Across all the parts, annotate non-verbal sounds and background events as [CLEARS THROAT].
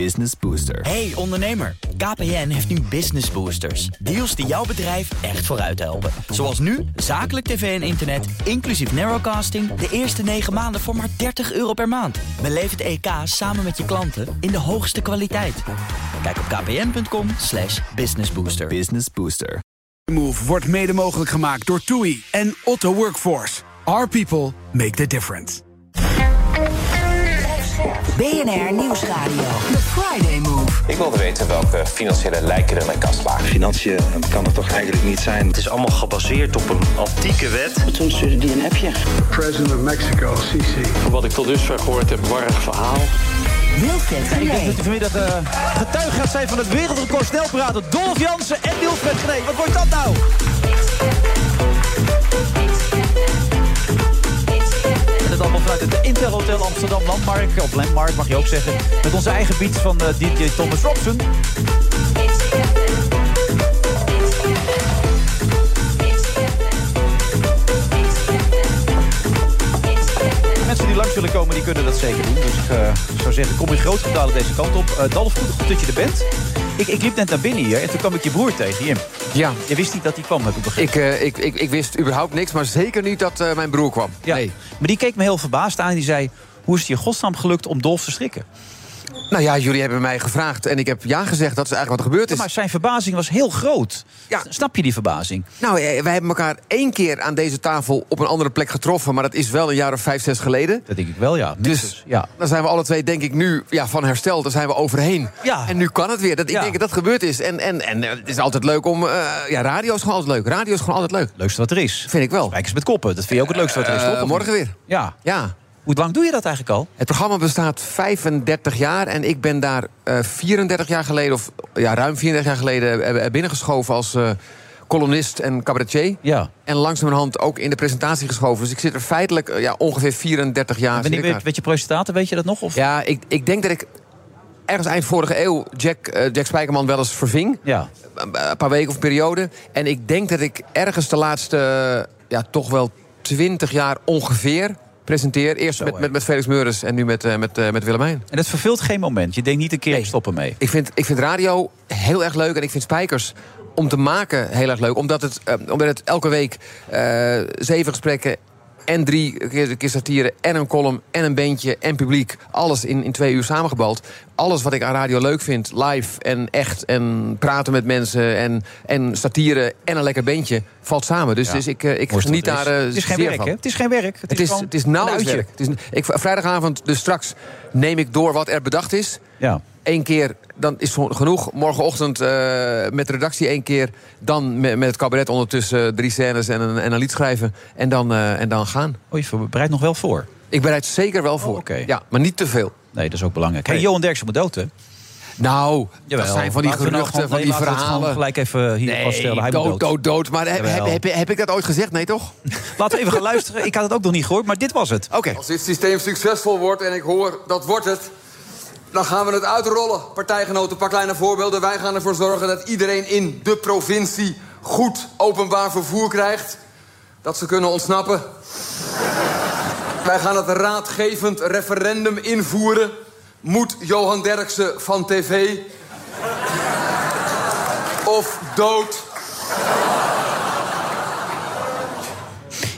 Business Booster. Hey ondernemer, KPN heeft nu Business Boosters. Deals die jouw bedrijf echt vooruit helpen. Zoals nu, zakelijk tv en internet, inclusief narrowcasting... de eerste 9 maanden voor maar 30 euro per maand. Beleef het EK samen met je klanten in de hoogste kwaliteit. Kijk op kpn.com slash businessbooster. Business Booster. Move wordt mede mogelijk gemaakt door TUI en Otto Workforce. Our people make the difference. BNR Nieuwsradio. Ik wilde weten welke financiële lijken er in mijn kast lagen. Financiën kan het toch eigenlijk niet zijn? Het is allemaal gebaseerd op een antieke wet. Toen stuurde die een appje. President of Mexico, Sisi. Wat ik tot dusver gehoord heb, warrig verhaal. Wilfred Ik denk dat u vanmiddag de getuige gaat zijn van het wereldrecord snelpraten. Dolf Jansen en Wilfred Genee. Wat wordt dat nou? Vanuit het Intel Hotel Amsterdam Landmark. Of Landmark mag je ook zeggen. Met onze eigen beats van uh, DJ Thomas Robson. Mensen die langs willen komen, die kunnen dat zeker doen. Dus ik uh, zou zeggen, kom in groot getale deze kant op. Uh, Dalf, goed, goed dat je er bent. Ik, ik liep net naar binnen hier en toen kwam ik je broer tegen, Jim. Ja. Je wist niet dat hij kwam, heb ik begrepen. Ik, uh, ik, ik, ik wist überhaupt niks, maar zeker niet dat uh, mijn broer kwam. Ja. Nee. Maar die keek me heel verbaasd aan en die zei... hoe is het je godsnaam gelukt om Dolf te strikken? Nou ja, jullie hebben mij gevraagd en ik heb ja gezegd. Dat is eigenlijk wat er gebeurd is. Ja, maar zijn verbazing was heel groot. Ja. Snap je die verbazing? Nou, wij hebben elkaar één keer aan deze tafel op een andere plek getroffen. Maar dat is wel een jaar of vijf, zes geleden. Dat denk ik wel, ja. Dus ja. dan zijn we alle twee, denk ik, nu ja, van hersteld. Daar zijn we overheen. Ja. En nu kan het weer. Dat, ik denk dat dat gebeurd is. En, en, en eh, het is altijd leuk om... eh, ja, radio is gewoon altijd leuk. Radio is gewoon altijd leuk. Leukste wat er is. Vind ik wel. Spijkers met koppen, dat vind je ook het leukste wat er is, Eh, morgen weer. Ja. Ja. Hoe lang doe je dat eigenlijk al? Het programma bestaat 35 jaar en ik ben daar eh 34 jaar geleden, of ja, ruim 34 jaar geleden, eh, binnengeschoven als eh, columnist en cabaretier. Ja. En langzamerhand ook in de presentatie geschoven. Dus ik zit er feitelijk eh, ja, ongeveer 34 jaar. Zit ik daar. werd je presentator, weet je dat nog? Of? Ja, ik, ik denk dat ik ergens eind vorige eeuw Jack, eh, Jack Spijkerman wel eens verving. Ja. Een, paar weken of periode. En ik denk dat ik ergens de laatste, eh, ja, toch wel 20 jaar ongeveer presenteer. Eerst Zo, met, met, met Felix Meurders en nu met, eh, met, eh, met Willemijn. En dat verveelt geen moment. Je denkt niet een keer Nee. stoppen mee. Ik vind, ik vind radio heel erg leuk en ik vind Spijkers om te maken heel erg leuk. Omdat het, eh, omdat het elke week zeven gesprekken en drie keer, keer satire en een column en een bandje en publiek. Alles in, in twee uur samengebald. Alles wat ik aan radio leuk vind, live en echt en praten met mensen en, en satire en een lekker bandje, valt samen. Dus, Ja. dus ik, eh, ik geniet daar eh, Het is geen werk, van. hè? Het is geen werk. Het, Het is, het is nauwelijks werk. Het is, ik, vrijdagavond, dus straks neem ik door wat er bedacht is. Ja. Eén keer, dan is het genoeg. Morgenochtend eh, met de redactie één keer. Dan met, met het cabaret ondertussen eh, drie scènes en een, en een lied schrijven. En dan, eh, en dan gaan. Oh, je bereidt nog wel voor. Ik bereid zeker wel voor. oké. Ja, maar niet te veel. Nee, dat is ook belangrijk. Hey, Nee. Johan Derksen moet dood, hè? Nou, Jawel. dat zijn van die nou geruchten, gewoon- van nee, die verhalen. gelijk even hier vaststellen. Hij moet dood, dood, dood. Maar heb, heb, heb, heb ik dat ooit gezegd? Nee, toch? [LAUGHS] Laten we even gaan luisteren. Ik had het ook nog niet gehoord, maar dit was het. Oké. Als dit systeem succesvol wordt en ik hoor dat wordt het... dan gaan we het uitrollen. Partijgenoten, een paar kleine voorbeelden. Wij gaan ervoor zorgen dat iedereen in de provincie... goed openbaar vervoer krijgt. Dat ze kunnen ontsnappen. Wij gaan het raadgevend referendum invoeren. Moet Johan Derksen van tv... of dood...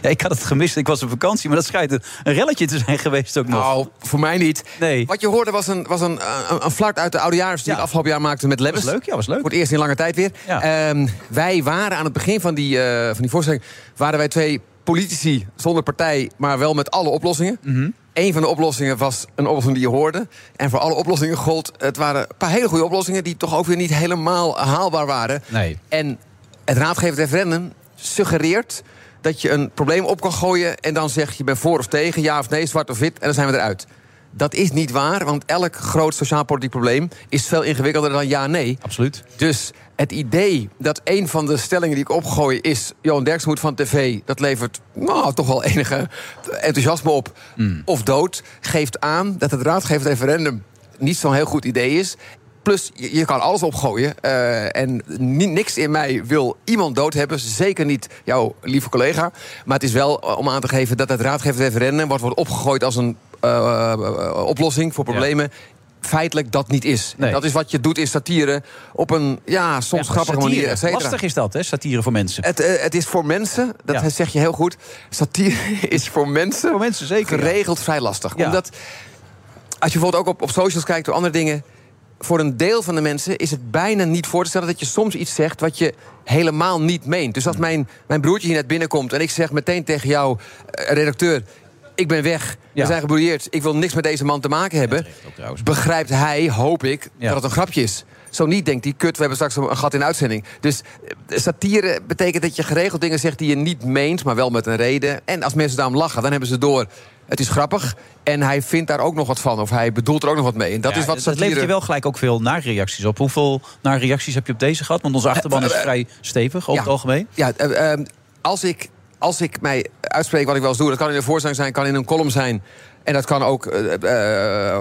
Ja, ik had het gemist. Ik was op vakantie, maar dat schijnt een, een relletje te zijn geweest ook nog. Nou, voor mij niet. Nee. Wat je hoorde was een, was een, een, een flart uit de oudejaars... die Ja. ik afgelopen jaar maakte met Lebbes. Was leuk, ja, was leuk. Voor het eerst in lange tijd weer. Ja. Ehm, wij waren aan het begin van die, eh, van die voorstelling... waren wij twee politici zonder partij, maar wel met alle oplossingen. Mhm. Een van de oplossingen was een oplossing die je hoorde. En voor alle oplossingen gold... het waren een paar hele goede oplossingen... die toch ook weer niet helemaal haalbaar waren. Nee. En het raadgevend referendum suggereert dat je een probleem op kan gooien... en dan zeg je bij voor of tegen, ja of nee, zwart of wit... en dan zijn we eruit. Dat is niet waar, want elk groot sociaal-politiek probleem... is veel ingewikkelder dan ja-nee. Absoluut. Dus het idee dat een van de stellingen die ik opgooi is... Johan Derksen moet van tv, dat levert nou, toch wel enige enthousiasme op. Of dood, geeft aan dat het raadgevend referendum... niet zo'n heel goed idee is... Plus, je, je kan alles opgooien. eh, en ni- niks in mij wil iemand dood hebben. Zeker niet jouw lieve collega. Maar het is wel eh, om aan te geven dat het raadgevend referendum... wat wordt opgegooid als een eh, oplossing voor problemen... feitelijk dat niet is. Nee. Dat is wat je doet in satire op een ja, soms Ja, grappige satire. manier. et cetera. Lastig is dat, hè, satire voor mensen. Het, het is voor mensen, dat Ja. zeg je heel goed. Satire [LAUGHS] is voor mensen, Voor mensen zeker, ja. geregeld vrij lastig. Omdat als je bijvoorbeeld ook op, op socials kijkt of andere dingen. Voor een deel van de mensen is het bijna niet voor te stellen dat je soms iets zegt wat je helemaal niet meent. Dus als mijn, mijn broertje hier net binnenkomt en ik zeg meteen tegen jou, eh, redacteur. Ik ben weg. Ja. We zijn gebrouilleerd. Ik wil niks met deze man te maken hebben. ook. Begrijpt hij, hoop ik, Ja. dat het een grapje is. Zo niet denkt hij, kut, we hebben straks een gat in de uitzending. Dus eh, satire betekent dat je geregeld dingen zegt die je niet meent, maar wel met een reden. En als mensen daarom lachen, dan hebben ze door. Het is grappig. En hij vindt daar ook nog wat van. Of hij bedoelt er ook nog wat mee. En dat Ja, is wat dat satire... levert je wel gelijk ook veel nareacties op. Hoeveel nareacties heb je op deze gehad? Want onze achterban is Eh, eh, vrij stevig over het algemeen. Ja, eh, eh, als, ik, als ik mij uitspreek wat ik wel eens doe... dat kan in een voorstelling zijn, kan in een column zijn... en dat kan ook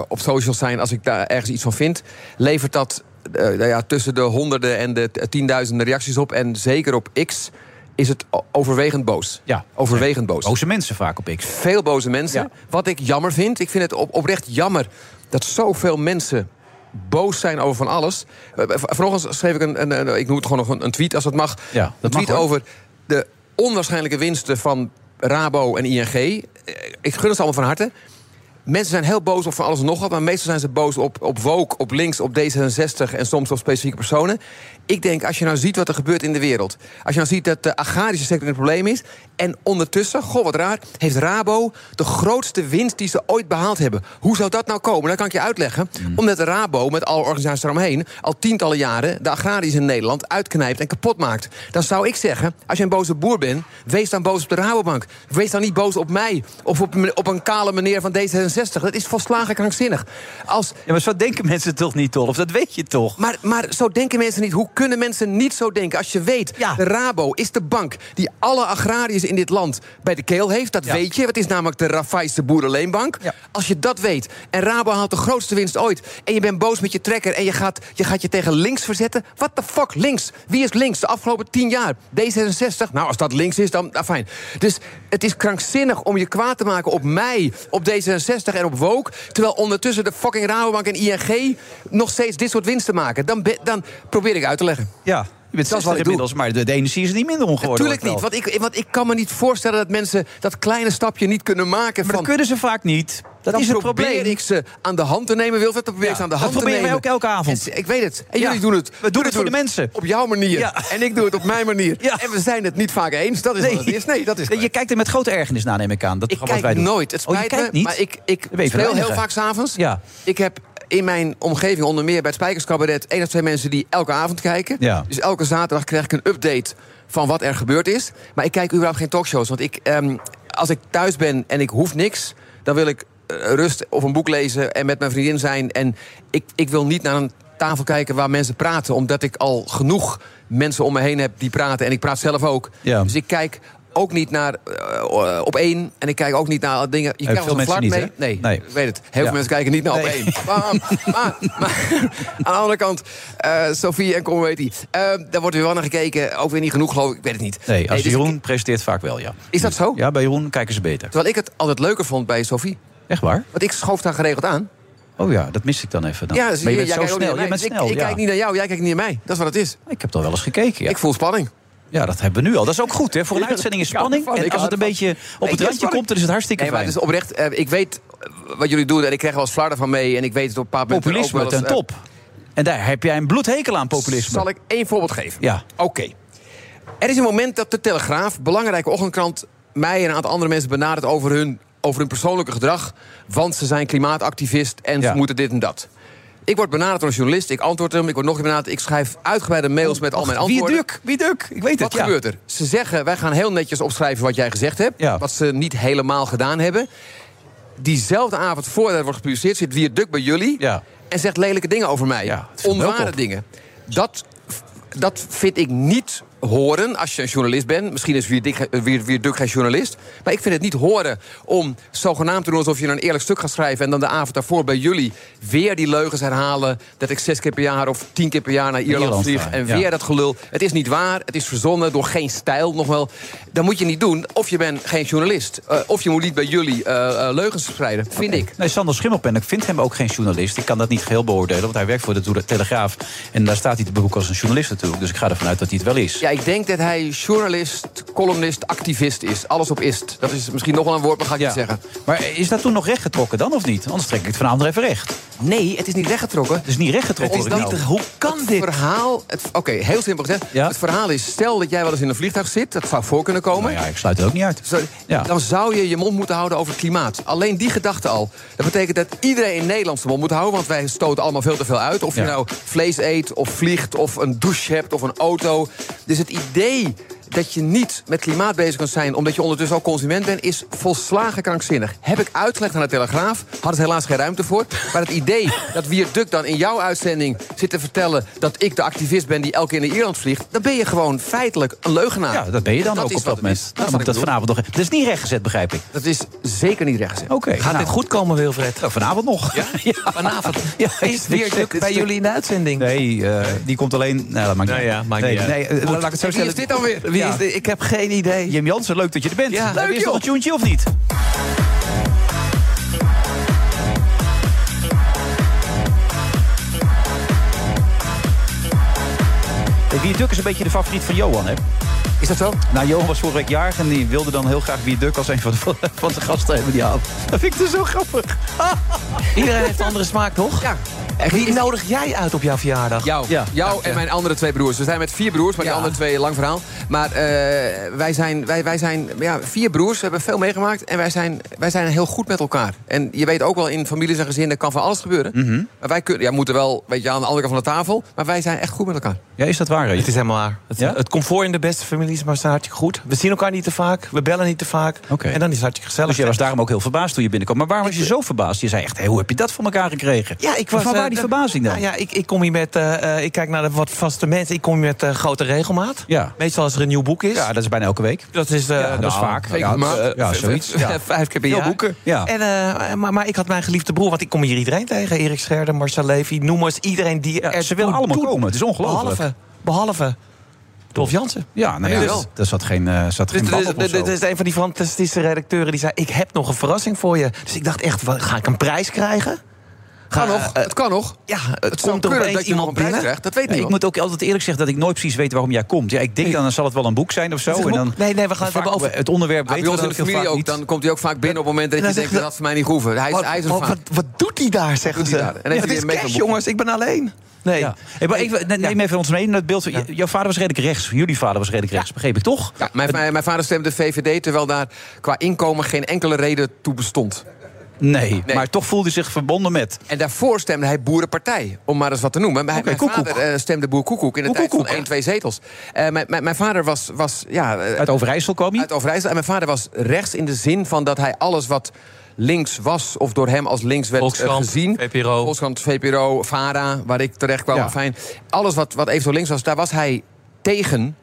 op socials zijn als ik daar ergens iets van vind... levert dat nou ja, tussen de honderden en de tienduizenden reacties op. En zeker op X is het overwegend boos. Ja. Overwegend boos. Boze mensen vaak op X. Veel boze mensen. Ja. Wat ik jammer vind, ik vind het op, oprecht jammer... dat zoveel mensen boos zijn over van alles. Eh, v- Vanochtend schreef ik een, een, een- ik noem het gewoon nog een, een tweet als dat mag. Ja, een dat tweet over de onwaarschijnlijke winsten van Rabo en ING. Eh, Ik gun het allemaal van harte. Mensen zijn heel boos op van alles en nog wat... maar meestal zijn ze boos op, op Woke, op links, op D66... en soms op specifieke personen. Ik denk, als je nou ziet wat er gebeurt in de wereld... als je nou ziet dat de agrarische sector het probleem is... en ondertussen, goh, wat raar... heeft Rabo de grootste winst die ze ooit behaald hebben. Hoe zou dat nou komen? Dat kan ik je uitleggen. Omdat Rabo, met alle organisaties eromheen... al tientallen jaren de agrariërs in Nederland uitknijpt en kapot maakt. Dan zou ik zeggen, als je een boze boer bent... wees dan boos op de Rabobank. Wees dan niet boos op mij of op, op een kale meneer van D66. Dat is volslagen krankzinnig. Als, Ja, maar zo denken mensen toch niet? Of dat weet je toch? maar, maar zo denken mensen niet. Hoe kunnen mensen niet zo denken? Als je weet, Ja. de Rabo is de bank die alle agrariërs in dit land bij de keel heeft. Dat Ja. weet je. Het is namelijk de Raffaïse boerenleenbank. Ja. Als je dat weet en Rabo haalt de grootste winst ooit... en je bent boos met je trekker en je gaat je, gaat je tegen links verzetten... what the fuck, links? Wie is links de afgelopen tien jaar? D66? Nou, als dat links is, dan... Nou, fijn. Dus het is krankzinnig om je kwaad te maken op mij, op D66 en op Woke... terwijl ondertussen de fucking Rabobank en ING... nog steeds dit soort winsten maken. Dan, dan probeer ik uit te leggen. Ja, je bent Dat is wat 60 ik doe. inmiddels, maar de, de energie is niet minder om geworden. Natuurlijk niet. Want ik, want ik kan me niet voorstellen dat mensen dat kleine stapje niet kunnen maken. Maar van, dat kunnen ze vaak niet. Dat dan is het probeer probleem. ik ze aan de hand te nemen, Wilfred. Dan probeer Ja, ik ze aan de dat hand te proberen nemen. wij ook elke avond. En ik weet het. En Ja, jullie doen het. we doen het voor de mensen. Op jouw manier. Ja. En ik doe het op mijn manier. Ja. En we zijn het niet vaak eens. Dat is wat het is. Nee, dat is Nee, je kijkt er met grote ergernis naar, neem ik aan. Dat Ik kijk wij doen. nooit. Het Oh, spijt kijkt me, niet? maar ik, ik speel heel vaak s'avonds. Ja. Ik heb in mijn omgeving onder meer bij het Spijkerscabaret... één of twee mensen die elke avond kijken. Ja. Dus elke zaterdag krijg ik een update van wat er gebeurd is. Maar ik kijk überhaupt geen talkshows. Want ik, ehm, als ik thuis ben en ik hoef niks... dan wil ik eh, rust of een boek lezen en met mijn vriendin zijn. En ik, ik wil niet naar een tafel kijken waar mensen praten... omdat ik al genoeg mensen om me heen heb die praten. En ik praat zelf ook. Ja. Dus ik kijk ook niet naar eh, op één. En ik kijk ook niet naar dingen. Je krijgt veel wel een niet, mee. Nee, Nee. ik weet het. Heel Ja. veel mensen kijken niet naar op één. Maar, maar, maar aan de andere kant, eh Sofie en Kom weet eh, daar wordt weer wel naar gekeken. Ook weer niet genoeg, geloof ik. Ik weet het niet. Nee, als dus Jeroen ik- presenteert vaak wel, ja. is dat zo? Ja, bij Jeroen kijken ze beter. Terwijl ik het altijd leuker vond bij Sofie. Echt waar? Want ik schoof daar geregeld aan. Oh ja, dat mis ik dan even. Dan. ja, dus maar je jij bent zo ook niet snel. Je bent Dus snel, ik, ik ja. kijk niet naar jou, jij kijkt niet naar mij. Dat is wat het is. Ik heb toch wel eens gekeken, ja. Ik voel spanning. Ja, dat hebben we nu al. Dat is ook goed, hè? Voor een uitzending is spanning. En als het een beetje op het randje komt, dan is het hartstikke Nee, maar fijn. het is oprecht. eh, ik weet eh, wat jullie doen en ik krijg wel eens flarden van mee. En ik weet het op een paar ook Populisme wel ten eh, top. En daar heb jij een bloedhekel aan, populisme. Zal ik één voorbeeld geven? Ja. Oké. Er is een moment dat de Telegraaf, belangrijke ochtendkrant... mij en een aantal andere mensen benadert over hun, over hun persoonlijke gedrag... want ze zijn klimaatactivist en Ja. ze moeten dit en dat. Ik word benaderd door een journalist, ik antwoord hem, ik word nog een benaderd... ik schrijf uitgebreide mails met al mijn Wie antwoorden. duk? Wie duk? Ik weet het, Wat ja. gebeurt er? Ze zeggen, wij gaan heel netjes opschrijven wat jij gezegd hebt... Ja. wat ze niet helemaal gedaan hebben. Diezelfde avond voordat het wordt gepubliceerd... zit Wier Duk bij jullie Ja. en zegt lelijke dingen over mij. Onware dingen. Dat, dat vind ik niet horen als je een journalist bent. Misschien is Wierduk Wier, Wierduk geen journalist. Maar ik vind het niet horen om zogenaamd te doen alsof je een eerlijk stuk gaat schrijven. En dan de avond daarvoor bij jullie weer die leugens herhalen. Dat ik zes keer per jaar of tien keer per jaar naar Ierland, Ierland vlieg. En ja. weer dat gelul. Het is niet waar. Het is verzonnen door geen stijl nog wel. Dat moet je niet doen. Of je bent geen journalist. Eh, of je moet niet bij jullie eh, eh, leugens verspreiden. Vind ik. Nee, Sander Schimmelpen, ik vind hem ook geen journalist. Ik kan dat niet geheel beoordelen, want hij werkt voor de Tele- Telegraaf. En daar staat hij te beroep als een journalist natuurlijk. Dus ik ga ervan uit dat hij het wel is. Ja, ik denk dat hij journalist, columnist, activist is. Alles op ist. Dat is misschien nog wel een woord, maar ga ik niet zeggen. Maar is dat toen nog rechtgetrokken dan, of niet? Anders trek ik het vanavond even recht. Nee, het is niet rechtgetrokken. Het is niet rechtgetrokken. Het is niet- nou. hoe kan dit? verhaal, het- oké, heel simpel gezegd. Het verhaal is, stel dat jij wel eens in een vliegtuig zit. Dat zou voor kunnen komen. Nou ja, ik sluit het ook niet uit. Zo, Dan zou je je mond moeten houden over het klimaat. Alleen die gedachte al. Dat betekent dat iedereen in Nederland zijn mond moet houden. Want wij stoten allemaal veel te veel uit. Of je nou vlees eet, of vliegt, of een douche hebt, of een auto. Dus het idee dat je niet met klimaat bezig kunt zijn... omdat je ondertussen al consument bent, is volslagen krankzinnig. Heb ik uitgelegd aan de Telegraaf. Had het helaas geen ruimte voor. Maar het idee dat Wiert Duk dan in jouw uitzending zit te vertellen... dat ik de activist ben die elke keer naar Ierland vliegt... dan ben je gewoon feitelijk een leugenaar. Ja, dat ben je dan Dat ook is op dat moment. Dat Dan is moet wat ik dat vanavond nog... Dat is niet rechtgezet, begrijp ik. Dat is zeker niet rechtgezet. Oké. Gaat nou, dit goed komen, Wilfred? nou, vanavond nog. Ja? [LAUGHS] Vanavond. [LAUGHS] Ja, Is druk bij jullie in de uitzending? Nee, eh, die komt alleen... Nou, dat maakt niet Nou ja, uit. maakt nee, niet uit. nee, eh, laat ik het zo Wie stellen. is dit dan weer? Wie Ja. is? Ik heb geen idee. Jim Jansen, leuk dat je er bent. Ja, Leuk, is nog joh. een tuentje of niet? Duk is een beetje de favoriet van Johan, hè? Is dat zo? Nou, Johan was vorige week jarig en die wilde dan heel graag Wie Duk als een van de, van de gasten hebben die had. Dat vind ik dus zo grappig. Iedereen heeft een andere smaak, toch? Ja. Wie nodig jij uit op jouw verjaardag? Jou, Ja. jou en mijn andere twee broers. We zijn met vier broers, maar die andere twee, lang verhaal. Maar eh, wij zijn, wij, wij zijn ja, vier broers, we hebben veel meegemaakt... en wij zijn, wij zijn heel goed met elkaar. En je weet ook wel, in families en gezinnen kan van alles gebeuren. Mhm. Maar wij kunnen, ja, moeten wel weet je, aan de andere kant van de tafel... maar wij zijn echt goed met elkaar. Ja, is dat waar? Het is helemaal waar. Het, Ja? het comfort in de beste families, maar staat hartstikke goed. We zien elkaar niet te vaak, we bellen niet te vaak. Oké. En dan is het hartstikke gezellig. Dus jij was daarom ook heel verbaasd toen je binnenkwam. Maar waarom was je zo verbaasd? Je zei echt, hé, hoe heb je dat voor elkaar gekregen? Ja, ik was. Van waar eh, die de- verbazing dan? Nou ja, ik, ik kom hier met. eh, eh, ik kijk naar de wat vaste mensen. Ik kom hier met eh, grote regelmaat. Ja. Meestal als er een nieuw boek is. Ja, dat is bijna elke week. Dat is, eh, Ja, dat is nou, vaak. Ja, eh, ja, zoiets. [LAUGHS] Ja. Vijf keer per jaar. boeken, ja. En, eh, maar, maar ik had mijn geliefde broer, want ik kom hier iedereen tegen. Erik Scherder, Marcel Levy, noem maar eens iedereen die Ja, er ze willen allemaal komen. Het is ongelooflijk. Behalve, behalve Dolf Jansen. Ja, nou ja, dus, er zat geen, eh zat Dus geen dit is een van die fantastische redacteuren die zei... ik heb nog een verrassing voor je. Dus ik dacht echt, wat, ga ik een prijs krijgen? Kan nog, eh, het kan nog. ja, het, Het komt opeens dat iemand binnen. krijgt. Dat weet Nee, ik ik moet ook altijd eerlijk zeggen dat ik nooit precies weet waarom jij komt. Ja, ik denk dan, dan zal het wel een boek zijn of zo. En dan? Nee, nee, we gaan het hebben over- Het onderwerp bij we ons in dan de familie ook, dan komt hij ook vaak binnen op het moment dat je denkt... dat voor mij niet hoeven. Hij is Wat, doet hij daar, zeggen ze? het is cash, jongens. Ik ben alleen. Nee. Ja. Hey, maar even, ne- neem even ons mee in het beeld. Jouw vader was redelijk rechts. Jullie vader was redelijk rechts, begreep ik toch? Ja, mijn, mijn, mijn vader stemde VVD, terwijl daar qua inkomen geen enkele reden toe bestond. Nee, Nee. maar toch voelde hij zich verbonden met. En daarvoor stemde hij Boerenpartij, om maar eens wat te noemen. Mijn, Oké, mijn Koekoek. vader eh, stemde Boer Koekoek in de tijd van Koekoek. 1, 2 zetels. Eh, mijn, mijn, mijn vader was, was ja, eh, Uit Overijssel kwam hij. uit Overijssel. En mijn vader was rechts in de zin van dat hij alles wat links was... of door hem als links werd Volkskrant, gezien... VPRO. Volkskrant, VPRO, VARA, waar ik terecht kwam. Ja. Fijn. Alles wat, wat eventueel links was, daar was hij tegen...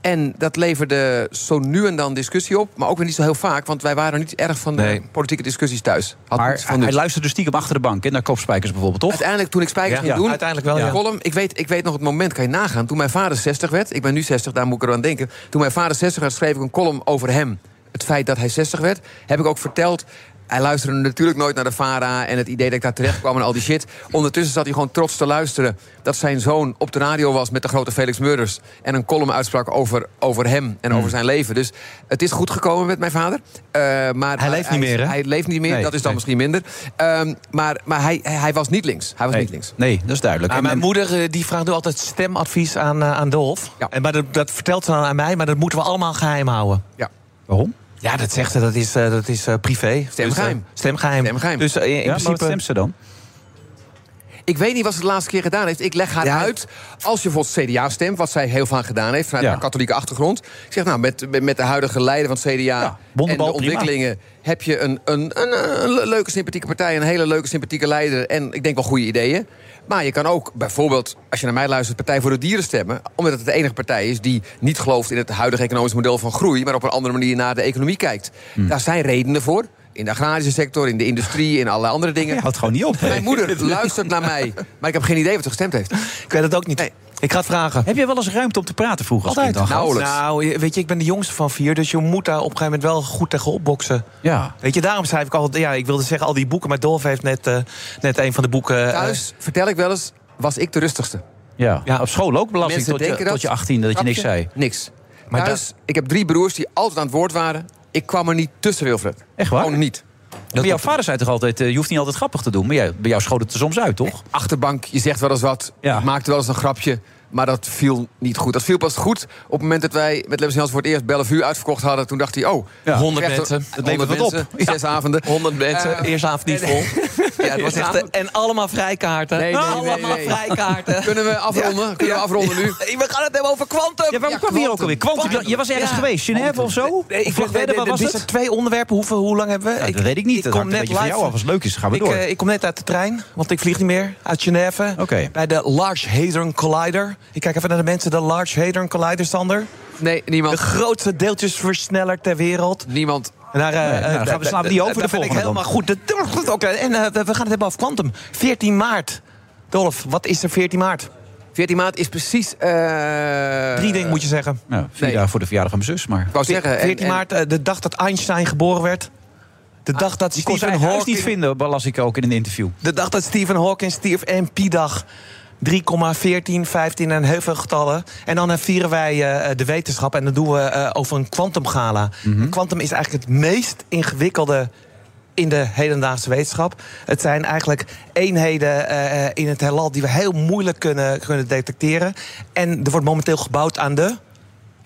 En dat leverde zo nu en dan discussie op. Maar ook weer niet zo heel vaak. Want wij waren niet erg van de Nee. politieke discussies thuis. Had Maar van hij luisterde stiekem achter de bank, hè, naar kopspijkers bijvoorbeeld, toch? Uiteindelijk, toen ik spijkers Ja, ging ja, doen... uiteindelijk wel, ja. column, ik, weet, ik weet nog het moment, kan je nagaan... toen mijn vader 60 werd, ik ben nu 60, daar moet ik eraan denken... toen mijn vader 60 werd, schreef ik een column over hem. Het feit dat hij 60 werd, heb ik ook verteld... Hij luisterde natuurlijk nooit naar de VARA en het idee dat ik daar terecht kwam en al die shit. Ondertussen zat hij gewoon trots te luisteren dat zijn zoon op de radio was met de grote Felix Murders. En een column uitsprak over, over hem en Hmm. over zijn leven. Dus het is goed gekomen met mijn vader. Eh, maar Hij leeft niet meer, hè? Hij leeft niet meer, Nee, dat is dan nee. misschien minder. Ehm, maar maar hij, hij, was niet links. Hij was nee. niet links. nee, dat is duidelijk. Maar En- mijn en- moeder eh, die vraagt nu altijd stemadvies aan, eh, aan Dolf. Ja. En, maar dat, dat vertelt ze dan aan mij, maar dat moeten we allemaal geheim houden. Ja. Waarom? Ja, dat zegt ze, dat is, eh, dat is eh, privé. Stemgeheim. Dus, eh, stemgeheim. Stemgeheim. Dus in Ja, maar wat principe... stemt ze dan? Ik weet niet wat ze de laatste keer gedaan heeft. Ik leg haar uit. Als je bijvoorbeeld CDA stemt, wat zij heel vaak gedaan heeft... vanuit Ja. haar katholieke achtergrond. Ik zeg, nou, met, met- de huidige leider van het CDA... en de prima. ontwikkelingen... heb je een, een, een, een le- leuke, sympathieke partij... een hele leuke, sympathieke leider... en ik denk wel goede ideeën. Maar je kan ook bijvoorbeeld, als je naar mij luistert... Partij voor de Dieren stemmen. Omdat het de enige partij is die niet gelooft... in het huidige economisch model van groei... maar op een andere manier naar de economie kijkt. Hmm. Daar zijn redenen voor. In de agrarische sector, in de industrie, in allerlei andere dingen. Je houdt gewoon niet op. Mijn moeder luistert naar mij, maar ik heb geen idee wat ze gestemd heeft. Ik weet het ook niet. Ik ga het vragen. Heb je wel eens ruimte om te praten vroeger als Altijd. dan? Gauw? Nou, weet je, ik ben de jongste van vier, dus je moet daar op een gegeven moment wel goed tegen opboksen. Ja. Weet je, daarom schrijf ik al, ja, ik wilde zeggen al die boeken, maar Dolf heeft net, eh, net een van de boeken. eh, Thuis, vertel ik wel eens, was ik de rustigste. Ja. op school ook belasting Mensen tot je, denken tot je 18 dat je niks zei. Niks. Maar Thuis, ik heb drie broers die altijd aan het woord waren. Ik kwam er niet tussen, Wilfred. Echt waar? Gewoon niet. Maar jouw vader zei toch altijd, eh, je hoeft niet altijd grappig te doen. Maar jij, bij jou schoot het er soms uit, toch? Achterbank, je zegt wel eens wat. Ja. Ik maakte wel eens een grapje. Maar dat viel niet goed. Dat viel pas goed op het moment dat wij met Lewis Jans voor het eerst Bellevue uitverkocht hadden. Toen dacht hij, oh, Ja. 100 krijgt er- mensen. Het levert 100 wat op. mensen, Zes avonden. 100 mensen, Eh, eerste avond niet vol. Ja, het was echt, en allemaal vrijkaarten. Nee, nee, nee, allemaal nee. vrijkaarten. Kunnen we afronden? Kunnen we afronden nu? We gaan het hebben over kwantum. Ja, waarom kwam je hier ook alweer? Quantum, je was ergens Ja. geweest, Genève of zo? Nee, ik wedden, wat was het? twee onderwerpen. Hoeveel, hoe lang hebben we? Ja, dat weet ik niet. Ik Dat kom net live. jou af. Als het leuk is, gaan we door. eh, ik kom net uit de trein, want ik vlieg niet meer. Uit Genève. Oké. Bij de Large Hadron Collider. Ik kijk even naar de mensen. De Large Hadron Collider, Sander. Nee, De niemand. grootste deeltjesversneller ter wereld. Niemand. En daar, eh, nou, dan eh, gaan we- daar- slaan we die over daar de vind ik helemaal goed. Oké, en eh, we we gaan het hebben over quantum. 14 maart. Dolf, wat is er 14 maart? 14 maart is precies... eh, Drie dingen moet je zeggen. Ja, vier nee. dagen voor de verjaardag van mijn zus, maar... Ik wou zeggen... en- 14 en- maart, eh, de dag dat Einstein geboren werd. De dag dat Die kon zijn Stephen Hawking... niet vinden, las ik ook in een interview. De dag dat Stephen Hawking stierf en Pi-dag. 3,14, 15 en heel veel getallen. En dan eh, vieren wij eh, de wetenschap en dan doen we eh, over een kwantumgala. Mhm. Quantum is eigenlijk het meest ingewikkelde in de hedendaagse wetenschap. Het zijn eigenlijk eenheden eh, in het heelal die we heel moeilijk kunnen, kunnen detecteren. En er wordt momenteel gebouwd aan de...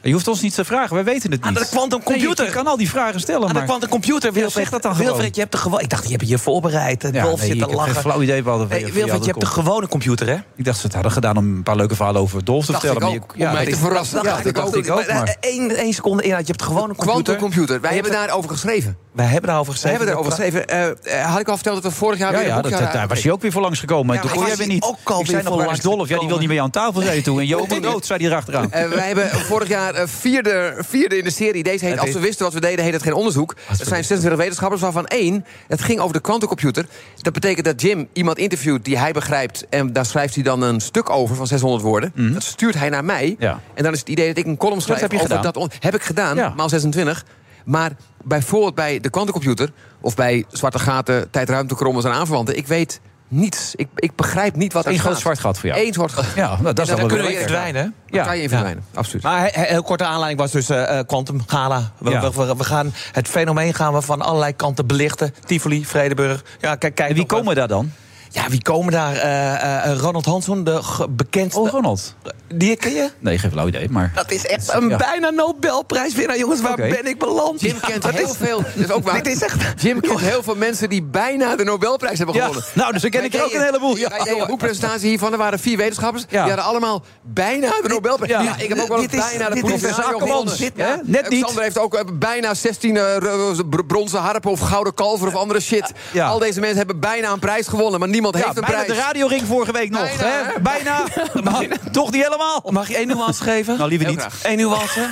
Je hoeft ons niet te vragen, wij weten het niet. Aan de quantumcomputer. Nee, je kan al die vragen stellen, Aan de quantumcomputer. Ja, zeg dat dan gewoon. Wilfred, je hebt de gewoon. Ik dacht, je hebt je voorbereid. Ja, Wolf nee, zit ik te lachen. flauw idee wat Hey, Wilfred, je hebt de gewone computer, hè? Ik dacht ze het hadden gedaan om een paar leuke verhalen over Dolf te Dacht vertellen. ik maar je- om mij dat te is- verrassen. Ja, Dacht dat ik dacht ook. ik ook, maar... Eén één seconde inhoud. Je hebt de gewone computer. Quantumcomputer. Wij hebben daarover geschreven. Wij hebben daarover We geschreven. hebben daarover geschreven. Eh, eh, had ik al verteld dat we vorig jaar Ja, weer ja daar was je ook weer voor langs gekomen. Ja, Toen kon ik jij weer niet. hier ook al ik weer zei nog, langs Dolf? Ja, die wil niet mee aan tafel, [LAUGHS] zei je toen. En Johan dood, zei hij erachteraan. Eh, wij hebben vorig jaar eh, vierde, vierde in de serie. Deze heet Als we wisten wat we deden, heet het geen onderzoek. Er zijn 26 wetenschappers, waarvan één... het ging over de quantumcomputer. Dat betekent dat Jim iemand interviewt die hij begrijpt... en daar schrijft hij dan een stuk over van 600 woorden. Dat stuurt hij naar mij. Ja. En dan is het idee dat ik een column schrijf heb je over gedaan. dat... heb ik gedaan, Ja. maal 26. Maar bijvoorbeeld bij de quantumcomputer... of bij zwarte gaten, tijdruimtekrommels en aanverwanten... ik weet niets. Ik, ik begrijp niet wat Eén er groot zwart gat voor jou. Eén zwart gat. Ja, nou, dat is dan dan wel kunnen we verdwijnen. Ja. kan je in verdwijnen, absoluut. Maar he- he- heel korte aanleiding was dus eh Quantum Gala. We, Ja. we, we- we gaan het fenomeen gaan we van allerlei kanten belichten. Tivoli, Vredeburg. Ja, kijk, kijk En wie eh, komen daar dan? Ja, wie komen daar? Eh, eh, Ronald Hansson, de bekendste. Oh, Ronald. Die ken je? Nee, geen flauw idee, maar... Dat is echt een Ja. bijna Nobelprijswinnaar, jongens. Waar ben ik beland? Jim kent heel is- veel. [LAUGHS] Dat is ook waar. Dit is echt... Jim kent heel veel mensen die bijna de Nobelprijs hebben Ja, gewonnen. nou, dus dan ken ik er ook een heleboel. Ja. Deden een boekpresentatie hiervan. Er waren vier wetenschappers. Ja. Die hadden allemaal bijna de Nobelprijs. Ja. Ja, ik heb ook wel eens Dit is- bijna de dit is Pulitzer Akkermans, gewonnen. dit, Ja. hè? Net niet. Sander heeft ook bijna 16 eh, r- br- bronzen harpen of gouden kalver of andere shit. Ja. Al deze mensen hebben bijna een prijs gewonnen, maar niemand Ja, heeft een bijna prijs. de radioring vorige week nog. Bijna, hè? hè? Bijna. [LAUGHS] Maar [LAUGHS] toch niet helemaal. Mag je één nuance [LAUGHS] geven? Nou, liever niet. Eén nuance.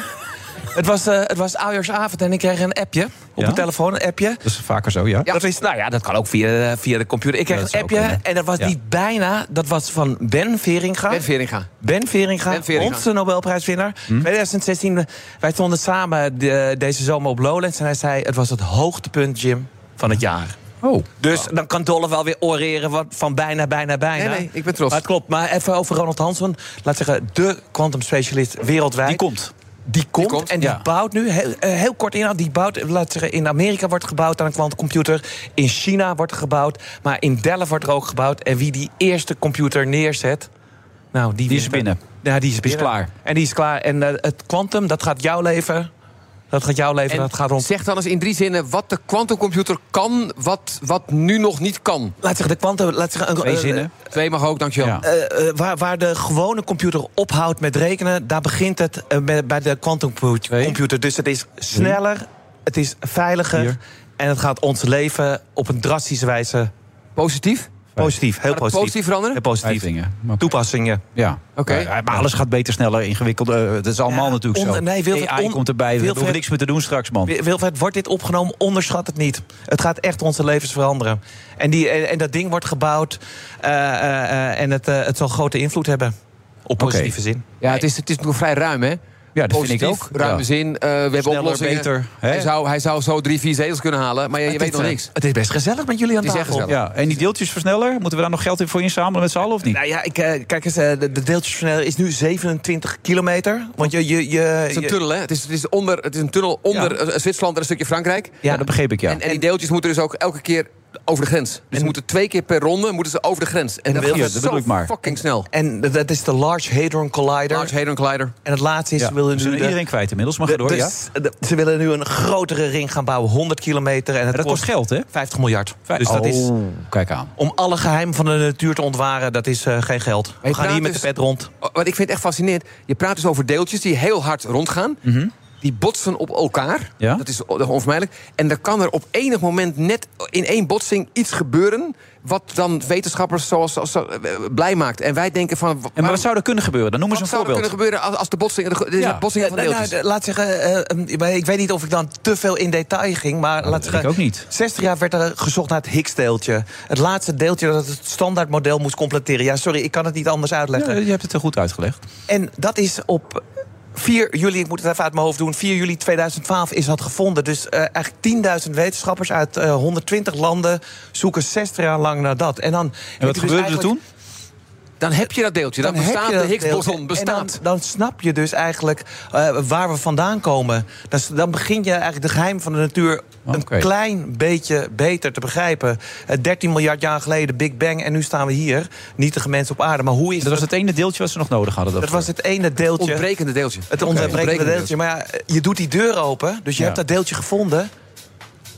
Het was, eh het was oudjaarsavond en ik kreeg een appje. Op Ja? mijn telefoon, een appje. Dat is vaker zo, ja. Dat is, nou ja, dat kan ook via, via de computer. Ik kreeg Ja, een appje kunnen. en dat was Ja. niet bijna. Dat was van Ben Veringa. Ben Veringa. Ben Veringa, Ben Veringa. onze Nobelprijswinnaar. Hm? 2016, wij stonden samen de- deze zomer op Lowlands. En hij zei, het was het hoogtepunt, Jim, van het jaar. Oh. Dus dan kan Dolle wel weer oreren wat van bijna, bijna, bijna. Nee, nee, ik ben trots. Maar het klopt. Maar even over Ronald Hansson. Laat zeggen, de kwantumspecialist wereldwijd. Die komt. Die komt, komt, en die ja. bouwt nu, heel, eh, heel kort inhoud, die bouwt, laat zeggen, in Amerika wordt gebouwd aan een kwantumcomputer. In China wordt er gebouwd, maar in Delft wordt er ook gebouwd. En wie die eerste computer neerzet, nou, die, Die is binnen. Ja, die is, binnen. klaar. En die is klaar. En eh, het kwantum, dat gaat jouw leven Dat gaat jouw leven, En dat gaat rond. zeg dan eens in drie zinnen wat de quantumcomputer kan... wat, wat nu nog niet kan. Laat zeggen, de kwantum... Laat zeggen, Twee eh, zinnen. Twee mag ook, dankjewel. Ja. eh, eh, waar, waar de gewone computer ophoudt met rekenen, daar begint het eh, bij, bij de quantumcomputer. Dus het is sneller, het is veiliger Vier. en het gaat ons leven op een drastische wijze Positief? Positief, heel positief. positief veranderen? Heel positief. Maar- Toepassingen. Ja. Oké. Ja, maar alles gaat beter, sneller, ingewikkelder. Eh, Het is allemaal Ja, natuurlijk onder- zo. nee, Wilfred, AI on- komt erbij. We Wilfred- hoeven niks meer te doen straks, man. Wilfred, wordt dit opgenomen? Onderschat het niet. Het gaat echt onze levens veranderen. En, die, en, en dat ding wordt gebouwd eh, eh, eh, en het, eh, het zal grote invloed hebben. Op positieve zin. Ja, het is, het is nog vrij ruim, hè? Ja, dat Positief, vind ik ook. ruime Ja. zin. eh, we hebben oplossingen. beter, hè? Hij zou, hij zou zo drie, vier zetels kunnen halen, maar je, je Het weet nog eh, niks. Het is best gezellig met jullie aan Het is tafel. Ja, en die deeltjesversneller, moeten we daar nog geld in voor inzamelen met z'n allen of niet? Nou ja, ik, eh, kijk eens, eh, de, de deeltjesversneller is nu 27 kilometer. Want je... je, je Het is een tunnel, hè? Het is, het is, onder, het is een tunnel onder Zwitserland en een stukje Frankrijk. Ja, dat begreep ik, ja. En, en die deeltjes moeten dus ook elke keer over de grens. Dus ze moeten twee keer per ronde moeten ze over de grens. En dat wil- gaat Ja, dat bedoel zo ik maar. fucking snel. En dat- is de Large Hadron Collider. Large Hadron Collider. En het laatste is, Ja, ze willen nu... de- iedereen kwijt inmiddels, maar ga door, ja. de- ze willen nu een grotere ring gaan bouwen, 100 kilometer. En het En dat kost geld, hè? 50 miljard. Dus dat is... Oh, kijk aan. Om alle geheimen van de natuur te ontwaren, dat is eh, geen geld. We gaan hier met dus- de pet rond. Wat ik vind echt fascinerend. Je praat dus over deeltjes die heel hard rondgaan. Die botsen op elkaar. Ja. Dat is onvermijdelijk. En dan kan er op enig moment net in één botsing iets gebeuren... wat dan wetenschappers zoals, zoals, eh, blij maakt. En wij denken van... En maar wat zou er kunnen gebeuren? Dan noem eens wat een zou er voorbeeld. kunnen gebeuren als, als de botsing... De, de Ja. botsingen van Nou, deeltjes... nou, laat zeggen, eh, eh, ik weet niet of ik dan te veel in detail ging, maar laat weet zeggen, ik ook niet. 60 jaar werd er gezocht naar het Higgs-deeltje. Het laatste deeltje dat het standaardmodel moest completeren. Ja, sorry, ik kan het niet anders uitleggen. Ja, je hebt het er goed uitgelegd. En dat is op 4 juli, ik moet het even uit mijn hoofd doen... 4 juli 2012 is dat gevonden. Dus eh, eigenlijk 10.000 wetenschappers uit eh, 120 landen... zoeken 60 jaar lang naar dat. En, dan En wat dus gebeurde er toen? Dan heb je dat deeltje. Dan, bestaat de dat Higgs-boson. Bestaat. Dan, dan snap je dus eigenlijk eh, waar we vandaan komen. Dat is- dan begin je eigenlijk de geheim van de natuur... Een klein beetje beter te begrijpen. Eh, 13 miljard jaar geleden, Big Bang, en nu staan we hier. Nietige mensen op aarde. Maar hoe is Dat was het ene deeltje wat ze nog nodig hadden. dat was het ene deeltje. Ontbrekende deeltje. Het ontbrekende Ontbrekende deeltje. Maar ja, je doet die deur open, dus je Ja. hebt dat deeltje gevonden.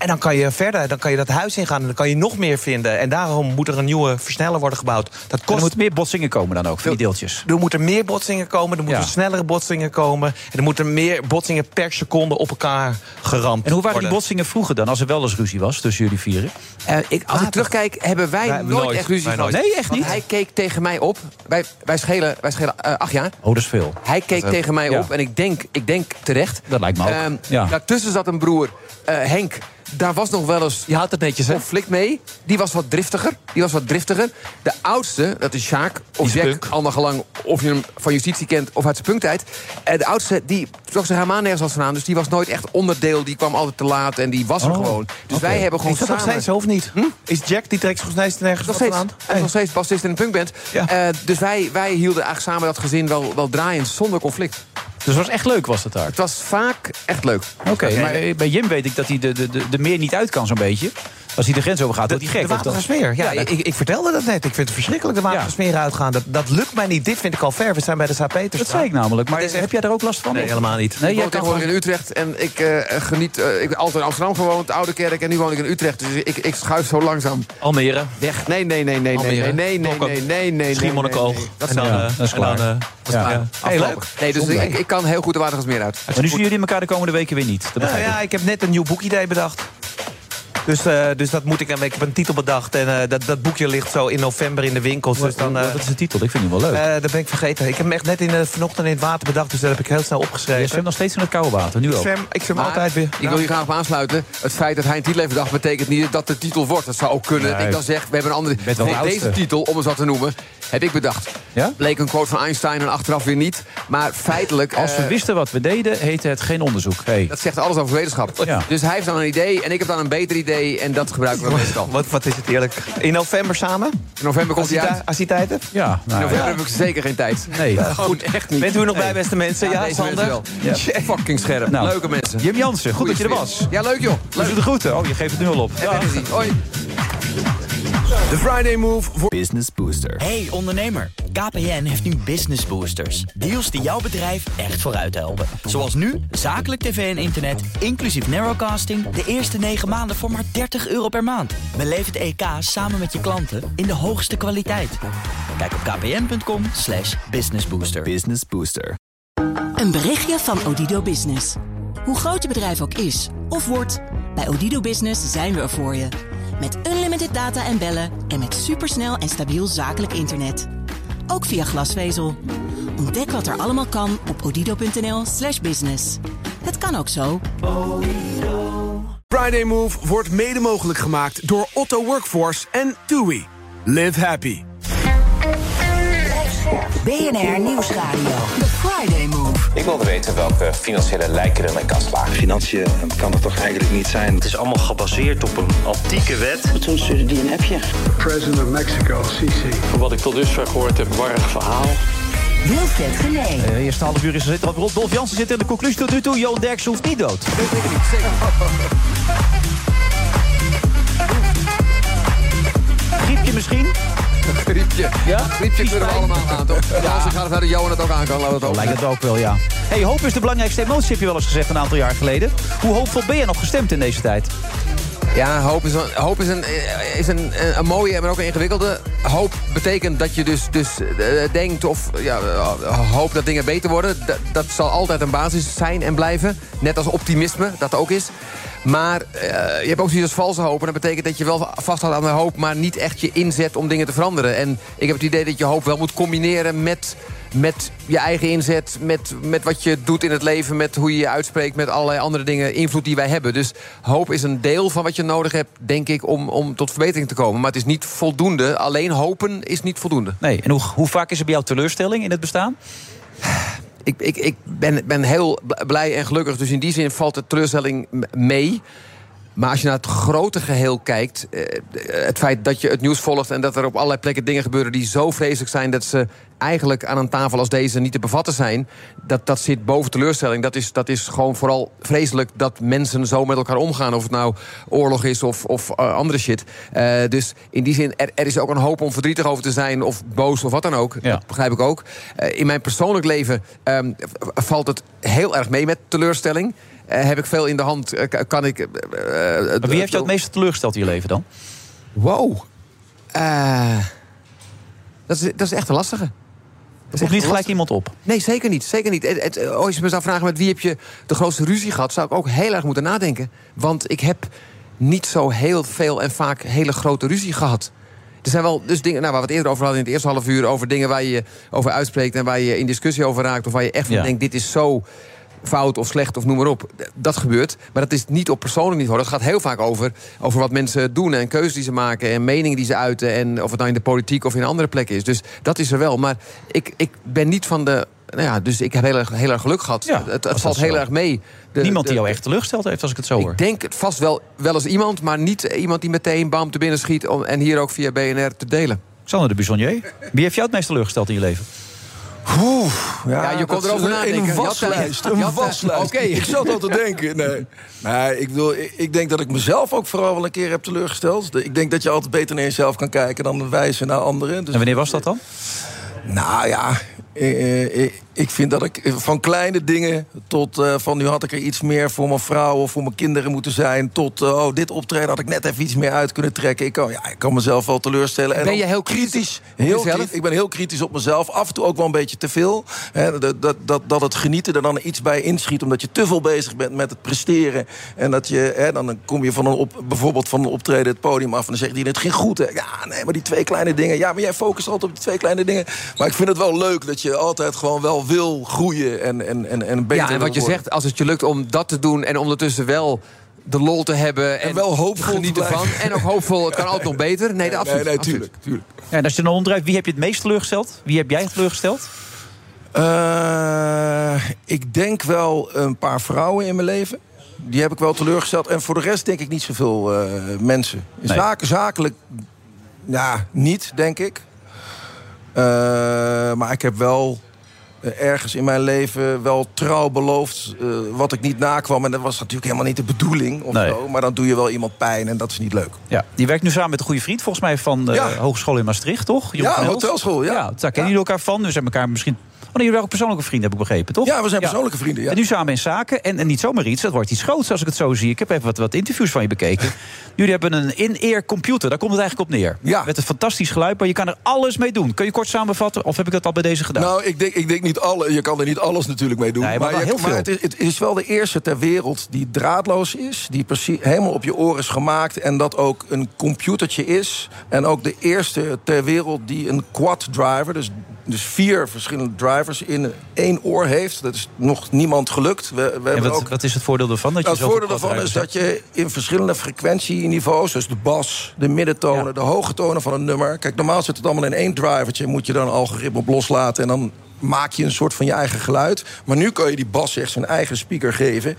En dan kan je verder, dan kan je dat huis ingaan en dan kan je nog meer vinden. En daarom moet er een nieuwe versneller worden gebouwd. Dat En er kost. moeten meer botsingen komen dan ook, van die deeltjes. Er moeten meer botsingen komen, er moeten Ja. snellere botsingen komen. En er moeten meer botsingen per seconde op elkaar geramd En hoe waren die botsingen vroeger dan, als er wel eens ruzie was tussen jullie vieren? Eh, ik, als ik terugkijk, hebben wij, Wij- nooit, nooit. echt ruzie gehad. Nee, echt Want niet? hij keek tegen mij op. Wij, wij schelen, wij schelen eh, acht jaar. Oh, dat is veel. Hij keek tegen mij ja. op en ik denk, ik denk terecht. Dat lijkt me ook. Ehm, Ja. Daartussen zat een broer, Henk. Daar was nog wel eens Je houdt het netjes, hè? conflict mee. Die was wat driftiger. Die was wat driftiger. De oudste, dat is Sjaak. Of Jack, allemaal gelang of je hem van justitie kent of uit zijn punktijd. En de oudste, die trok zich helemaal nergens als vandaan. Dus die was nooit echt onderdeel. Die kwam altijd te laat en die was er Oh, gewoon. Dus wij hebben gewoon Is dat nog samen... steeds zo of niet? Is Jack die trekt zich nog steeds nergens Nog wat steeds. aan? Hij is nog steeds bassist in een punkband. Ja. Eh, dus wij, wij hielden eigenlijk samen dat gezin wel, wel draaiend zonder conflict. Dus het was echt leuk, was het daar. Het was vaak echt leuk. Oké, maar eh, bij Jim weet ik dat hij de, de, de, de meer niet uit kan, zo'n beetje. Als hij de grens over gaat, wordt hij gek. De? Watergasmeer. Ja, Ja, ik, ik vertelde dat net. Ik vind het verschrikkelijk, de Watergasmeer uitgaan. Dat, dat lukt mij niet. Dit vind ik al ver. We zijn bij de Sapeter. Dat zei ik namelijk. Maar is heb jij daar ook last van? Nee, helemaal niet. Nee, ik woon tegenwoordig in Utrecht en ik eh, geniet... eh, ik heb altijd in Amsterdam gewoond, Oude Kerk... en nu woon ik in Utrecht. Dus ik, ik schuif zo langzaam Almere. weg. Nee, nee, nee, nee, nee, Almere. nee, nee, nee, nee, nee, nee. Schiermonnikoog. nee. Dat dan, ja, eh, dat is klaar. Ja. Hey, leuk. Nee, dus ik, ik kan heel goed de Watergasmeer uit. Maar nu zien jullie elkaar de komende weken weer niet. Dat Nou begrijp ik. ja, ik heb net een nieuw boekidee bedacht. Dus, eh, dus dat moet ik. Ik heb een titel bedacht. En eh, dat, dat boekje ligt zo in november in de winkels. Dus dan, eh, Wat is de titel? Ik vind die wel leuk. eh, dat ben ik vergeten. Ik heb hem echt net in, de vanochtend in het water bedacht. Dus dat heb ik heel snel je opgeschreven. zwemt nog steeds in het koude water, nu Ik ook. zwem, ik zwem Maar altijd weer. Ik wil hier graag op aansluiten. Het feit dat hij een titel heeft bedacht... betekent niet dat de titel wordt. Dat zou ook kunnen. Nee. Ik dan zeg, we hebben een andere... Nee, deze titel, om eens wat te noemen, heb ik bedacht. Ja? Bleek een quote van Einstein en achteraf weer niet. Maar feitelijk... Als we wisten wat we deden, heette het geen onderzoek. Hey. Dat zegt alles over wetenschap. Ja. Dus hij heeft dan een idee en ik heb dan een beter idee. En dat gebruiken we meestal. Wat, wat is het eerlijk? In november samen? In november komt Als hij uit. als hij tijd heeft? Ja, In nou, november ja. heb ik zeker geen tijd. Nee. Goed, echt niet. Bent u er nog bij, beste mensen? Ja, deze Sander? mensen wel. Fucking scherp. Nou, Leuke mensen. Jim Jansen, goed Goeie dat je er was. Ja, leuk joh. Leuk. De groeten. Oh, je geeft het nu al op. En hij. Hoi. De Friday Move voor Business Booster. Hey ondernemer, KPN heeft nu Business Boosters. Deals die jouw bedrijf echt vooruit helpen. Zoals nu, zakelijk tv en internet, inclusief narrowcasting... de eerste 9 maanden voor maar 30 euro per maand. Beleef het EK samen met je klanten in de hoogste kwaliteit. Kijk op kpn.com slash businessbooster. Business Booster. Een berichtje van Odido Business. Hoe groot je bedrijf ook is of wordt... bij Odido Business zijn we er voor je... Met unlimited data en bellen en met supersnel en stabiel zakelijk internet. Ook via glasvezel. Ontdek wat er allemaal kan op odido.nl slash business. Het kan ook zo. Friday Move wordt mede mogelijk gemaakt door Otto Workforce en TUI. Live happy. BNR Nieuwsradio. Ik wilde weten welke financiële lijken er in mijn kast lagen. Financiën kan het toch eigenlijk niet zijn. Het is allemaal gebaseerd op een antieke wet. Toen stuurde die een appje. President of Mexico, Sisi. Van wat ik tot dusver gehoord heb, warrig verhaal. Wilfred Genee. De eerste half uur is er zitten op. Dolf Jansen zit in de conclusie tot nu toe. Johan Derksen hoeft niet dood. Dat weet ik niet, zeker. Griepje misschien? Griepje. Ja? Griepje kunnen we allemaal aan, toch? En als ik ga verder Johan het ook aan kan, laten het ook. Lijkt het ook wel, ja. Hey, hoop is de belangrijkste emotie, heb je wel eens gezegd een aantal jaar geleden. Hoe hoopvol ben je nog gestemd in deze tijd? Ja, hoop is, een, hoop is, een, is een, een mooie, maar ook een ingewikkelde. Hoop betekent dat je dus, dus eh, denkt of ja, uh, hoopt dat dingen beter worden. Dat, zal altijd een basis zijn en blijven. Net als optimisme, dat ook is. Maar uh, je hebt ook zoiets als valse hoop. En dat betekent dat je wel vasthoudt aan de hoop... maar niet echt je inzet om dingen te veranderen. En ik heb het idee dat je hoop wel moet combineren met met je eigen inzet, met, met wat je doet in het leven... met hoe je je uitspreekt, met allerlei andere dingen, invloed die wij hebben. Dus hoop is een deel van wat je nodig hebt, denk ik, om, om tot verbetering te komen. Maar het is niet voldoende. Alleen hopen is niet voldoende. Nee, en hoe, hoe vaak is er bij jou teleurstelling in het bestaan? Ik, ik, ik ben, ben heel blij en gelukkig, dus in die zin valt de teleurstelling mee... Maar als je naar het grote geheel kijkt... het feit dat je het nieuws volgt... en dat er op allerlei plekken dingen gebeuren die zo vreselijk zijn... dat ze eigenlijk aan een tafel als deze niet te bevatten zijn... dat, dat zit boven teleurstelling. Dat is, dat is gewoon vooral vreselijk dat mensen zo met elkaar omgaan. Of het nou oorlog is of, of uh, andere shit. Uh, dus in die zin, er, er, is ook een hoop om verdrietig over te zijn... of boos of wat dan ook. Ja. Dat begrijp ik ook. Uh, in mijn persoonlijk leven um, valt het heel erg mee met teleurstelling... Uh, heb ik veel in de hand, uh, kan ik... Maar wie heeft jou het meest teleurgesteld in je leven dan? Wow. dat, is, dat is echt een lastige. Dat is niet gelijk iemand op? Nee, zeker niet. Zeker niet. Het, het, als je me zou vragen met wie heb je de grootste ruzie gehad... zou ik ook heel erg moeten nadenken. Want ik heb niet zo heel veel en vaak hele grote ruzie gehad. Er zijn wel dus dingen nou, waar we het eerder over hadden in het eerste half uur... over dingen waar je over uitspreekt en waar je in discussie over raakt... of waar je echt van ja. denkt, dit is zo fout of slecht of noem maar op. Dat gebeurt. Maar dat is niet op persoonlijk niveau. Dat gaat heel vaak over, over wat mensen doen en keuzes die ze maken... en meningen die ze uiten. En of het nou in de politiek of in andere plekken is. Dus dat is er wel. Maar ik, ik ben niet van de... Nou ja, dus ik heb heel erg, heel erg geluk gehad. Ja, het het valt heel erg mee. De, Niemand die jou echt teleurgesteld heeft, als ik het zo hoor. Ik denk vast wel, wel eens iemand, maar niet iemand die meteen bam te binnen schiet... Om, en hier ook via BNR te delen. Sander de Buissonnier, wie heeft jou het meest teleurgesteld in je leven? Oeh, ja, ja, je kon erover nadenken. Een waslijst. Een waslijst. Okay. Ik zat al te denken. Nee. nee ik, wil, ik, ik, denk dat ik mezelf ook vooral wel een keer heb teleurgesteld. Ik denk dat je altijd beter naar jezelf kan kijken dan wijzen naar anderen. Dus en wanneer was dat dan? Nou ja, ik, ik vind dat ik van kleine dingen tot uh, van nu had ik er iets meer voor mijn vrouw of voor mijn kinderen moeten zijn. Tot uh, oh, dit optreden had ik net even iets meer uit kunnen trekken. Ik kan, ja, ik kan mezelf wel teleurstellen. Ben je heel kritisch? Heel kritisch. Ik ben heel kritisch op mezelf. Af en toe ook wel een beetje te veel. Dat, dat, dat, dat het genieten er dan iets bij inschiet. Omdat je te veel bezig bent met het presteren. En dat je, hè, dan kom je van een op, bijvoorbeeld van een optreden het podium af. En dan zegt die het ging goed. Hè. Ja, nee, maar die twee kleine dingen. Ja, maar jij focust altijd op die twee kleine dingen. Maar ik vind het wel leuk dat je altijd gewoon wel wil groeien en, en, en, en beter Ja, en wat je worden. zegt, als het je lukt om dat te doen... en ondertussen wel de lol te hebben en, en wel hoopvol genieten van. En ook hoopvol, het kan altijd nog beter. Nee, de absoluut. Nee, nee, tuurlijk. tuurlijk. Ja, en als je dan omdraait, wie heb je het meest teleurgesteld? Wie heb jij teleurgesteld? Uh, ik denk wel een paar vrouwen in mijn leven. Die heb ik wel teleurgesteld. En voor de rest denk ik niet zoveel uh, mensen. Nee. Zaken, zakelijk, ja, niet, denk ik. Uh, maar ik heb wel eh, ergens in mijn leven wel trouw beloofd eh, wat ik niet nakwam. En dat was natuurlijk helemaal niet de bedoeling of Nee. zo. Maar dan doe je wel iemand pijn en dat is niet leuk. Ja, die werkt nu samen met een goede vriend, volgens mij van de Ja. Hogeschool in Maastricht, toch? Jon Ja, hotelschool, ja. daar kennen jullie elkaar van. Dus hebben elkaar misschien. Nee, jullie waren ook persoonlijke vrienden, heb ik begrepen, toch? Ja, we zijn persoonlijke vrienden, ja. En nu samen in zaken. En, en niet zomaar iets, dat wordt iets groots als ik het zo zie. Ik heb even wat, wat interviews van je bekeken. [LAUGHS] Jullie hebben een in-ear computer, daar komt het eigenlijk op neer. Ja. Met een fantastisch geluid, maar je kan er alles mee doen. Kun je kort samenvatten, of heb ik dat al bij deze gedaan? Nou, ik denk, ik denk niet alle. Je kan er niet alles natuurlijk mee doen. Nee, maar je- heel veel. het, is, het is wel de eerste ter wereld die draadloos is. Die precies helemaal op je oor is gemaakt. En dat ook een computertje is. En ook de eerste ter wereld die een quad driver. Dus, dus vier verschillende drivers in één oor heeft. Dat is nog niemand gelukt. We, we en wat, ook wat is het voordeel ervan? Dat je het voordeel daarvan is dat je in verschillende frequentieniveaus, dus de bas, de middentonen, de hoge tonen van een nummer. Kijk, normaal zit het allemaal in één drivertje. Moet je dan een algoritme op loslaten en dan maak je een soort van je eigen geluid. Maar nu kan je die bas echt zijn eigen speaker geven.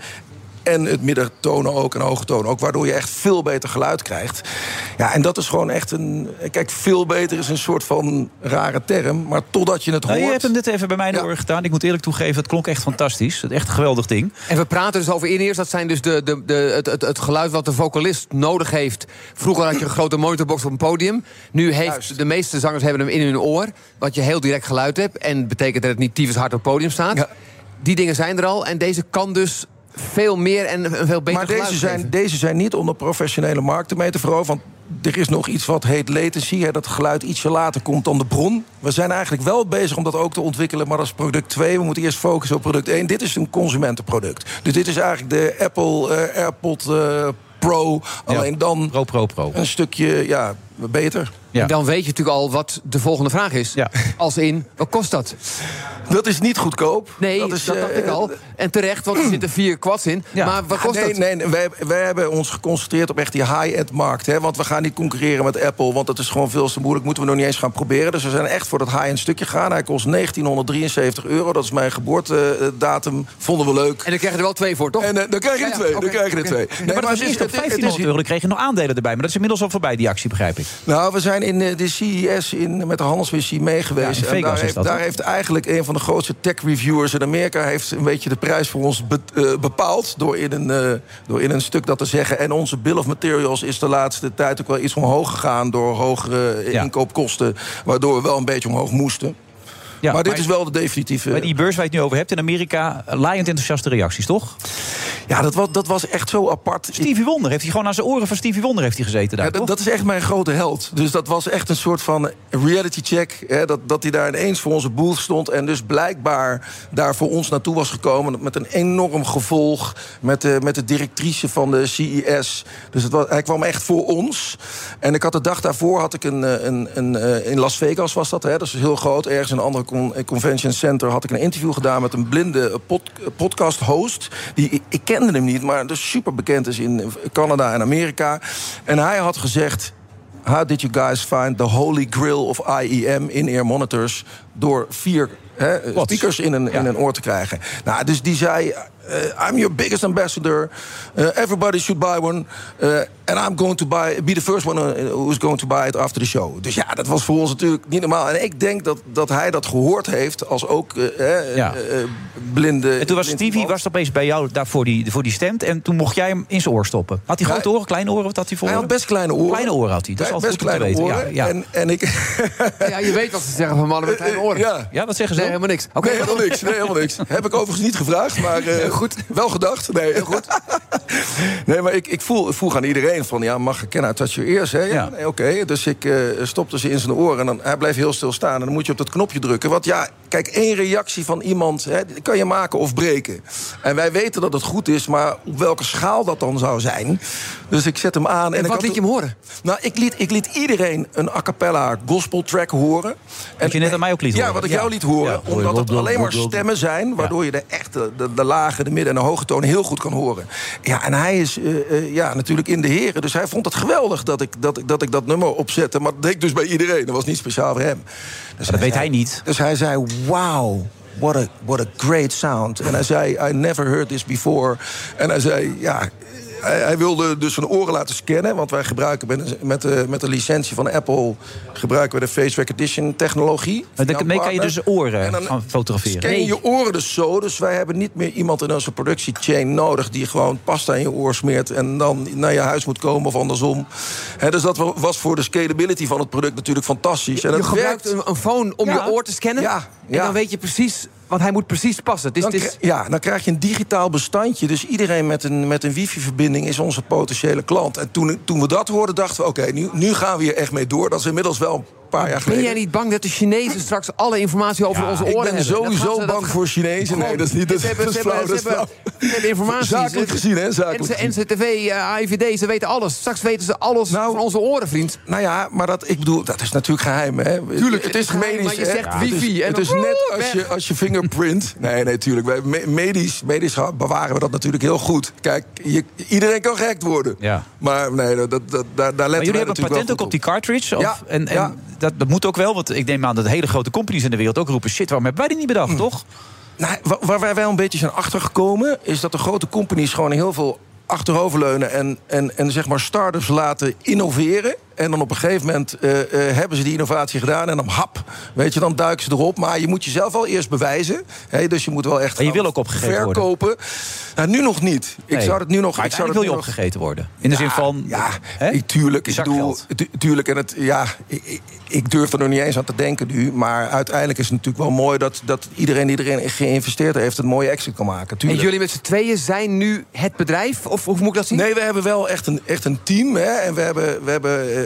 En het middentonen ook en hoge tonen ook. Waardoor je echt veel beter geluid krijgt. Ja, en dat is gewoon echt een... Kijk, veel beter is een soort van rare term. Maar totdat je het Nou, hoort... je hebt hem net even bij mij oren gedaan. Ik moet eerlijk toegeven, het klonk echt fantastisch. Het echt een geweldig ding. En we praten dus over in-ears. Dat zijn dus de, de, de, het, het, het geluid wat de vocalist nodig heeft. Vroeger had je een grote monitorbox op een podium. Nu heeft de meeste zangers hebben hem in hun oor. Wat je heel direct geluid hebt. En betekent dat het niet tyfus hard op het podium staat. Die dingen zijn er al. En deze kan dus veel meer en een veel beter Maar geluid deze zijn, geven. deze zijn niet onder professionele markten mee te veroveren. Want er is nog iets wat heet latency. Hè, dat het geluid ietsje later komt dan de bron. We zijn eigenlijk wel bezig om dat ook te ontwikkelen. Maar dat is product 2. We moeten eerst focussen op product 1. Dit is een consumentenproduct. Dus dit is eigenlijk de Apple eh, AirPod eh, Pro. Alleen dan Pro, Pro, Pro. een stukje ja, beter. En dan weet je natuurlijk al wat de volgende vraag is. Als in, wat kost dat? Dat is niet goedkoop. Nee, Dat dat, is, dacht eh, ik al. En terecht, want er zitten vier quads in. Maar wat kost nee, dat? Nee, nee, wij, wij hebben ons geconcentreerd op echt die high-end markt. Hè? Want we gaan niet concurreren met Apple, want dat is gewoon veel te moeilijk. Moeten we nog niet eens gaan proberen. Dus we zijn echt voor dat high-end stukje gegaan. Hij kost 1973 euro. Dat is mijn geboortedatum. Vonden we leuk. En dan krijg je er wel twee voor, toch? En eh, dan krijg je er Ja, ja, twee. dan krijg je er twee. Nee, maar dat het is- 1500 euro. Dan kreeg je nog aandelen erbij. Maar dat is inmiddels al voorbij, die actie, begrijp ik. Nou, we zijn in eh, de CES in, met de handelsmissie mee geweest. Ja, en daar, heeft, dat, daar heeft eigenlijk een van de grootste tech-reviewers in Amerika... heeft een beetje de prijs voor ons be- eh, bepaald... Door in, een, eh, door in een stuk dat te zeggen. En onze bill of materials is de laatste tijd ook wel iets omhoog gegaan... door hogere Ja. inkoopkosten, waardoor we wel een beetje omhoog moesten. Maar dit maar- is wel de definitieve... Bij die beurs waar je het nu over hebt in Amerika, laaiend enthousiaste reacties, toch? Ja, dat was, dat was echt zo apart. Stevie Wonder heeft hij gewoon aan zijn oren van Stevie Wonder heeft hij gezeten daar, Ja, dat, is echt mijn grote held. Dus dat was echt een soort van reality check. Hè, dat, dat hij daar ineens voor onze booth stond. En dus blijkbaar daar voor ons naartoe was gekomen. Met een enorm gevolg. Met de, met de directrice van de CES. Dus het was, hij kwam echt voor ons. En ik had de dag daarvoor had ik een. eh, een, een eh, in Las Vegas was dat. Hè, dat is heel groot. Ergens in een andere convention center had ik een interview gedaan met een blinde pod, podcast host. Die, ik, kende hem niet, maar dus super bekend is in Canada en Amerika. En hij had gezegd. How did you guys find the holy grail of IEM in-ear monitors door vier hè, speakers in een, in een oor te krijgen? Nou, dus die zei. Eh, I'm your biggest ambassador. Uh, everybody should buy one. Uh, and I'm going to buy, be the first one uh, who's going to buy it after the show. Dus ja, dat was voor ons natuurlijk niet normaal. En ik denk dat, dat hij dat gehoord heeft als ook uh, Ja. blinde. En toen was Stevie man. was opeens bij jou daar voor die, voor die stand. En toen mocht jij hem in zijn oor stoppen. Had hij grote oren, kleine oren? Wat had hij voor Hij had best kleine oren. Kleine oren had hij. Dat is Best altijd goed te kleine weten. oren. Ja, ja. En, en ik. [LAUGHS] Ja, je weet wat ze zeggen van mannen met kleine oren. Ja. ja, wat zeggen ze? Nee, helemaal niks. Oké, nee, helemaal niks. Nee, helemaal niks. Heb ik overigens niet gevraagd, maar [LAUGHS] eh, goed. wel gedacht. Nee, heel goed. [LAUGHS] nee, maar ik, ik voel, vroeg aan iedereen van, ja, mag ik kennen uit your ears? Hè? Ja, Ja. nee, oké. Dus ik eh, stopte ze in zijn oren en dan, hij bleef heel stil staan. En dan moet je op dat knopje drukken. Want ja, kijk, één reactie van iemand hè, kan je maken of breken. En wij weten dat het goed is, maar op welke schaal dat dan zou zijn. Dus ik zet hem aan. En, En ik wat liet je hem horen? Nou, ik liet, ik liet iedereen een a cappella gospel track horen. Wat je net aan mij ook liet Ja, horen. wat ik Ja. jou liet horen. Ja. Omdat het alleen maar stemmen zijn... waardoor je de echte, de, de lage, de midden en de hoge toon heel goed kan horen. Ja, en hij is eh, eh, ja, natuurlijk in de heren. Dus hij vond het geweldig dat ik dat, ik- dat ik dat nummer opzette. Maar dat deed ik dus bij iedereen. Dat was niet speciaal voor hem. Dus dat weet hij niet. Dus hij zei, wow... What a, what a great sound. En hij zei, I never heard this before. En hij zei, ja, hij, hij wilde dus zijn oren laten scannen. Want wij gebruiken met, met, de, met de licentie van Apple... gebruiken we de face recognition technologie. Maar daarmee kan je dus oren En dan gaan fotograferen. Scan je je oren dus zo. Dus wij hebben niet meer iemand in onze productiechain nodig... die gewoon pasta in je oor smeert en dan naar je huis moet komen of andersom. Hè, dus dat was voor de scalability van het product natuurlijk fantastisch. En je het gebruikt werkt. een, een phone om Ja. je oor te scannen. Ja, En ja. dan weet je precies, want hij moet precies passen. Het is, Dan het is, kri- ja, dan krijg je een digitaal bestandje. Dus iedereen met een, met een wifi-verbinding is onze potentiële klant. En toen, toen we dat hoorden, dachten we... oké, nu, nu gaan we hier echt mee door. Dat is inmiddels wel paar jaar ben jij niet bang dat de Chinezen straks alle informatie over onze ik oren ben hebben? Sowieso gaan ze- dat bang voor Chinezen. Nee, dat is niet... Dat, Ze hebben, is flauw, ze hebben, ze hebben informatie. Zakelijk gezien, hè? Zakelijk En NCTV, eh, AIVD, ze weten alles. Straks weten ze alles van onze oren, vriend. Nou ja, maar dat, ik bedoel, dat is natuurlijk geheim, hè? Tuurlijk, het is medisch. maar je hè? zegt het is- wifi en Het is net als je, als je fingerprint... [LAUGHS] Nee, nee, tuurlijk. Wij, me- medisch, medisch bewaren we dat natuurlijk heel goed. Kijk, je, iedereen kan gehackt worden. Ja. Maar nee, dat, dat, daar, daar letten Maar jullie wij hebben een natuurlijk patent ook op die cartridge? Of, Ja, en en ja. Dat, dat moet ook wel, want ik neem aan dat hele grote companies in de wereld ook roepen... shit, waarom hebben wij die niet bedacht, toch? Nou, wa- waar wij wel een beetje zijn achtergekomen... is dat de grote companies gewoon heel veel achteroverleunen... en, en, en zeg maar start-ups laten innoveren. En dan op een gegeven moment eh, eh, hebben ze die innovatie gedaan... en dan hap, weet je, dan duiken ze erop. Maar je moet jezelf wel eerst bewijzen. Hè, dus je moet wel echt Maar je wil ook opgegeten worden. verkopen. Nou, nu nog niet. Ik Nee. zou het nu nog... Maar ik zou uiteindelijk het wil je nog- opgegeten worden. In de zin van... Ja, hè? tuurlijk. Ik bedoel, tu- tuurlijk. En het, ja, ik, ik- durf er nog niet eens aan te denken nu. Maar uiteindelijk is het natuurlijk wel mooi dat, dat iedereen die erin geïnvesteerd heeft... een mooie exit kan maken. En Tuurlijk. jullie met z'n tweeën zijn nu het bedrijf? Of hoe moet ik dat zien? Nee, we hebben wel echt een, echt een team. Hè? En we hebben, we hebben eh,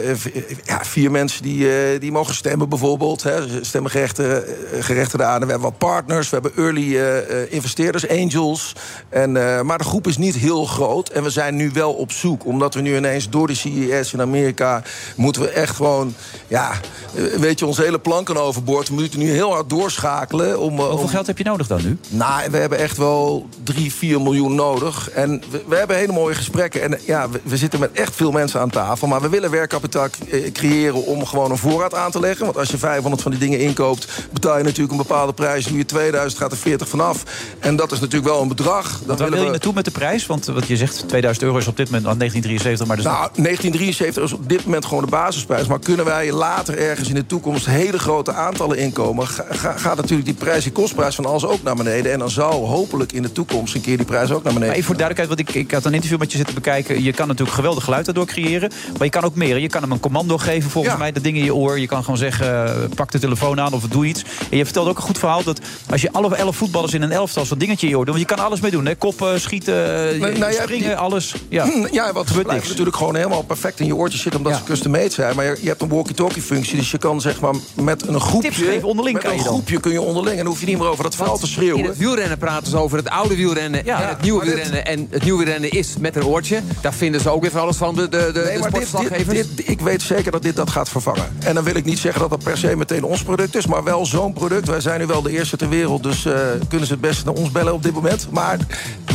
ja, vier mensen die, eh, die mogen stemmen bijvoorbeeld. Hè? Stemmengerechtigden gerechtigden aan. We hebben wat partners. We hebben early eh, eh, investeerders, angels. En, eh, maar de groep is niet heel groot. En we zijn nu wel op zoek. Omdat we nu ineens door de CES in Amerika... moeten we echt gewoon... Ja, eh, weet je, onze hele planken overboord. We moeten nu heel hard doorschakelen. Om, eh, Hoeveel om- geld heb je nodig dan nu? nou, we hebben echt wel 3, 4 miljoen nodig. En we, we hebben hele mooie gesprekken. En ja, we, we zitten met echt veel mensen aan tafel. Maar we willen werkkapitaal eh, creëren om gewoon een voorraad aan te leggen. Want als je 500 van die dingen inkoopt, betaal je natuurlijk een bepaalde prijs. Doe je 2000, gaat er 40 vanaf. En dat is natuurlijk wel een bedrag. Dat waar wil je we- naartoe met de prijs? Want wat je zegt, 2000 euro is op dit moment aan 1973, maar dus Nou, 1973 is op dit moment gewoon de basisprijs. Maar kunnen wij later ergens in de toekomst hele grote aantallen inkomen... ga- ga- gaat natuurlijk die prijs, die kostprijs van alles ook naar beneden. En dan zou hopelijk in de toekomst een keer die prijs ook naar beneden. Maar even voor duidelijkheid, want ik, ik had een interview met je zitten bekijken. Je kan natuurlijk geweldig geluid daardoor creëren. Maar je kan ook meer. Je kan hem een commando geven, volgens Ja. mij. Dat ding in je oor. Je kan gewoon zeggen, eh, pak de telefoon aan of doe iets. En je vertelde ook een goed verhaal dat als je alle elf voetballers in een elftal zo'n dingetje in je oor doet. Want je kan alles mee doen. Hè? Koppen, schieten, eh, Nou, nou, ja, springen, die- alles. Ja, [CLEARS THROAT] Ja, wat gebeurt niks. natuurlijk gewoon helemaal perfect in je oortjes zitten... omdat ze custom-made zijn. Maar je, je hebt een walkie-talkie-functie. Dus je kan zeg maar met een groepje... Tips geven onderling met kan een je dan. groepje kun je onderling. En dan hoef je niet meer over dat veld te In schreeuwen. het wielrennen praten ze over het oude wielrennen en het nieuwe maar dit- wielrennen. En het nieuwe wielrennen is met een oortje. Daar vinden ze ook weer van alles van, de, de, de, Nee, de maar dit, sportverslaggevers. dit, dit- ik weet zeker dat dit dat gaat vervangen. En dan wil ik niet zeggen dat dat per se meteen ons product is... maar wel zo'n product. Wij zijn nu wel de eerste ter wereld... dus eh, kunnen ze het beste naar ons bellen op dit moment. Maar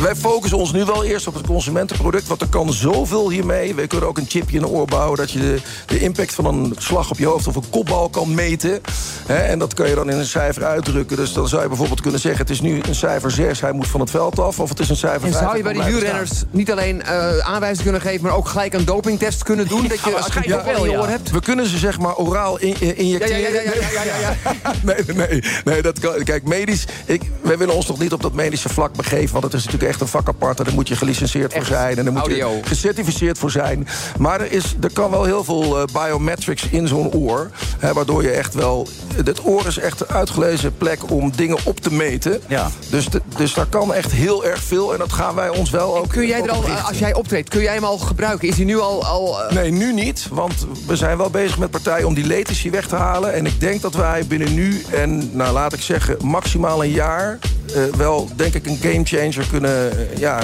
wij focussen ons nu wel eerst op het consumentenproduct... want er kan zoveel hiermee. We kunnen ook een chipje in de oor bouwen... dat je de, de impact van een slag op je hoofd of een kopbal kan meten. En dat kan je dan in een cijfer uitdrukken. Dus dan zou je bijvoorbeeld kunnen zeggen... het is nu een cijfer 6, hij moet van het veld af... of het is een cijfer En 5. zou je bij die wielrenners niet alleen eh aanwijzingen kunnen geven... maar ook gelijk een dopingtest kunnen doen? dat je als je wel, ja. hebt? We kunnen ze zeg maar oraal in, in- injecteren. Ja, ja, ja, ja, ja, Nee, nee, nee, dat kan. Kijk, medisch. Ik, wij willen ons nog niet op dat medische vlak begeven. Want het is natuurlijk echt een vak apart. En daar moet je gelicenseerd voor zijn. En daar moet audio. je gecertificeerd voor zijn. Maar er, is, er kan wel heel veel eh, biometrics in zo'n oor. Hè, waardoor je echt wel. Het oor is echt een uitgelezen plek om dingen op te meten. Ja. Dus, de- dus daar kan echt heel erg veel. En dat gaan wij ons wel ook. Kun jij er al, als jij optreedt, kun jij hem al gebruiken? Is hij nu al... al eh, Nee, nu niet. Want we zijn wel bezig met partijen om die latency weg te halen. En ik denk dat wij binnen nu en, nou laat ik zeggen, maximaal een jaar... eh, wel, denk ik, een gamechanger kunnen, eh, ja,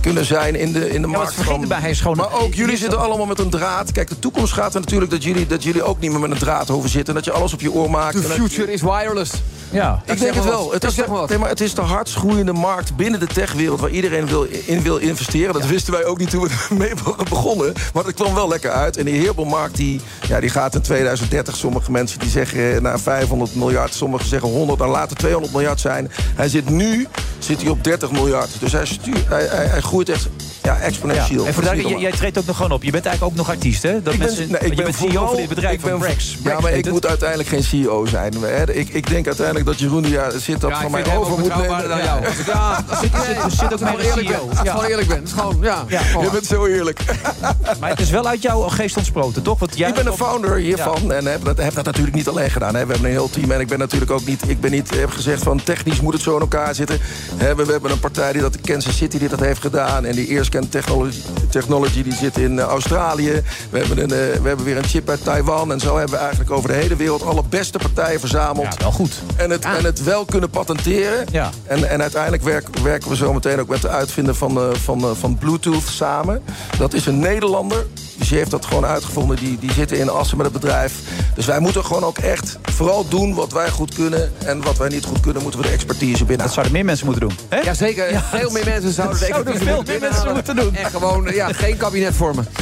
kunnen zijn in de, in de Ja, markt. erbij, hij is gewoon... Maar ook jullie zitten allemaal met een draad. Kijk, de toekomst gaat er natuurlijk dat jullie, dat jullie ook niet meer met een draad hoeven zitten. En dat je alles op je oor maakt. The dat- future is wireless. Ja. ik denk het wel. Het is, zeg de, nee, maar het is de hardst groeiende markt binnen de techwereld... waar iedereen wil, in wil investeren. Dat wisten wij ook niet toen we [LAUGHS] mee begonnen. Maar dat kwam wel lekker uit. En die heelbalmarkt die, ja, die gaat in 2030... sommige mensen die zeggen naar 500 miljard... sommigen zeggen 100, dan later 200 miljard zijn. Hij zit nu zit hij op 30 miljard. Dus hij, stuurt, hij, hij, hij groeit echt ja, exponentieel. En voor jij, jij treedt ook nog gewoon op. Je bent eigenlijk ook nog artiest, hè? Dat ik ben, mensen, nee, ik je ben bent CEO van dit bedrijf, ik ben- van Brex. Ja, maar ik het. moet uiteindelijk geen CEO zijn. Hè. Ik, ik denk uiteindelijk dat Jeroen die ja, zit dat Ja, van mij over moet nemen. dan jou. Ja, zit, zit, zit ook meer gewoon eerlijk ben. CEO. Als ik Ja. gewoon eerlijk ben. Gewoon, ja. Je bent zo eerlijk. [LAUGHS] Maar het is wel uit jouw geest ontsproten, toch? Want jij ik ben de founder hiervan en heb dat, heb dat natuurlijk niet alleen gedaan. Hè. We hebben een heel team en ik ben natuurlijk ook niet... Ik ben niet, heb gezegd van technisch moet het zo elkaar zitten. Hè, we, hebben een partij die dat in Kansas City die dat heeft gedaan. En die Eerscan Technology, Technology die zit in eh, Australië. We hebben, een, eh, we hebben weer een chip uit Taiwan. En zo hebben we eigenlijk over de hele wereld alle beste partijen verzameld. Ja, wel goed. En het, en het wel kunnen patenteren. Ja. En, en uiteindelijk werk- werken we zo meteen ook met de uitvinder van, eh, van, van Bluetooth samen. Dat is een Nederlander. Dus die heeft dat gewoon uitgevonden. Die, die zitten in Assen met het bedrijf. Dus wij moeten gewoon ook echt vooral doen wat wij goed kunnen. En wat wij niet goed kunnen, moeten we de expertise binnen. Dat zouden meer mensen moeten doen. Hè? Jazeker, veel meer mensen zouden de Zouden veel meer mensen moeten doen. En gewoon, ja, geen kabinet vormen. [LAUGHS]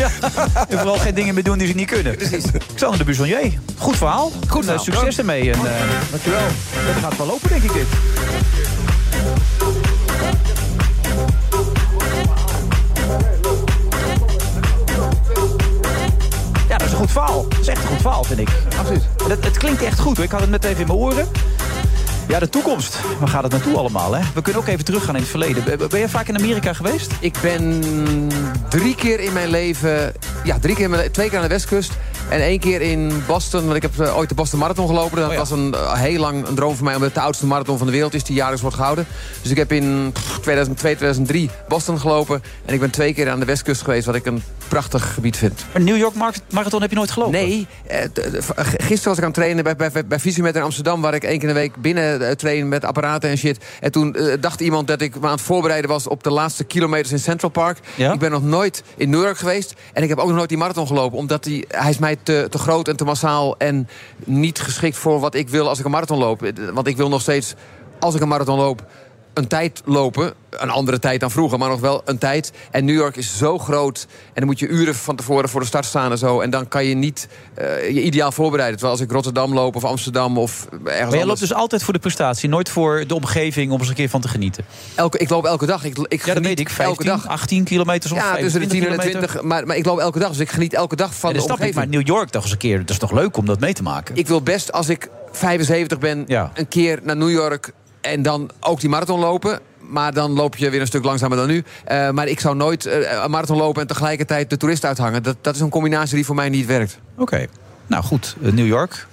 En vooral geen dingen meer doen die ze niet kunnen. Precies. Xander de Buzonier. Goed verhaal. Goed verhaal. succes ermee. En, eh, dankjewel. Dat gaat wel lopen, denk ik, dit. Ja, dat is een goed verhaal. Dat is echt een goed verhaal, vind ik. Absoluut. Het, het klinkt echt goed. hoor. Ik had het net even in mijn oren. Ja, de toekomst. Waar gaat het naartoe allemaal, hè? We kunnen ook even teruggaan in het verleden. Ben- je vaak in Amerika geweest? Ik ben drie keer in mijn leven... Ja, drie keer in mijn twee keer aan de westkust. En één keer in Boston. Want ik heb eh, ooit de Boston Marathon gelopen. Dat Oh ja. was een, eh, heel lang een droom van mij. Omdat het de oudste marathon van de wereld is. Die jaarlijks wordt gehouden. Dus ik heb in pff, 2002, 2003 Boston gelopen. En ik ben twee keer aan de westkust geweest. Wat ik een prachtig gebied vind. Maar New York Mar- Marathon heb je nooit gelopen? Nee, g- gisteren was ik aan het trainen bij, bij, bij in Amsterdam... waar ik één keer in de week binnen eh, train met apparaten en shit. En toen eh, dacht iemand dat ik me aan het voorbereiden was... op de laatste kilometers in Central Park. Ja? Ik ben nog nooit in New York geweest. En ik heb ook nog nooit die marathon gelopen. Omdat die, hij is mij te, te groot en te massaal... en niet geschikt voor wat ik wil als ik een marathon loop. Want ik wil nog steeds, als ik een marathon loop een tijd lopen. Een andere tijd dan vroeger, maar nog wel een tijd. En New York is zo groot. En dan moet je uren van tevoren voor de start staan en zo. En dan kan je niet eh, je ideaal voorbereiden. Terwijl als ik Rotterdam loop of Amsterdam of ergens Maar jij anders... loopt dus altijd voor de prestatie, nooit voor de omgeving om eens een keer van te genieten. elke, ik loop elke dag. Ik, ik Ja, dat weet ik. 15, elke dag. 18 kilometer of Ja, tussen de 10 en de 20. Maar, maar ik loop elke dag, dus ik geniet elke dag van de ik, omgeving. maar New York toch eens een keer. Dat is toch leuk om dat mee te maken? Ik wil best, als ik 75 ben, Ja. een keer naar New York... en dan ook die marathon lopen. Maar dan loop je weer een stuk langzamer dan nu. Eh, maar ik zou nooit eh, een marathon lopen en tegelijkertijd de toerist uithangen. Dat, dat is een combinatie die voor mij niet werkt. Oké. Nou goed, eh, New York.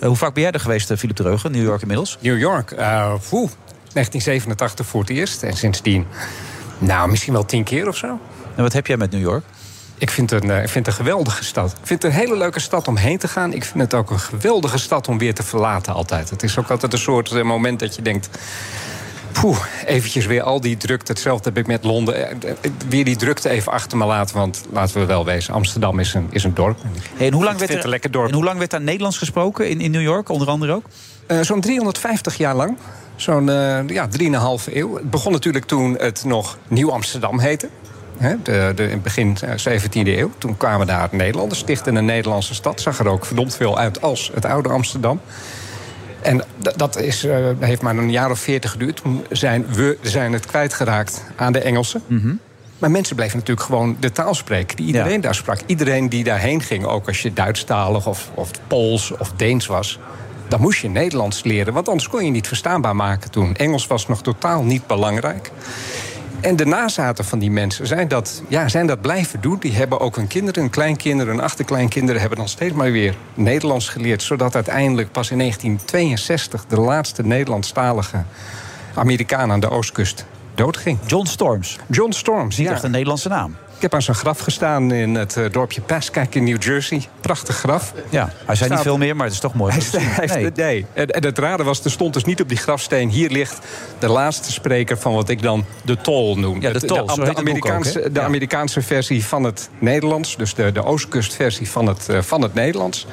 Hoe vaak ben jij er geweest, Philip Dreugen? New York inmiddels? New York, eh, poeh, 1987 voor het eerst. En sindsdien, nou, misschien wel tien keer of zo. En wat heb jij met New York? Ik vind, het een, eh, ik vind het een geweldige stad. Ik vind het een hele leuke stad om heen te gaan. Ik vind het ook een geweldige stad om weer te verlaten altijd. Het is ook altijd een soort eh, moment dat je denkt... Poeh, eventjes weer al die drukte. Hetzelfde heb ik met Londen. Eh, Weer die drukte even achter me laten. Want laten we wel wezen, Amsterdam is een, is een dorp. Hey, en, hoe lang Ik werd vind het er, een lekker dorp. en hoe lang werd daar Nederlands gesproken in, in New York, onder andere ook? Zo'n 350 jaar lang. Zo'n eh ja, 3,5 eeuw. Het begon natuurlijk toen het nog Nieuw Amsterdam heette. Hè, de, de, in het begin eh, 17e eeuw. Toen kwamen daar Nederlanders, stichtten een Nederlandse stad. Zag er ook verdomd veel uit als het oude Amsterdam. En dat is, eh, heeft maar een jaar of veertig geduurd. Toen zijn we zijn het kwijtgeraakt aan de Engelsen. Maar mensen bleven natuurlijk gewoon de taal spreken die iedereen daar sprak. Iedereen die daarheen ging, ook als je Duitsstalig of, of Pools of Deens was... dan moest je Nederlands leren, want anders kon je niet verstaanbaar maken toen. Engels was nog totaal niet belangrijk. En de nazaten van die mensen zijn dat, ja, zijn dat blijven doen. Die hebben ook hun kinderen, hun kleinkinderen, hun achterkleinkinderen... hebben dan steeds maar weer Nederlands geleerd... zodat uiteindelijk pas in 1962 de laatste Nederlandstalige Amerikaan aan de oostkust doodging. John Storms. John Storms, Niet ja. echt een Nederlandse naam. Ik heb aan zijn graf gestaan in het eh, dorpje Pascack in New Jersey. Prachtig graf. Ja, hij zei niet veel meer, maar het is toch mooi. Hij is- Nee. nee. En, en het rare was, er stond dus niet op die grafsteen... hier ligt de laatste spreker van wat ik dan de tol noem. Ja, de Het- tol, boek Amerikaanse, ook, de. Amerikaanse versie van het Nederlands. Dus de, de oostkustversie van het, eh, van het Nederlands.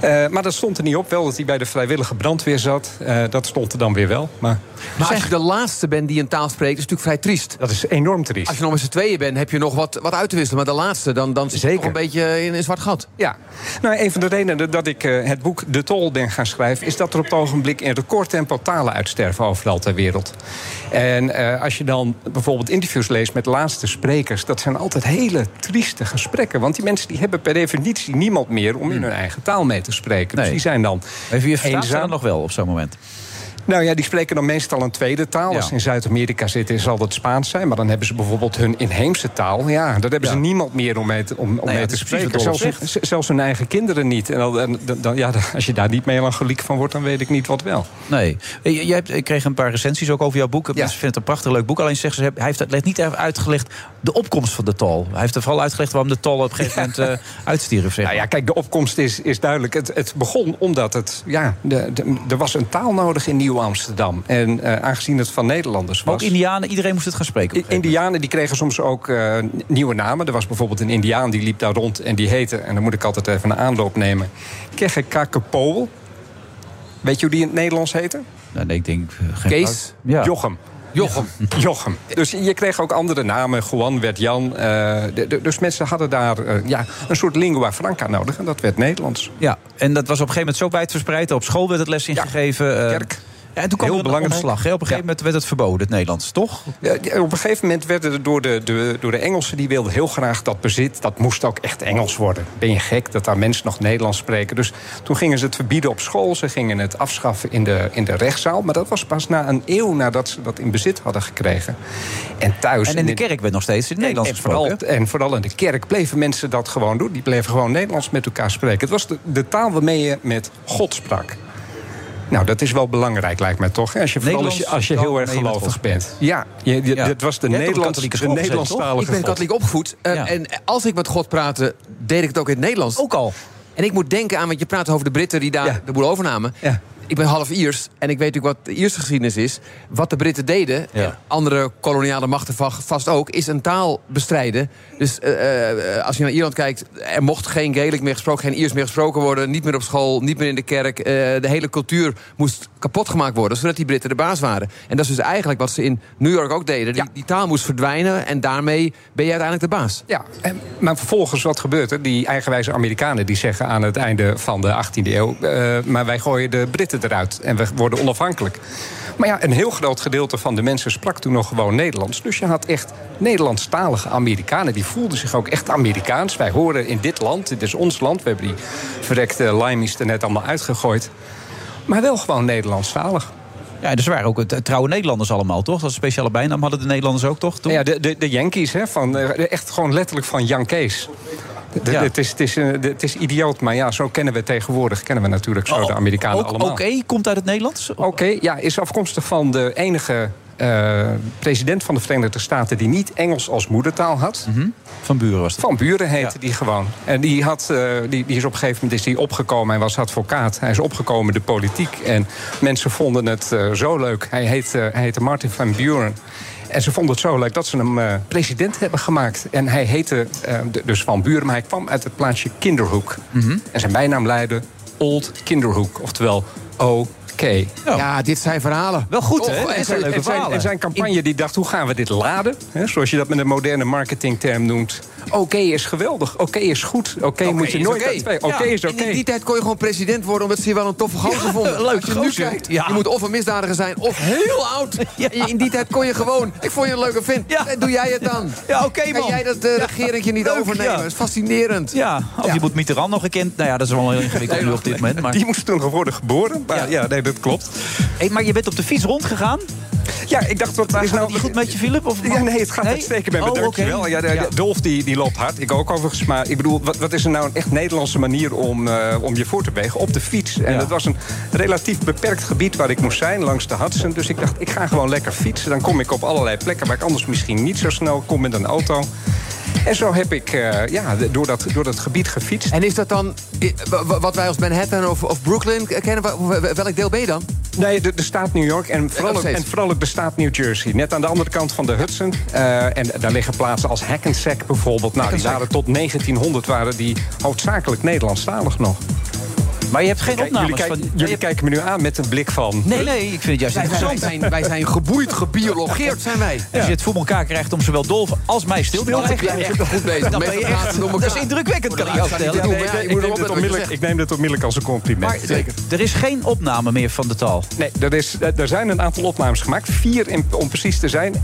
Eh, maar dat stond er niet op. Wel dat hij bij de vrijwillige brandweer zat. Eh, dat stond er dan weer wel. Maar Maar als je de laatste bent die een taal spreekt, is het natuurlijk vrij triest. dat is enorm triest. Als je nog met z'n tweeën bent, heb je nog wat, wat uit te wisselen. Maar de laatste, dan, dan zit je nog een beetje in een zwart gat. Ja, nou, een van de redenen dat ik eh, het boek De Tol ben gaan schrijven... is dat er op het ogenblik in recordtempo talen uitsterven overal ter wereld. En als je dan bijvoorbeeld interviews leest met laatste sprekers... dat zijn altijd hele trieste gesprekken. Want die mensen die hebben per definitie niemand meer... om in hun eigen taal mee te spreken. Dus die zijn dan Even je verstaat nog wel op zo'n moment. Nou ja, die spreken dan meestal een tweede taal. Als ze in Zuid-Amerika zitten, zal dat Spaans zijn. Maar dan hebben ze bijvoorbeeld hun inheemse taal. Ja, daar hebben ze niemand meer om mee te, om, om ja, mee dat te spreken. Zelfs, hun- zelfs hun eigen kinderen niet. En dan, dan, ja, als je daar niet melancholiek van wordt, dan weet ik niet wat wel. Nee. Eh, Jij hebt, ik kreeg een paar recensies ook over jouw boek. Mensen vinden het een prachtig leuk boek. Alleen zegt ze, hij heeft het niet uitgelegd de opkomst van de tol. Hij heeft er vooral uitgelegd waarom de tol op een gegeven moment eh, uitstierf. Zeg Nou ja, kijk, de opkomst is, is duidelijk. Het, het begon omdat het, ja, de, de- er was een taal nodig in Nieuw-Amsterdam. En eh, aangezien het van Nederlanders was... ook Indianen, iedereen moest het gaan spreken. Indianen die kregen soms ook eh, nieuwe namen. Er was bijvoorbeeld een Indiaan die liep daar rond en die heette... en dan moet ik altijd even een aanloop nemen... Kegekakepol. Weet je hoe die in het Nederlands heette? Nou, nee, ik denk... geen Kees? Jochem. Jochem. [LAUGHS] Jochem. Dus je kreeg ook andere namen. Juan werd Jan. eh, dus mensen hadden daar eh, ja, een soort lingua franca nodig. En dat werd Nederlands. Ja, en dat was op een gegeven moment zo wijd verspreid. Op school werd het les ingegeven. eh, kerk. Ja, en toen kwam Heel er een belangrijk. omslag. hè. Op een gegeven moment werd het verboden, het Nederlands, toch? Op een gegeven moment werden er door de, de, door de Engelsen... die wilden heel graag dat bezit, dat moest ook echt Engels worden. Ben je gek dat daar mensen nog Nederlands spreken? Dus toen gingen ze het verbieden op school. Ze gingen het afschaffen in de, in de rechtszaal. Maar dat was pas na een eeuw nadat ze dat in bezit hadden gekregen. En thuis... En in de kerk werd nog steeds in het Nederlands en vooral, gesproken. en vooral in de kerk bleven mensen dat gewoon doen. Die bleven gewoon Nederlands met elkaar spreken. Het was de, de taal waarmee je met God sprak. Nou, dat is wel belangrijk, lijkt mij toch? Als je, vooral als je, als je heel erg gelovig bent. Ja, je, Ja. was de Nederlands, de gezeten, Nederlandstalige Ik ben katholiek opgevoed. eh, Ja. En als ik met God praatte, deed ik het ook in het Nederlands. Ook al. En ik moet denken aan, want je praat over de Britten die daar de boel overnamen. Ik ben half Iers en ik weet natuurlijk wat de Ierse geschiedenis is. Wat de Britten deden, en andere koloniale machten va- vast ook, is een taal bestrijden. Dus eh, eh, als je naar Ierland kijkt, er mocht geen Gaelic meer gesproken, geen Iers meer gesproken worden. Niet meer op school, niet meer in de kerk. Eh, de hele cultuur moest kapot gemaakt worden, zodat die Britten de baas waren. En dat is dus eigenlijk wat ze in New York ook deden. Die, die taal moest verdwijnen en daarmee ben je uiteindelijk de baas. Ja, en, maar vervolgens wat gebeurt er? Die eigenwijze Amerikanen die zeggen aan het einde van de 18e eeuw... maar wij gooien de Britten eruit en we worden onafhankelijk. Maar ja, een heel groot gedeelte van de mensen sprak toen nog gewoon Nederlands. Dus je had echt Nederlandstalige Amerikanen. Die voelden zich ook echt Amerikaans. Wij horen in dit land, dit is ons land. We hebben die verrekte limeys er net allemaal uitgegooid. Maar wel gewoon Nederlandstalig. Ja, dus waren ook het- trouwe Nederlanders allemaal, toch? Dat is een speciale bijnaam hadden de Nederlanders ook, toch? Toen? Ja, de, de, de Yankees, hè, van, eh, echt gewoon letterlijk van Yankees. Ja. Het, is, het, is, eh, het is idioot, maar ja, zo kennen we tegenwoordig. Kennen we natuurlijk zo de Amerikanen ook allemaal. Oké komt uit het Nederlands? Oké, ja, is afkomstig van de enige eh, president van de Verenigde Staten... die niet Engels als moedertaal had. Van Buren was het. Van Buren heette die gewoon. En die, had, eh, die, die is op een gegeven moment is die opgekomen. Hij was advocaat. Hij is opgekomen de politiek. En mensen vonden het zo leuk. Hij heette, hij heette Martin van Buren. En ze vonden het zo leuk dat ze hem eh, president hebben gemaakt. En hij heette eh, dus Van Buren, maar hij kwam uit het plaatsje Kinderhoek. En zijn bijnaam luidde Old Kinderhoek. Oftewel OK. Ja, dit zijn verhalen. Wel goed, hè? En Dit zijn leuke en zijn, verhalen. en zijn campagne die dacht, hoe gaan we dit laden? Hè, zoals je dat met een moderne marketingterm noemt. Oké is geweldig, oké is goed, oké moet je is nooit oké. twee. Oké Ja. is In oké. die, die tijd kon je gewoon president worden omdat ze je wel een toffe gozer vonden. leuk je nu gozer. kijkt, Ja. je moet of een misdadiger zijn of heel oud. [LAUGHS] In die tijd kon je gewoon, ik vond je een leuke vent. En Doe jij het dan? Ja, oké, Kan man. jij dat uh, regeringje niet Leuk, overnemen? ja. Dat is fascinerend. Ja, of je moet Mitterrand nog gekend. Nou ja, dat is wel heel ingewikkeld nu op dit moment. Maar... Die moest toen worden geboren. Maar ja, nee, dat klopt. Hey, maar je bent op de fiets rondgegaan? Ja, ik dacht, wat is nou... niet goed met je, Philip? Of Ja, nee, het gaat Nee? uitstekend met me, Oh, dankjewel. Ja, de, Ja. Dolf die, die loopt hard, ik ook overigens. Maar ik bedoel, wat, wat is er nou een echt Nederlandse manier om, eh, om je voor te bewegen? Op de fiets. En Ja. het was een relatief beperkt gebied waar ik moest zijn, langs de Hudson. Dus ik dacht, ik ga gewoon lekker fietsen. Dan kom ik op allerlei plekken waar ik anders misschien niet zo snel kom met een auto. En zo heb ik eh, ja, door, dat, door dat gebied gefietst. En is dat dan wat wij als Manhattan of, of Brooklyn kennen? Welk deel ben je dan? Nee, de, de staat New York en vooral, ook, en vooral ook de staat New Jersey. Net aan de andere kant van de Hudson. Eh, en daar liggen plaatsen als Hackensack bijvoorbeeld. Nou, die waren tot 1900 waren die hoofdzakelijk Nederlandstalig nog. Maar je hebt geen Kijk, opnames jullie, van... kijken, jullie kijken me nu aan met een blik van... Nee, nee, ik vind het juist Wij wij, interessant. zijn, wij zijn geboeid, gebiologeerd zijn wij. Als je het voor elkaar krijgt om zowel Dolf als mij stil te krijgen. Je bent goed bezig. Dan ben je echt... Dat is indrukwekkend, kan ik jou vertellen. ja, ik, moet neem dit onmiddellijk, zegt. ik neem dit onmiddellijk als een compliment. Maar Zeker. er is geen opname meer van de taal. Nee, er, is, er zijn een aantal opnames gemaakt. Vier in, om precies te zijn.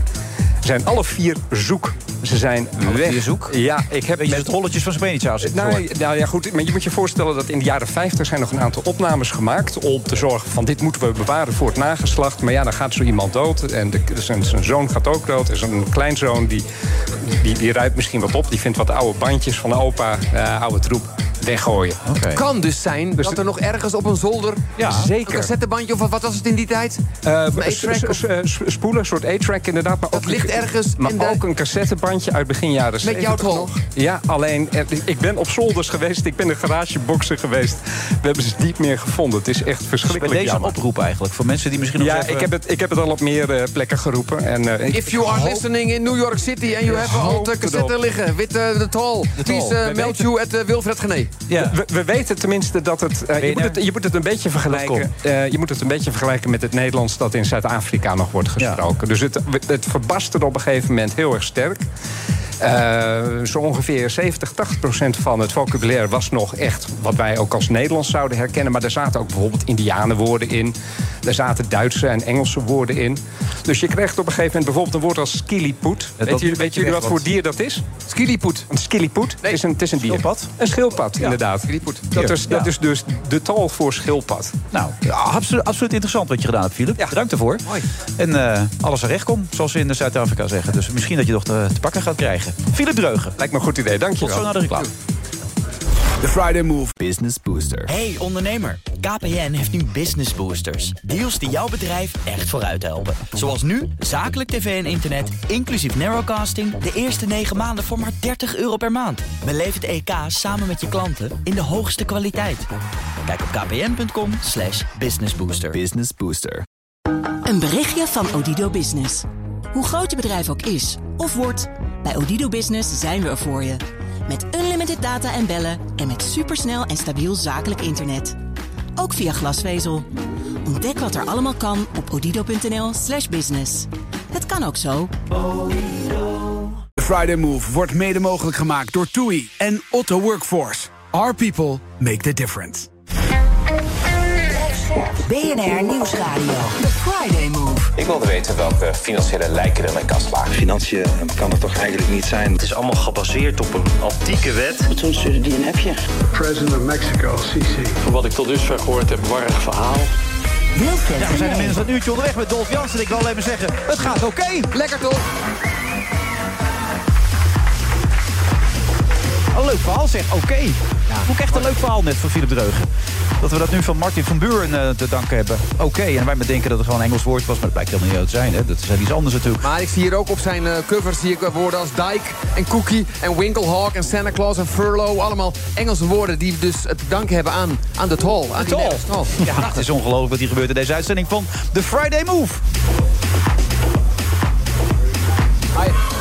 Ze zijn alle vier zoek. Ze zijn weg. vier zoek? Ja, ik heb met het rolletjes van als ik het Nou, nou ja, goed. Maar je moet je voorstellen dat in de jaren 50 zijn nog een aantal opnames gemaakt. om te zorgen van dit moeten we bewaren voor het nageslacht. Maar ja, dan gaat zo iemand dood. En de, zijn, zijn zoon gaat ook dood. Is een kleinzoon die, die, die ruikt misschien wat op. Die vindt wat oude bandjes van opa, eh, oude troep. Weggooien. Oké. Kan dus zijn dat er nog ergens op een zolder... Ja, een zeker. cassettebandje of wat was het in die tijd? Eh, Een s- spoelen, een soort A-track inderdaad. Maar Dat ook, ligt ergens Maar in de- ook een cassettebandje uit begin jaren 70 jouw tol. nog. Ja, alleen eh, ik ben op zolders geweest. Ik ben een garageboxer geweest. We hebben ze niet meer gevonden. Het is echt Bij verschrikkelijk deze een jammer. oproep eigenlijk. Voor mensen die misschien nog Ja, even... ik heb, het, ik heb het al op meer eh, plekken geroepen. En, eh, If you are hoop- listening in New York City and you have a old het cassette liggen with uh, the toll, please uh, you at uh, Wilfred Gené. Ja. We, we weten tenminste dat het, eh, je, moet het... Je moet het een beetje vergelijken. eh, je moet het een beetje vergelijken met het Nederlands dat in Zuid-Afrika nog wordt gesproken. Dus het, het verbasterde op een gegeven moment heel erg sterk. Eh, zo ongeveer 70, 80 procent van het vocabulaire was nog echt wat wij ook als Nederlands zouden herkennen. Maar er zaten ook bijvoorbeeld Indianenwoorden in. Er zaten Duitse en Engelse woorden in. Dus je krijgt op een gegeven moment bijvoorbeeld een woord als skillypoet. dat Weet, jullie weg wat voor dier dat is? Skillypoet. Een skillypoet? Het is een, het is een dier. Schildpad? Een schildpad, inderdaad. Dat, is, dat Ja. is dus de taal voor schildpad. Nou, ja, absoluut, absoluut interessant wat je gedaan hebt, Philip. Bedankt ervoor. Mooi. En eh, alles er recht komt, zoals ze in Zuid-Afrika zeggen. Dus misschien dat je nog te, te pakken gaat krijgen. Philip Dreugen. Lijkt me een goed idee, Tot zo dankjewel. naar de reclame. The Friday Move. Business Booster. Hey ondernemer, KPN heeft nu Business Boosters. Deals die jouw bedrijf echt vooruit helpen. Zoals nu, zakelijk tv en internet, inclusief narrowcasting... de eerste 9 maanden voor maar 30 euro per maand. Beleef het EK samen met je klanten in de hoogste kwaliteit. Kijk op kpn.com slash businessbooster. Business Booster. Een berichtje van Odido Business. Hoe groot je bedrijf ook is of wordt, bij Odido Business zijn we er voor je. Met unlimited data en bellen en met supersnel en stabiel zakelijk internet. Ook via glasvezel. Ontdek wat er allemaal kan op odido.nl slash business. Het kan ook zo. The Friday Move wordt mede mogelijk gemaakt door TUI en Otto Workforce. Our people make the difference. BNR Nieuwsradio. The Friday Move. Ik wilde weten welke financiële lijken er in mijn kast lagen. Financiën kan het toch eigenlijk niet zijn. Het is allemaal gebaseerd op een antieke wet. Toen stuurde die een appje. President of Mexico, CC. Van wat ik tot dusver gehoord heb, warrig verhaal. Ja, we zijn inmiddels een uurtje onderweg met Dolph Jansen. Ik wil alleen maar zeggen, het gaat oké. Lekker toch? Een leuk verhaal zeg, oké. Ook echt een leuk verhaal net van Philip Dreugen. Dat we dat nu van Martin van Buren eh, te danken hebben. Oké, en wij maar denken dat het gewoon een Engels woord was. Maar dat blijkt helemaal niet zo te zijn. Hè. Dat is iets anders natuurlijk. Maar ik zie hier ook op zijn eh, covers zie ik eh, woorden als Dike en Cookie en Winklehawk en Santa Claus en Furlough. Allemaal Engelse woorden die dus het te danken hebben aan, aan de tol. Aan die tol. Ja, het is ongelooflijk wat hier gebeurt in deze uitzending van The Friday Move. Hi.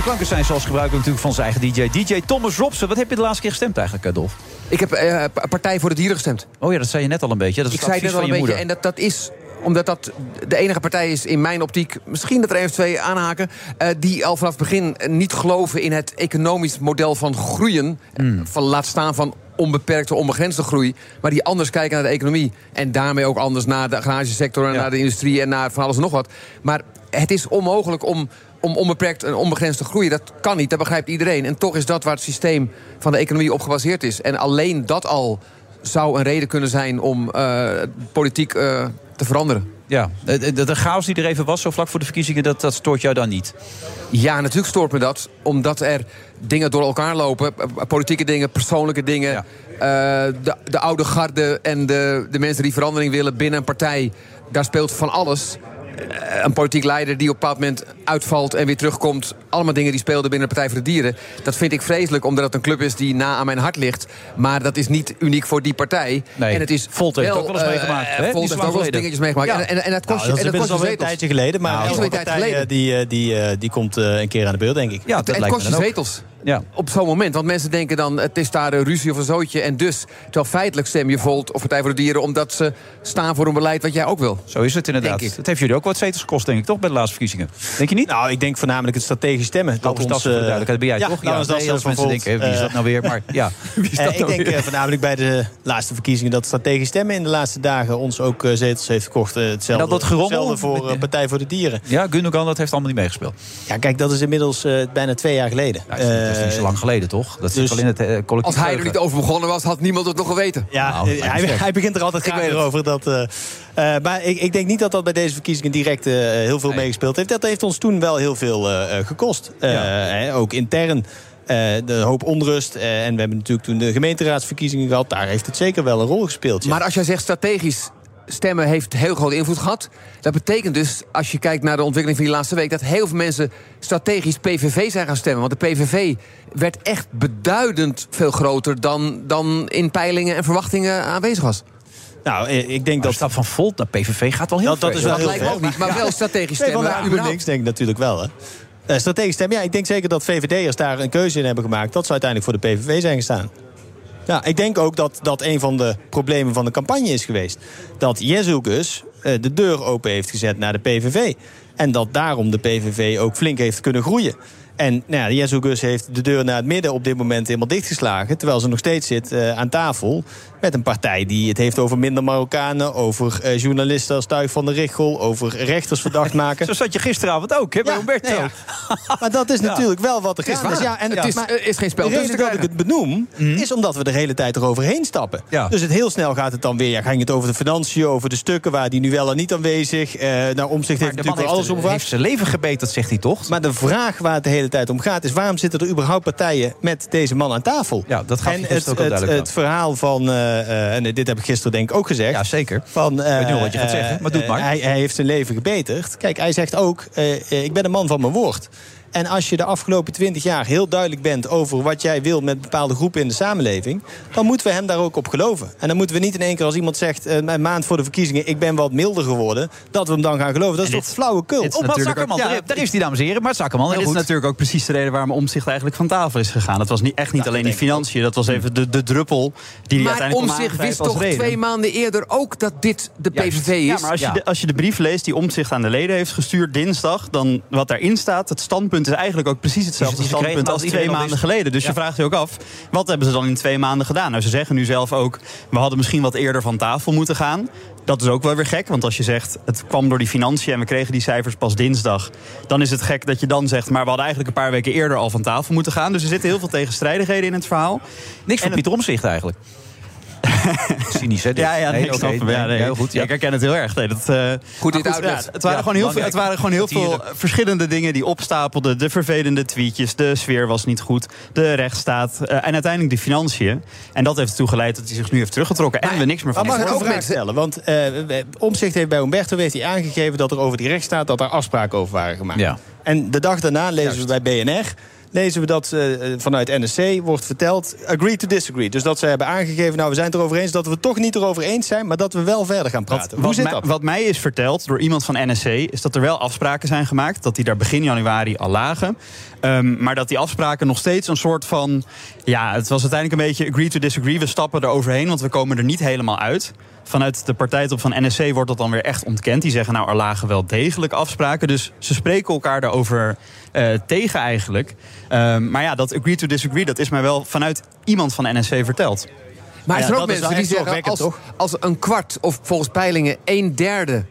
De klanken zijn zoals gebruikelijk natuurlijk van zijn eigen DJ. DJ Thomas Robson. Wat heb je de laatste keer gestemd eigenlijk, eh, Dolf? Ik heb eh, Partij voor de Dieren gestemd. Oh ja, dat zei je net al een beetje. Dat is Ik zei net al een je beetje. moeder. En dat, dat is omdat dat de enige partij is in mijn optiek... misschien dat er één of twee aanhaken... eh, die al vanaf het begin niet geloven in het economisch model van groeien. Hmm. Van laat staan van onbeperkte, onbegrensde groei. Maar die anders kijken naar de economie. En daarmee ook anders naar de agrarische sector... en Ja. naar de industrie en naar van alles en nog wat. Maar het is onmogelijk om... Om onbeperkt en onbegrensd te groeien, dat kan niet, dat begrijpt iedereen. En toch is dat waar het systeem van de economie op gebaseerd is. En alleen dat al zou een reden kunnen zijn om eh, politiek eh, te veranderen. Ja, de, de, chaos die er even was, zo vlak voor de verkiezingen, dat, dat stoort jou dan niet. Ja, natuurlijk stoort me dat. Omdat er dingen door elkaar lopen. eh, Politieke dingen, persoonlijke dingen. Ja. De, de oude garde en de, de mensen die verandering willen binnen een partij. Daar speelt van alles. Eh, Een politiek leider die op een bepaald moment uitvalt en weer terugkomt. Allemaal dingen die speelden binnen de Partij voor de Dieren. Dat vind ik vreselijk, omdat het een club is die na aan mijn hart ligt. Maar dat is niet uniek voor die partij. Nee, en het is Volt heeft wel, ook wel eens eh, meegemaakt, hè? Niet Volt heeft ook wel eens geleden. dingetjes meegemaakt. Ja. En, en, en dat kost Nou, je en dat kost een tijdje geleden. Maar Nou, elke partij tijd eh, die, eh, die, eh, die komt eh, een keer aan de beurt, denk ik. Ja, dat En het lijkt kost me je dan ook. zetels. Ja. op zo'n moment. Want mensen denken dan, het is daar een ruzie of een zootje. En dus, terwijl feitelijk stem je Volt of Partij voor de Dieren... omdat ze staan voor een beleid wat jij ook wil. Zo is het inderdaad. Het heeft jullie ook wat zetels gekost, denk ik, toch, bij de laatste verkiezingen? Denk je niet? Nou, ik denk voornamelijk het strategisch stemmen. Dat is dat voor de duidelijkheid. Ben jij ja, toch? Nou, is dat nee, zelfs als mensen denken, wie is dat nou weer? Maar ja. [LAUGHS] Wie is dat Eh, ik nou denk weer? eh, voornamelijk bij de laatste verkiezingen dat strategisch stemmen in de laatste dagen ons ook eh, zetels heeft gekocht. Eh, hetzelfde, En dat dat gerommel hetzelfde voor met- eh, Partij voor de Dieren. Ja, Gundogan, dat heeft allemaal niet meegespeeld. Ja, kijk, dat is inmiddels eh, bijna twee jaar geleden. Ja, dat is- niet zo lang geleden, toch? Dat zit dus- wel in het eh, collectief Als hij er niet over begonnen was, had niemand het nog geweten. Ja, Nou, eh, hij, hij begint er altijd graag weer over. Dat, eh, eh, maar ik, ik denk niet dat dat bij deze verkiezingen direct eh, heel veel meegespeeld heeft. Dat heeft ons toen wel heel veel eh, eh, gekost. Eh, hè, ook intern. eh, de hoop onrust. eh, en we hebben natuurlijk toen de gemeenteraadsverkiezingen gehad. Daar heeft het zeker wel een rol gespeeld. ja. Maar als jij zegt strategisch stemmen heeft heel groot invloed gehad... dat betekent dus, als je kijkt naar de ontwikkeling van die laatste week... dat heel veel mensen strategisch PVV zijn gaan stemmen. Want de PVV werd echt beduidend veel groter... dan, dan in peilingen en verwachtingen aanwezig was. Nou, eh, ik denk Dat dat... stap van Volt naar PVV gaat wel heel Dat, dat ver. is wel Dat heel lijkt ver. ook niet, maar wel strategisch Nee, stemmen. van de überhaupt. GroenLinks denk ik natuurlijk wel, hè. Eh, strategisch stemmen, ja, ik denk zeker dat VVD'ers daar een keuze in hebben gemaakt. Dat ze uiteindelijk voor de PVV zijn gestaan. Ja, ik denk ook dat dat een van de problemen van de campagne is geweest. Dat Jezus eh, de deur open heeft gezet naar de PVV. En dat daarom de PVV ook flink heeft kunnen groeien. En nou ja, Jezus heeft de deur naar het midden op dit moment helemaal dichtgeslagen. Terwijl ze nog steeds zit eh, aan tafel met een partij die het heeft over minder Marokkanen... over eh, journalisten als Tuig van der Richel... over rechters verdacht [LAUGHS] maken. Zo zat je gisteravond ook, hè, bij Ja, Humberto. nee, ja. Maar dat is natuurlijk wel wat er is gaande is. waar. Ja, en Het is- maar is geen spel De reden dat ik het benoem, is omdat we de hele tijd eroverheen stappen. Ja. Dus het heel snel gaat het dan weer. Ja, ging het over de financiën, over de stukken waar die nu wel en niet aanwezig. Eh naar omzicht heeft natuurlijk wel alles heeft, om heeft zijn leven gebeten, dat zegt hij toch? Maar de vraag waar het de hele tijd om gaat is... waarom zitten er überhaupt partijen met deze man aan tafel? Ja, dat gaf en het, ook al het, duidelijk het verhaal van... eh, eh, en dit heb ik gisteren denk ik ook gezegd. Ja, zeker. Van, eh, weet nu al wat je gaat eh, zeggen, maar doe het eh, maar. hij, hij heeft zijn leven gebeterd. Kijk, hij zegt ook, eh, eh, ik ben een man van mijn woord. En als je de afgelopen twintig jaar heel duidelijk bent... over wat jij wil met bepaalde groepen in de samenleving... dan moeten we hem daar ook op geloven. En dan moeten we niet in één keer als iemand zegt... eh, een maand voor de verkiezingen, ik ben wat milder geworden... dat we hem dan gaan geloven. Dat is toch flauwekul? dit is natuurlijk ook- ja, daar is die, dames en heren. Maar Zakkerman, Maar heel dit is natuurlijk ook precies de reden waarom Omzicht eigenlijk van tafel is gegaan. Dat was niet, echt niet alleen die financiën. Dat was even de, de druppel die hij Maar uiteindelijk om kon zich wist toch reden. twee maanden eerder ook dat dit de PVV is? Ja, maar als je, de, als je de brief leest die Omtzigt aan de leden heeft gestuurd dinsdag... dan wat daarin staat, het standpunt is eigenlijk ook precies hetzelfde kregen standpunt als twee maanden wist. geleden. Dus Ja. je vraagt je ook af, wat hebben ze dan in twee maanden gedaan? Nou, ze zeggen nu zelf ook, we hadden misschien wat eerder van tafel moeten gaan. Dat is ook wel weer gek, want als je zegt... het kwam door die financiën en we kregen die cijfers pas dinsdag... dan is het gek dat je dan zegt... maar we hadden eigenlijk een paar weken eerder al van tafel moeten gaan. Dus er zitten heel veel tegenstrijdigheden in het verhaal. Niks van Pieter Omzicht eigenlijk. [LAUGHS] Cynisch, hè? dit? Ja, ja, nee, ik oké, snap hem. Ja, nee, heel goed. Ja. Ik herken het heel erg. Nee, dat, eh, Goed dit uitlegt. ja, het waren Ja, gewoon heel veel, het waren gewoon heel veel verschillende dingen die opstapelden. De vervelende tweetjes, de sfeer was niet goed, de rechtsstaat eh, en uiteindelijk de financiën. En dat heeft ertoe geleid dat hij zich nu heeft teruggetrokken en we niks meer van Maar mag hem ik horen. vraag stellen? Want eh Omzicht heeft bij Humberto heeft hij aangegeven dat er over die rechtsstaat dat er afspraken over waren gemaakt. Ja. En de dag daarna lezen we bij BNR lezen we dat eh, vanuit NSC wordt verteld... agree to disagree. Dus dat ze hebben aangegeven, nou, we zijn het erover eens... dat we het toch niet erover eens zijn, maar dat we wel verder gaan praten. Wat, Hoe zit dat? wat mij is verteld door iemand van NSC... is dat er wel afspraken zijn gemaakt. Dat die daar begin januari al lagen. Ehm, maar dat die afspraken nog steeds een soort van... Ja, het was uiteindelijk een beetje agree to disagree. We stappen er overheen, want we komen er niet helemaal uit. Vanuit de partijtop van NSC wordt dat dan weer echt ontkend. Die zeggen, nou, er lagen wel degelijk afspraken. Dus ze spreken elkaar daarover eh, tegen eigenlijk. Ehm, maar ja, dat agree to disagree... dat is mij wel vanuit iemand van NSC verteld. Maar er Ja, zijn ook mensen die zeggen... Als, als een kwart, of volgens peilingen een derde...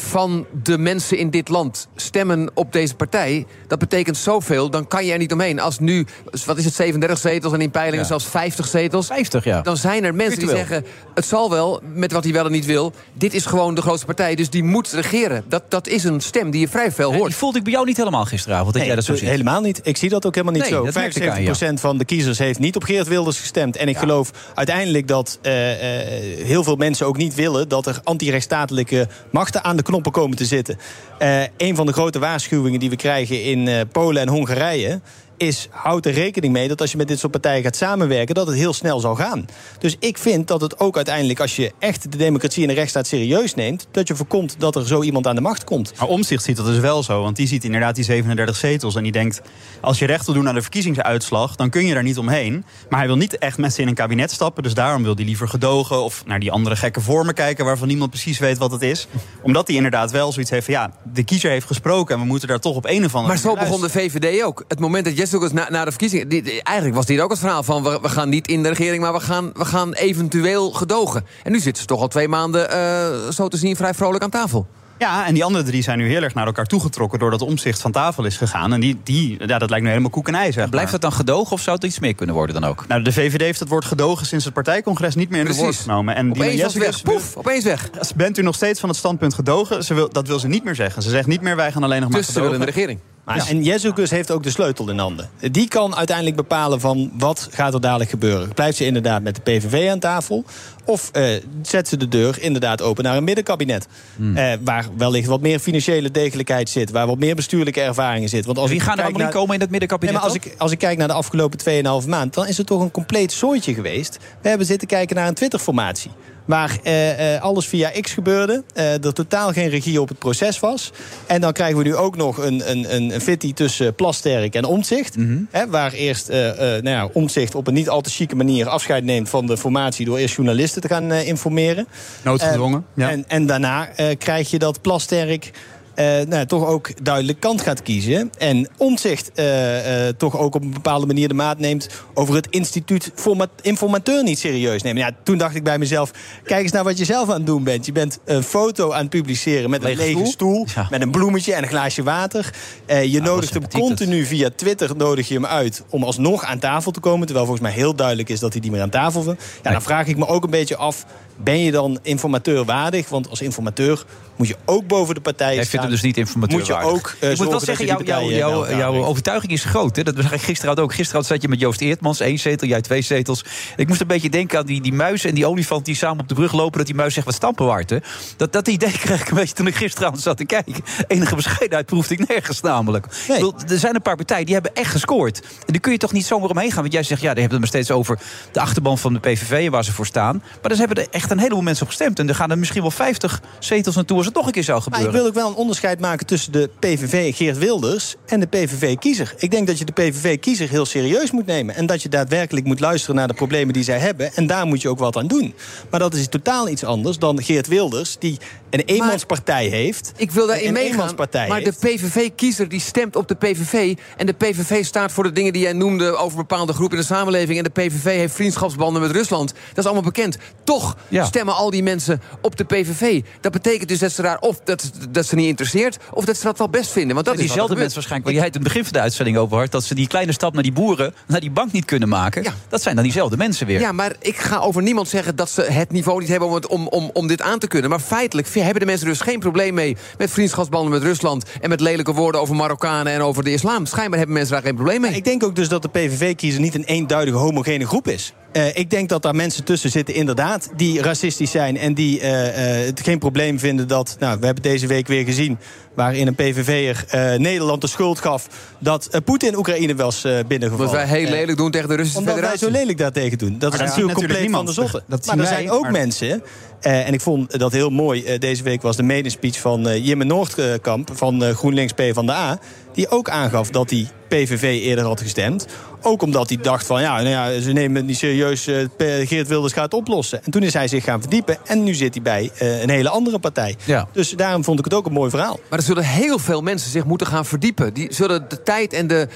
van de mensen in dit land stemmen op deze partij... dat betekent zoveel, dan kan je er niet omheen. Als nu, wat is het, 37 zetels en in peilingen Ja. zelfs 50 zetels... 50, ja. dan zijn er mensen die zeggen... het zal wel, met wat hij wel en niet wil... dit is gewoon de grootste partij, dus die moet regeren. Dat, dat is een stem die je vrij veel Die hoort. voelde ik bij jou niet helemaal gisteravond, dat Nee, jij dat zo ziet. helemaal niet. Ik zie dat ook helemaal niet Nee, zo. dat merkte ik aan je. 75% van de kiezers heeft niet op Geert Wilders gestemd. En ik geloof uiteindelijk dat eh, eh, heel veel mensen ook niet willen... dat er antirechtsstatelijke machten aan de knoppen komen te zitten. Eh, een van de grote waarschuwingen die we krijgen in eh, Polen en Hongarije is houd er rekening mee dat als je met dit soort partijen gaat samenwerken, dat het heel snel zal gaan. Dus ik vind dat het ook uiteindelijk, als je echt de democratie en de rechtsstaat serieus neemt, dat je voorkomt dat er zo iemand aan de macht komt. Maar Omzicht ziet dat dus wel zo. Want die ziet inderdaad die 37 zetels. En die denkt, als je recht wil doen aan de verkiezingsuitslag... dan kun je daar niet omheen. Maar hij wil niet echt met ze in een kabinet stappen. Dus daarom wil hij liever gedogen of naar die andere gekke vormen kijken... waarvan niemand precies weet wat het is. Omdat hij inderdaad wel zoiets heeft van... ja, de kiezer heeft gesproken en we moeten daar toch op een of andere Maar zo begon de VVD ook. Het moment dat Jessicus na, na de verkiezingen... die- die- eigenlijk was dit ook het verhaal van... We, we gaan niet in de regering, maar we gaan, we gaan eventueel gedogen. En nu zitten ze toch al twee maanden, eh, zo te zien, vrij vrolijk aan tafel. Ja, en die andere drie zijn nu heel erg naar elkaar toegetrokken... doordat omzicht van tafel is gegaan. En die, die ja, dat lijkt nu helemaal koek en ei, zeg Blijft dat dan gedogen of zou het iets meer kunnen worden dan ook? Nou, de VVD heeft het woord gedogen sinds het partijcongres niet meer in de woord genomen. En Opeens het weg. Poef, opeens weg. Bent u nog steeds van het standpunt gedogen? Ze wil, dat wil ze niet meer zeggen. Ze zegt niet meer, wij gaan alleen nog maar Dus ze willen gedogen. in de regering. Maar, En Jezus heeft ook de sleutel in handen. Die kan uiteindelijk bepalen van wat gaat er dadelijk gebeuren. Blijft ze inderdaad met de PVV aan tafel? Of eh, zet ze de deur inderdaad open naar een middenkabinet? Hmm. Eh, waar wellicht wat meer financiële degelijkheid zit. Waar wat meer bestuurlijke ervaringen zit. Want als Wie ik gaan er allemaal naar- komen in dat middenkabinet Nee, maar als ik, als ik kijk naar de afgelopen 2,5 maand... dan is het toch een compleet soortje geweest. We hebben zitten kijken naar een Twitter-formatie. Waar eh, eh, alles via X gebeurde. eh, er totaal geen regie op het proces was. En dan krijgen we nu ook nog een, een, een, een fitty tussen Plasterk en Omtzigt. Mhm. Hè, waar eerst eh eh nou ja, Omtzigt op een niet al te chique manier afscheid neemt van de formatie. door eerst journalisten te gaan eh, informeren. Noodgedwongen, Eh, ja. En, en daarna eh, krijg je dat Plasterk. Eh, nou, ja, toch ook duidelijk kant gaat kiezen. En omzicht eh, eh, toch ook op een bepaalde manier de maat neemt over het instituut forma- informateur niet serieus nemen. Ja, toen dacht ik bij mezelf: kijk eens naar wat je zelf aan het doen bent. Je bent een foto aan het publiceren met een Lege stoel? met een bloemetje en een glaasje water. Je nodigt hem continu via Twitter nodig je hem uit om alsnog aan tafel te komen. Terwijl volgens mij heel duidelijk is dat hij niet meer aan tafel wil. Ja, dan vraag ik me ook een beetje af. Ben je dan informateur waardig? Want als informateur moet je ook boven de partijen Jij staan. vindt hem dus niet informateur Moet je waardig. ook eh, ik moet wel zeggen, jouw, brengt. overtuiging is groot. Hè? Dat ik gisteravond ook. Gisteravond zat je met Joost Eertmans, één zetel, jij twee zetels. Ik moest een beetje denken aan die, die muis en die olifant die samen op de brug lopen. Dat die muis zegt wat stampen waard. Hè? Dat, dat idee [LAUGHS] kreeg ik een beetje toen ik gisteravond zat te kijken. Enige bescheidenheid proefde ik nergens namelijk. Ik bedoel, er zijn een paar partijen die hebben echt gescoord. En daar kun je toch niet zomaar omheen gaan. Want jij zegt, ja, die hebben het maar steeds over de achterban van de PVV en waar ze voor staan. Maar daar hebben er echt een heleboel mensen op gestemd. En er gaan er misschien wel 50 zetels naartoe als het nog een keer zou Maar gebeuren. ik wil ook wel een onderscheid maken tussen de PVV Geert Wilders en de PVV-kiezer. Ik denk dat je de PVV-kiezer heel serieus moet nemen. En dat je daadwerkelijk moet luisteren naar de problemen die zij hebben. En daar moet je ook wat aan doen. Maar dat is totaal iets anders dan Geert Wilders, die een eenmanspartij heeft. Ik wil daarin meegaan. Maar de. PVV-kiezer die stemt op de PVV. En de PVV staat voor de dingen die jij noemde over bepaalde groepen in de samenleving. En de PVV heeft vriendschapsbanden met Rusland. Dat is allemaal bekend. Toch stemmen al die mensen op de PVV. Dat betekent dus dat ze daar of dat, dat ze niet interesseert. of dat ze dat wel best vinden. Want dat Dat is wat diezelfde mensen waarschijnlijk waar jij het in het begin van de uitzending over had... dat ze die kleine stap naar die boeren, naar die bank niet kunnen maken. Dat zijn dan diezelfde mensen weer. Ja, maar ik ga over niemand zeggen dat ze het niveau niet hebben om, het, om, om, om dit aan te kunnen. Maar feitelijk hebben de mensen dus geen probleem mee met vriendschapsbanden met Rusland. en met lelijke woorden over Marokkanen en over de islam. Schijnbaar hebben mensen daar geen probleem mee. Ik denk ook dus dat de PVV-kiezer niet een eenduidige homogene groep is. Eh, ik denk dat daar mensen tussen zitten, inderdaad, die racistisch zijn en die eh, eh, het geen probleem vinden dat. Nou, we hebben deze week weer gezien waarin een PVV'er eh Nederland de schuld gaf dat Poetin Oekraïne was eh binnengevallen. Omdat wij heel lelijk doen tegen de Russische omdat wij federatie. zo lelijk daartegen doen. Dat Maar is dat natuurlijk compleet van de zotte. Dat maar er wij, zijn ook maar- mensen. Eh, en ik vond dat heel mooi. eh, deze week was de medespeech van eh Jimme Noordkamp van GroenLinks P van de A. Die ook aangaf dat hij PVV eerder had gestemd. Ook omdat hij dacht van ja, nou ja ze nemen het niet serieus. Geert Wilders gaat oplossen. En toen is hij zich gaan verdiepen. En nu zit hij bij een hele andere partij. Ja. Dus daarom vond ik het ook een mooi verhaal. Maar er zullen heel veel mensen zich moeten gaan verdiepen. Die zullen de tijd en de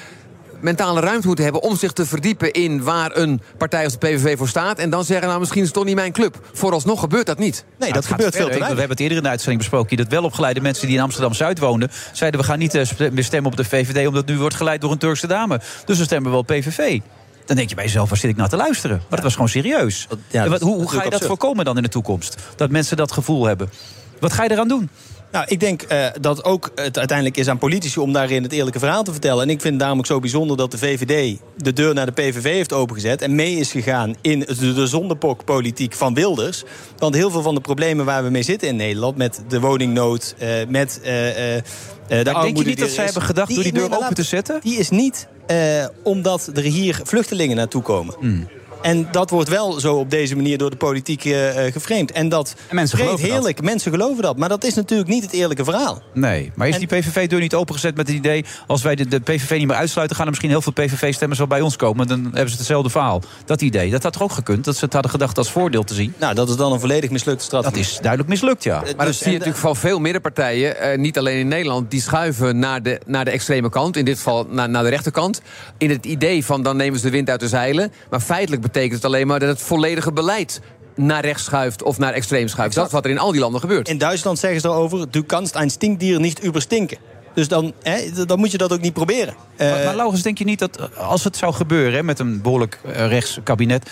mentale ruimte moeten hebben om zich te verdiepen in waar een partij als de PVV voor staat. En dan zeggen, nou misschien is het toch niet mijn club. Vooralsnog gebeurt dat niet. Nee, Nou, het gaat verder. Ik- We hebben het eerder in de uitzending besproken. Dat welopgeleide mensen die in Amsterdam-Zuid woonden... zeiden we gaan niet eh, meer stemmen op de VVD... omdat nu wordt geleid door een Turkse dame. Dus we stemmen wel PVV. Dan denk je bij jezelf, waar zit ik nou te luisteren? Maar dat was gewoon serieus. ja, En wat- dat hoe, ga je dat absurd. voorkomen dan in de toekomst? Dat mensen dat gevoel hebben. Wat ga je eraan doen? Nou, ik denk eh, dat ook het uiteindelijk is aan politici om daarin het eerlijke verhaal te vertellen. En ik vind het daarom ook zo bijzonder dat de VVD de deur naar de PVV heeft opengezet. En mee is gegaan in de, de zondepokpolitiek van Wilders. Want heel veel van de problemen waar we mee zitten in Nederland, met de woningnood, eh, met eh, de denk je niet dat zij hebben gedacht door die deur maar open te zetten? Die is niet omdat er hier vluchtelingen naartoe komen. Hmm. En dat wordt wel zo op deze manier door de politiek eh, eh, geframed. En dat En mensen geloven dat. heerlijk. Mensen geloven dat. Maar dat is natuurlijk niet het eerlijke verhaal. Nee, maar is die PVV-deur niet opengezet met het idee... als wij de, de PVV niet meer uitsluiten... gaan er misschien heel veel PVV-stemmers wel bij ons komen. Dan hebben ze hetzelfde verhaal. Dat idee, dat had toch ook gekund? Dat ze het hadden gedacht als voordeel te zien? Nou, dat is dan een volledig mislukte strategie. Dat is duidelijk mislukt, ja. Maar dat zie je natuurlijk van veel middenpartijen, eh, niet alleen in Nederland, die schuiven naar de, naar de extreme kant, in dit geval naar, naar de rechterkant. In het idee van dan nemen ze de wind uit de zeilen. Maar feitelijk betekent het alleen maar dat het volledige beleid naar rechts schuift of naar extreem schuift. Dat is wat er in al die landen gebeurt. In Duitsland zeggen ze erover... du kannst ein Stinkdier niet überstinken. Dus dan, hè, dan moet je dat ook niet proberen. Eh, Maar, maar Laurens, denk je niet dat eh, als het zou gebeuren... Hè, met een behoorlijk eh, rechts kabinet...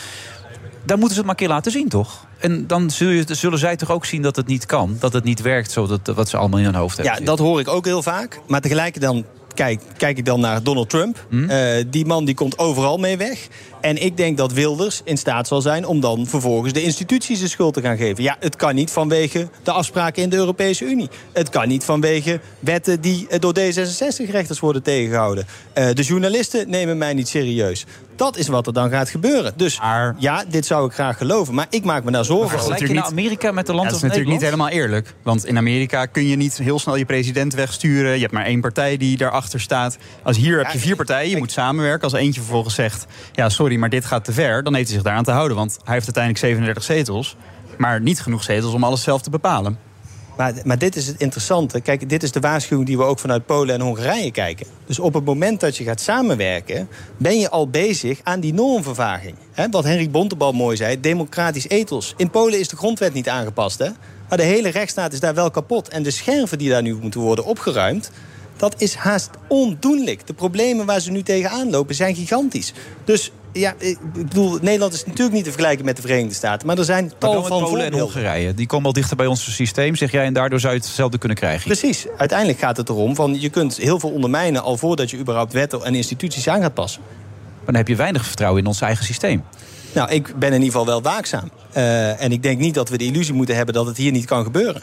dan moeten ze het maar een keer laten zien, toch? En dan zul je, zullen zij toch ook zien dat het niet kan? Dat het niet werkt, zo dat, wat ze allemaal in hun hoofd hebben Ja, dat hoor ik ook heel vaak. Maar tegelijk dan kijk, kijk ik dan naar Donald Trump. Hm? Eh, die man die komt overal mee weg. En ik denk dat Wilders in staat zal zijn om dan vervolgens de instituties de schuld te gaan geven. Ja, het kan niet vanwege de afspraken in de Europese Unie. Het kan niet vanwege wetten die eh, door D66-rechters worden tegengehouden. Eh, de journalisten nemen mij niet serieus. Dat is wat er dan gaat gebeuren. Dus ja, dit zou ik graag geloven. Maar ik maak me daar zorgen over. Vergelijk je nou Amerika met een land Ja, dat als is natuurlijk niet helemaal eerlijk. Want in Amerika kun je niet heel snel je president wegsturen. Je hebt maar één partij die daarachter staat. Als hier heb je vier partijen, je moet samenwerken. Als eentje vervolgens zegt, ja sorry, maar dit gaat te ver... dan heeft hij zich daaraan te houden. Want hij heeft uiteindelijk 37 zetels. Maar niet genoeg zetels om alles zelf te bepalen. Maar, maar dit is het interessante. Kijk, dit is de waarschuwing die we ook vanuit Polen en Hongarije kijken. Dus op het moment dat je gaat samenwerken, ben je al bezig aan die normvervaging. Wat Henry Bontebal mooi zei, democratisch ethos. In Polen is de grondwet niet aangepast, hè? Maar de hele rechtsstaat is daar wel kapot. En de scherven die daar nu moeten worden opgeruimd, dat is haast ondoenlijk. De problemen waar ze nu tegenaan lopen zijn gigantisch. Dus ja, ik bedoel, Nederland is natuurlijk niet te vergelijken met de Verenigde Staten. Maar er zijn tal van Polen en. Hongarije. Die komen al dichter bij ons systeem, zeg jij. En daardoor zou je hetzelfde kunnen krijgen. Precies. Uiteindelijk gaat het erom van je kunt heel veel ondermijnen al voordat je überhaupt wetten en instituties aan gaat passen. Maar dan heb je weinig vertrouwen in ons eigen systeem. Nou, ik ben in ieder geval wel waakzaam. Eh, en ik denk niet dat we de illusie moeten hebben dat het hier niet kan gebeuren.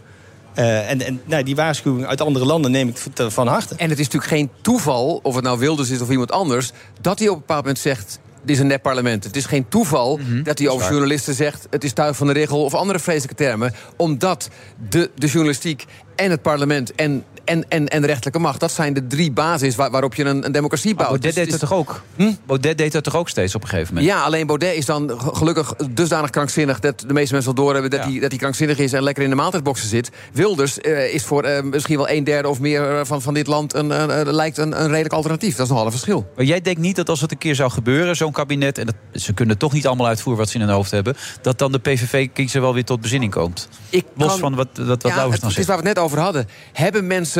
Eh, en en nou, die waarschuwing uit andere landen neem ik van harte. En het is natuurlijk geen toeval, of het nou Wilders is of iemand anders... dat hij op een bepaald moment zegt, dit is een nep parlement. Het is geen toeval dat hij over journalisten zegt... het is tuig van de regel of andere vreselijke termen. Omdat de, de journalistiek en het parlement en, en, en, en de rechterlijke macht... dat zijn de drie basis waar- waarop je een, een democratie Maar bouwt. Baudet Dus deed het dat toch ook? Baudet deed dat toch ook steeds op een gegeven moment? Ja, alleen Baudet is dan gelukkig dusdanig krankzinnig... dat de meeste mensen wel doorhebben dat, hij, dat hij krankzinnig is... en lekker in de maaltijdboxen zit. Wilders eh, is voor eh, misschien wel een derde of meer eh, van, van dit land... Een, lijkt een, een redelijk alternatief. Dat is nogal een verschil. Maar jij denkt niet dat als het een keer zou gebeuren, zo'n kabinet... en dat, ze kunnen toch niet allemaal uitvoeren wat ze in hun hoofd hebben... dat dan de PVV-kiezer wel weer tot bezinning komt? Ik Los kan- van wat, wat, wat Ja, Laurens het, dan het is zegt. waar we het net over hadden. Hebben mensen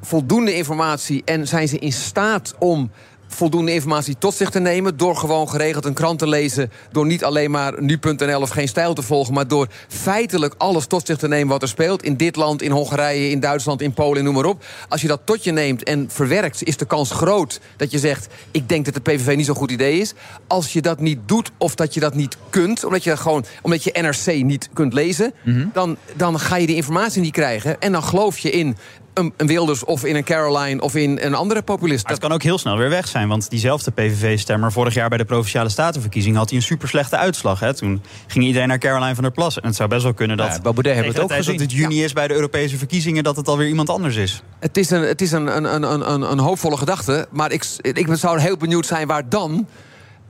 voldoende informatie en zijn ze in staat om voldoende informatie tot zich te nemen... door gewoon geregeld een krant te lezen... door niet alleen maar nu.nl of geen stijl te volgen... maar door feitelijk alles tot zich te nemen wat er speelt... in dit land, in Hongarije, in Duitsland, in Polen, noem maar op. Als je dat tot je neemt en verwerkt... is de kans groot dat je zegt... ik denk dat de PVV niet zo'n goed idee is. Als je dat niet doet of dat je dat niet kunt... omdat je, gewoon, omdat je NRC niet kunt lezen... dan, dan ga je die informatie niet krijgen... en dan geloof je in een, een Wilders of in een Caroline of in een andere populist. Maar het kan ook heel snel weer weg zijn. Want diezelfde PVV-stemmer vorig jaar bij de Provinciale Statenverkiezingen... had hij een super slechte uitslag. Hè? Toen ging iedereen naar Caroline van der Plas. En het zou best wel kunnen dat... Ja, Baudet hebben het ook gezien. dat het juni is bij de Europese verkiezingen... dat het alweer iemand anders is. Het is een, het is een, een, een, een, een hoopvolle gedachte. Maar ik, ik zou heel benieuwd zijn waar dan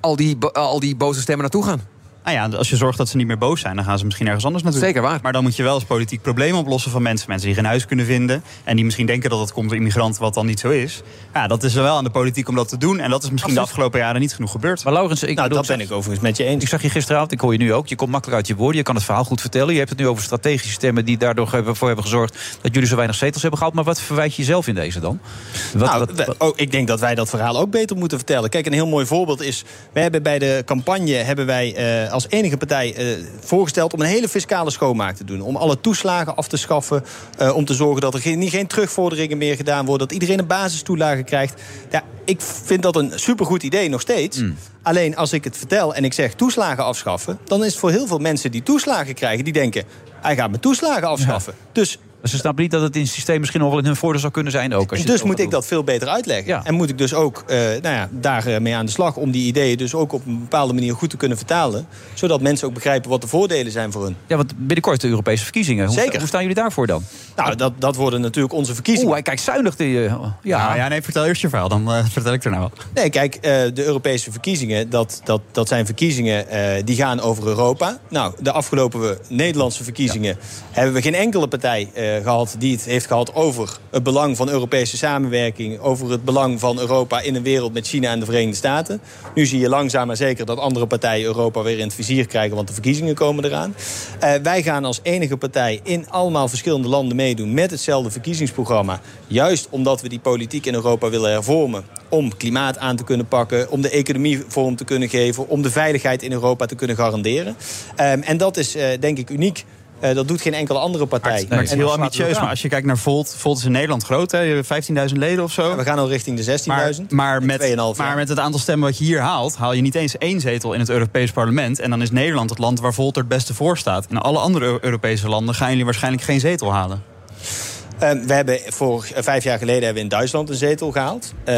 al die, al die boze stemmen naartoe gaan. Nou ja, als je zorgt dat ze niet meer boos zijn... dan gaan ze misschien ergens anders naartoe. Zeker waar. Maar dan moet je wel eens politiek probleem oplossen van mensen. Mensen die geen huis kunnen vinden. En die misschien denken dat het komt door immigranten, wat dan niet zo is. Ja, dat is er wel aan de politiek om dat te doen. En dat is misschien de afgelopen jaren niet genoeg gebeurd. Maar Laurens, ik Nou, bedoel, dat ben ik overigens met je eens. Ik zag je gisteravond, ik hoor je nu ook. Je komt makkelijk uit je woorden, je kan het verhaal goed vertellen. Je hebt het nu over strategische stemmen die daardoor hebben- voor hebben gezorgd... dat jullie zo weinig zetels hebben gehaald. Maar wat verwijt je jezelf in deze dan? Wat, nou, wat- oh, ik denk dat wij dat verhaal ook beter moeten vertellen. Kijk, een heel mooi voorbeeld is... we hebben bij de campagne hebben wij eh, als enige partij eh, voorgesteld... om een hele fiscale schoonmaak te doen. Om alle toeslagen af te schaffen. eh, om te zorgen dat er geen, niet geen terugvorderingen meer gedaan worden. Dat iedereen een basistoelage krijgt. Ja, ik vind dat een supergoed idee nog steeds. Alleen als ik het vertel en ik zeg toeslagen afschaffen... dan is het voor heel veel mensen die toeslagen krijgen... die denken, hij gaat mijn toeslagen afschaffen. Dus Ze snappen niet dat het in het systeem misschien nog wel in hun voordeel zou kunnen zijn ook. Als je dus moet ik dat veel beter uitleggen. En moet ik dus ook uh, nou ja, daarmee aan de slag om die ideeën dus ook op een bepaalde manier goed te kunnen vertalen. Zodat mensen ook begrijpen wat de voordelen zijn voor hun. Ja, want binnenkort de Europese verkiezingen. Hoe, Zeker. Hoe staan jullie daarvoor dan? Nou, dat, dat worden natuurlijk onze verkiezingen. Oeh, hij kijkt zuinig. Die, uh, ja. Nou, ja, nee, vertel eerst je verhaal, dan uh, vertel ik er nou wel. Nee, kijk, uh, de Europese verkiezingen, dat, dat, dat zijn verkiezingen die gaan over Europa. Nou, de afgelopen Nederlandse verkiezingen ja. hebben we geen enkele partij gehad die het heeft gehad over het belang van Europese samenwerking, over het belang van Europa in een wereld met China en de Verenigde Staten. Nu zie je langzaam maar zeker dat andere partijen Europa weer in het vizier krijgen, want de verkiezingen komen eraan. Uh, wij gaan als enige partij in allemaal verschillende landen meedoen met hetzelfde verkiezingsprogramma. Juist omdat we die politiek in Europa willen hervormen. Om klimaat aan te kunnen pakken, om de economie vorm te kunnen geven, om de veiligheid in Europa te kunnen garanderen. Um, en dat is uh, denk ik uniek. Uh, dat doet geen enkele andere partij. Nee, maar het is heel ambitieus. Maar als je kijkt naar Volt, Volt is in Nederland groot. Hè? Je hebt 15.000 leden of zo. Ja, we gaan al richting de 16.000. Maar, maar, met, maar met het aantal stemmen wat je hier haalt... haal je niet eens één zetel in het Europees parlement. En dan is Nederland het land waar Volt er het beste voor staat. In alle andere Europese landen gaan jullie waarschijnlijk geen zetel halen. Uh, we hebben voor uh, vijf jaar geleden hebben we in Duitsland een zetel gehaald. Uh,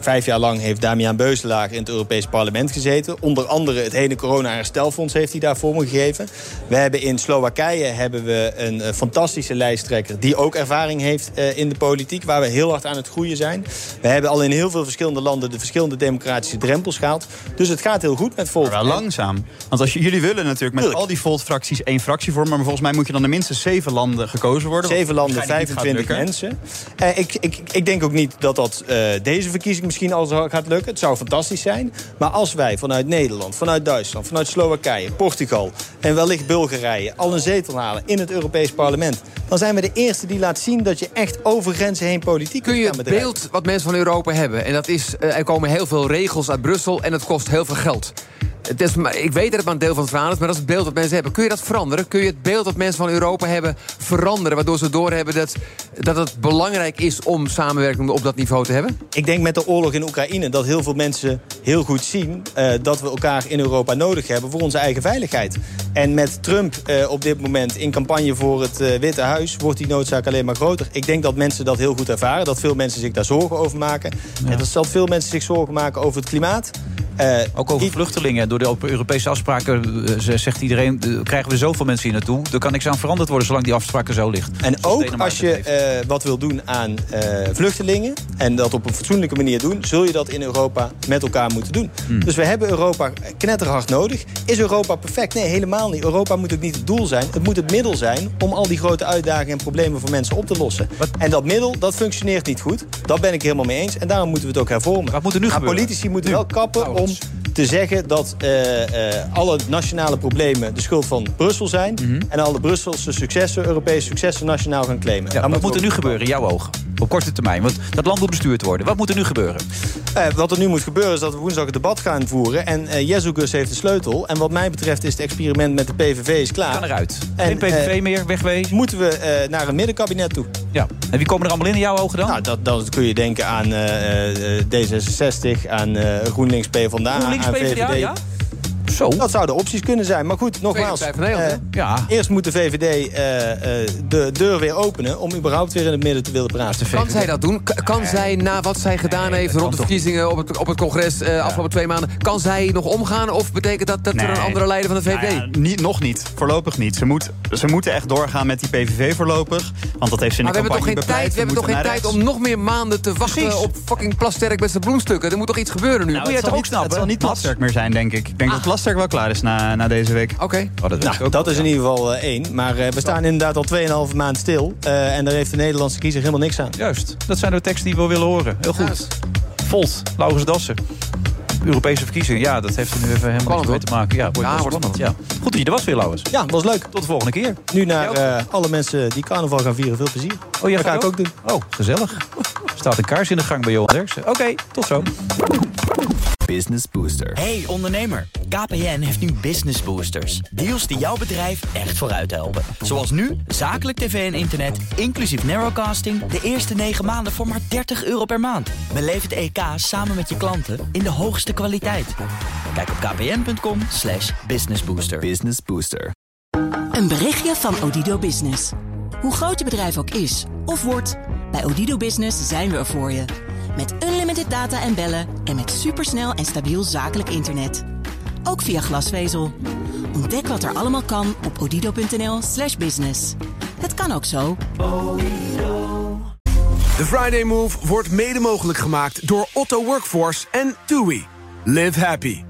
vijf jaar lang heeft Damian Beuselaar in het Europees Parlement gezeten. Onder andere het hele corona-herstelfonds heeft hij daar vormgegeven. We hebben in Slowakije hebben we een fantastische lijsttrekker... die ook ervaring heeft in de politiek, waar we heel hard aan het groeien zijn. We hebben al in heel veel verschillende landen de verschillende democratische drempels gehaald. Dus het gaat heel goed met Volt. Maar wel langzaam. Want als jullie willen natuurlijk met Tuurlijk. al die Volt-fracties één fractie vormen... maar volgens mij moet je dan er minstens zeven landen gekozen worden. Zeven landen 25 mensen. Uh, ik, ik, ik denk ook niet dat dat uh, deze verkiezing misschien al gaat lukken. Het zou fantastisch zijn. Maar als wij vanuit Nederland, vanuit Duitsland, vanuit Slowakije, Portugal... en wellicht Bulgarije al een zetel halen in het Europees Parlement... dan zijn we de eerste die laat zien dat je echt over grenzen heen politiek Kun je het beeld wat mensen van Europa hebben... en dat is, uh, er komen heel veel regels uit Brussel en het kost heel veel geld... Het is, ik weet dat het maar een deel van het verhaal is, maar dat is het beeld dat mensen hebben. Kun je dat veranderen? Kun je het beeld dat mensen van Europa hebben veranderen... waardoor ze doorhebben dat, dat het belangrijk is om samenwerking op dat niveau te hebben? Ik denk met de oorlog in Oekraïne dat heel veel mensen heel goed zien... Uh, dat we elkaar in Europa nodig hebben voor onze eigen veiligheid. En met Trump uh, op dit moment in campagne voor het uh, Witte Huis... wordt die noodzaak alleen maar groter. Ik denk dat mensen dat heel goed ervaren. Dat veel mensen zich daar zorgen over maken. Ja. En dat veel mensen zich zorgen maken over het klimaat. Ook over vluchtelingen door de Europese afspraken zegt iedereen... krijgen we zoveel mensen hier naartoe. Er kan niks aan veranderd worden zolang die afspraken zo ligt. En ook als je uh, wat wil doen aan vluchtelingen... en dat op een fatsoenlijke manier doen... zul je dat in Europa met elkaar moeten doen. Hmm. Dus we hebben Europa knetterhard nodig. Is Europa perfect? Nee, helemaal niet. Europa moet ook niet het doel zijn. Het moet het middel zijn om al die grote uitdagingen... en problemen voor mensen op te lossen. Wat? En dat middel, dat functioneert niet goed. Dat ben ik helemaal mee eens. En daarom moeten we het ook hervormen. Wat moet er nu maar gebeuren? politici moeten nu. wel kappen om te zeggen dat uh, uh, alle nationale problemen de schuld van Brussel zijn... Mm -hmm. en alle Brusselse successen, Europese successen nationaal gaan claimen. Ja, wat moet er nu gebeuren in jouw ogen? Op korte termijn, want dat land moet bestuurd worden. Wat moet er nu gebeuren? Uh, wat er nu moet gebeuren is dat we woensdag het debat gaan voeren. En uh, heeft de sleutel. En wat mij betreft is het experiment met de PVV is klaar. Kan eruit. En, Geen PVV meer, wegwezen? Moeten we naar een middenkabinet toe. Ja. En wie komen er allemaal in in jouw ogen dan? Nou, dat, dat kun je denken aan D66, aan GroenLinks PvdA, GroenLinks, aan VVD. Ja? Zo. Dat zouden opties kunnen zijn. Maar goed, nogmaals. Uh, ja. Eerst moet de VVD uh, uh, de deur weer openen... om überhaupt weer in het midden te willen praten. Kan zij dat doen? K kan zij, na wat zij gedaan nee, heeft... rond de verkiezingen op het, op het congres ja. afgelopen twee maanden... kan zij nog omgaan? Of betekent dat dat nee. er een andere leider van de VVD... Nou ja, niet, nog niet. Voorlopig niet. Ze, moet, ze moeten echt doorgaan met die PVV voorlopig. Want dat heeft ze in maar de we hebben toch geen tijd, we hebben toch geen tijd om nog meer maanden te wachten... Precies. op fucking Plasterk met zijn bloemstukken? Er moet toch iets gebeuren nu? Nou, moet je het toch ook snappen? Het zal niet? Plasterk meer zijn, denk ik. Ik denk Ah. dat Plasterk wel klaar is na, na deze week. Oké. Okay. Oh, dat nou, dat is in ieder geval uh, één. Maar uh, we staan inderdaad al 2,5 maand stil. Uh, en daar heeft de Nederlandse kiezer helemaal niks aan. Juist. Dat zijn de teksten die we willen horen. Heel goed. Volt, Laurens Dassen. Europese verkiezingen. Ja, dat heeft er nu even helemaal niks mee te maken. Ja, wordt ja, wordt spannend. Ja. Goed dat je er was weer, Laurens. Ja, was leuk. Tot de volgende keer. Nu naar uh, alle mensen die carnaval gaan vieren. Veel plezier. Oh, jij dat ga ook? ik ook doen. Oh, gezellig. Er staat een kaars in de gang bij Johan Derksen. Oké, okay, tot zo. Business Booster. Hey ondernemer, KPN heeft nu Business Boosters. Deals die jouw bedrijf echt vooruit helpen. Zoals nu, zakelijk tv en internet, inclusief narrowcasting... de eerste 9 maanden voor maar 30 euro per maand. Beleef het EK samen met je klanten in de hoogste kwaliteit. Kijk op kpn.com slash businessbooster. Business Booster. Een berichtje van Odido Business. Hoe groot je bedrijf ook is of wordt, bij Odido Business zijn we er voor je. Met unlimited data en bellen en met supersnel en stabiel zakelijk internet. Ook via glasvezel. Ontdek wat er allemaal kan op odido.nl/slash business. Het kan ook zo. De Friday Move wordt mede mogelijk gemaakt door Otto Workforce en TUI. Live happy.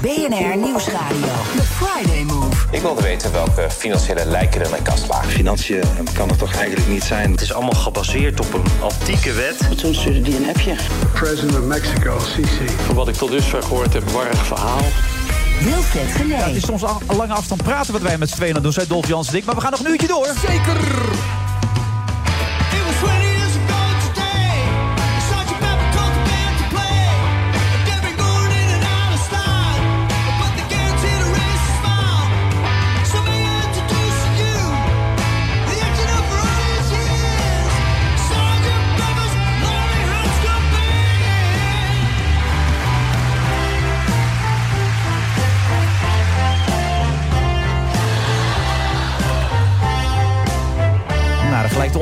BNR Nieuwsradio. The Friday Move. Ik wilde weten welke financiële lijken er in mijn kast lagen. Financiën kan het toch eigenlijk niet zijn? Het is allemaal gebaseerd op een antieke wet. Toen stuurde die een appje. President of Mexico, Sisi. Van wat ik tot dusver gehoord heb, warrig verhaal. Wilfred Genee. Ja, het is soms al een lange afstand praten wat wij met z'n tweeën aan doen, zei Dolf Jans en ik. Maar we gaan nog een uurtje door. Zeker!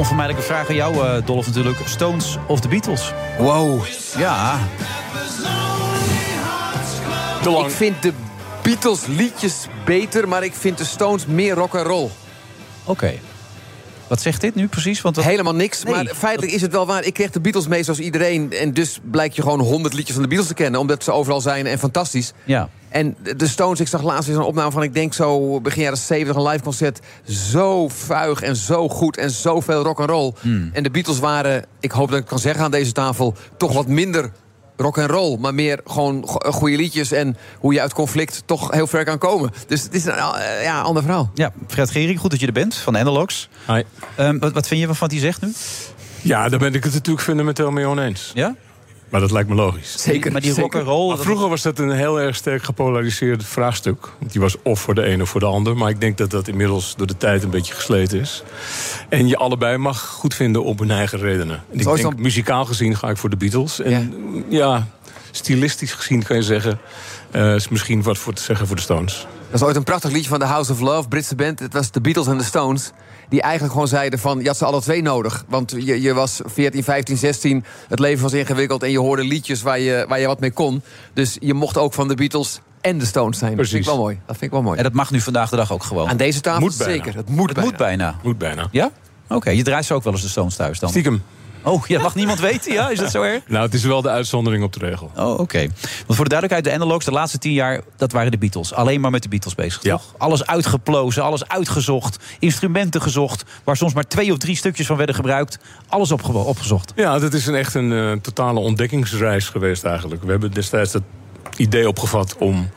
Onvermijdelijke vraag aan jou, eh, Dolf natuurlijk. Stones of de Beatles? Wow. Ja. Ik vind de Beatles liedjes beter, maar ik vind de Stones meer rock and roll. Oké. Wat zegt dit nu precies? Want Helemaal niks, Nee, maar feitelijk is het wel waar. Ik kreeg de Beatles mee zoals iedereen. En dus blijkt je gewoon honderd liedjes van de Beatles te kennen... omdat ze overal zijn en fantastisch. Ja. En de Stones, ik zag laatst weer een opname van... ik denk zo begin jaren 70, een live concert. Zo vuig en zo goed en zoveel rock and roll. Hmm. En de Beatles waren, ik hoop dat ik het kan zeggen aan deze tafel... toch wat minder rock and roll, maar meer gewoon go- goede liedjes... en hoe je uit conflict toch heel ver kan komen. Dus het is een eh, ja, ander verhaal. Ja, Fred Gering, goed dat je er bent, van de Analogs. Hi. Ehm, wat, wat vind je van wat hij zegt nu? Ja, daar ben ik het natuurlijk fundamenteel mee oneens. Ja? Maar dat lijkt me logisch. Zeker. Maar die rock and roll... Maar vroeger was dat een heel erg sterk gepolariseerd vraagstuk. Want die was of voor de een of voor de ander. Maar ik denk dat dat inmiddels door de tijd een beetje gesleten is. En je allebei mag goed vinden op hun eigen redenen. En ik denk, dan- muzikaal gezien ga ik voor de Beatles. En ja, stilistisch gezien kan je zeggen... eh, is misschien wat voor te zeggen voor de Stones. Dat is ooit een prachtig liedje van The House of Love, Britse band. Het was de Beatles en de Stones. Die eigenlijk gewoon zeiden van, je had ze alle twee nodig. Want je, je was 14, 15, 16, het leven was ingewikkeld... en je hoorde liedjes waar je, waar je wat mee kon. Dus je mocht ook van de Beatles en de Stones zijn. Dat vind ik wel mooi. Dat vind ik wel mooi. En dat mag nu vandaag de dag ook gewoon. Aan deze tafel Moet zeker. Het moet Het bijna. moet bijna. Moet bijna. Ja? Oké, je draait ze ook wel eens de Stones thuis dan? Stiekem. Oh, ja, mag niemand weten? Ja, is dat zo erg? Nou, het is wel de uitzondering op de regel. Oh, oké. Want voor de duidelijkheid, de Analogs de laatste tien jaar... dat waren de Beatles. Alleen maar met de Beatles bezig, Ja. toch? Alles uitgeplozen, alles uitgezocht. Instrumenten gezocht, waar soms maar twee of drie stukjes van werden gebruikt. Alles opge- opgezocht. Ja, dat is een echt een eh, totale ontdekkingsreis geweest eigenlijk. We hebben destijds dat idee opgevat om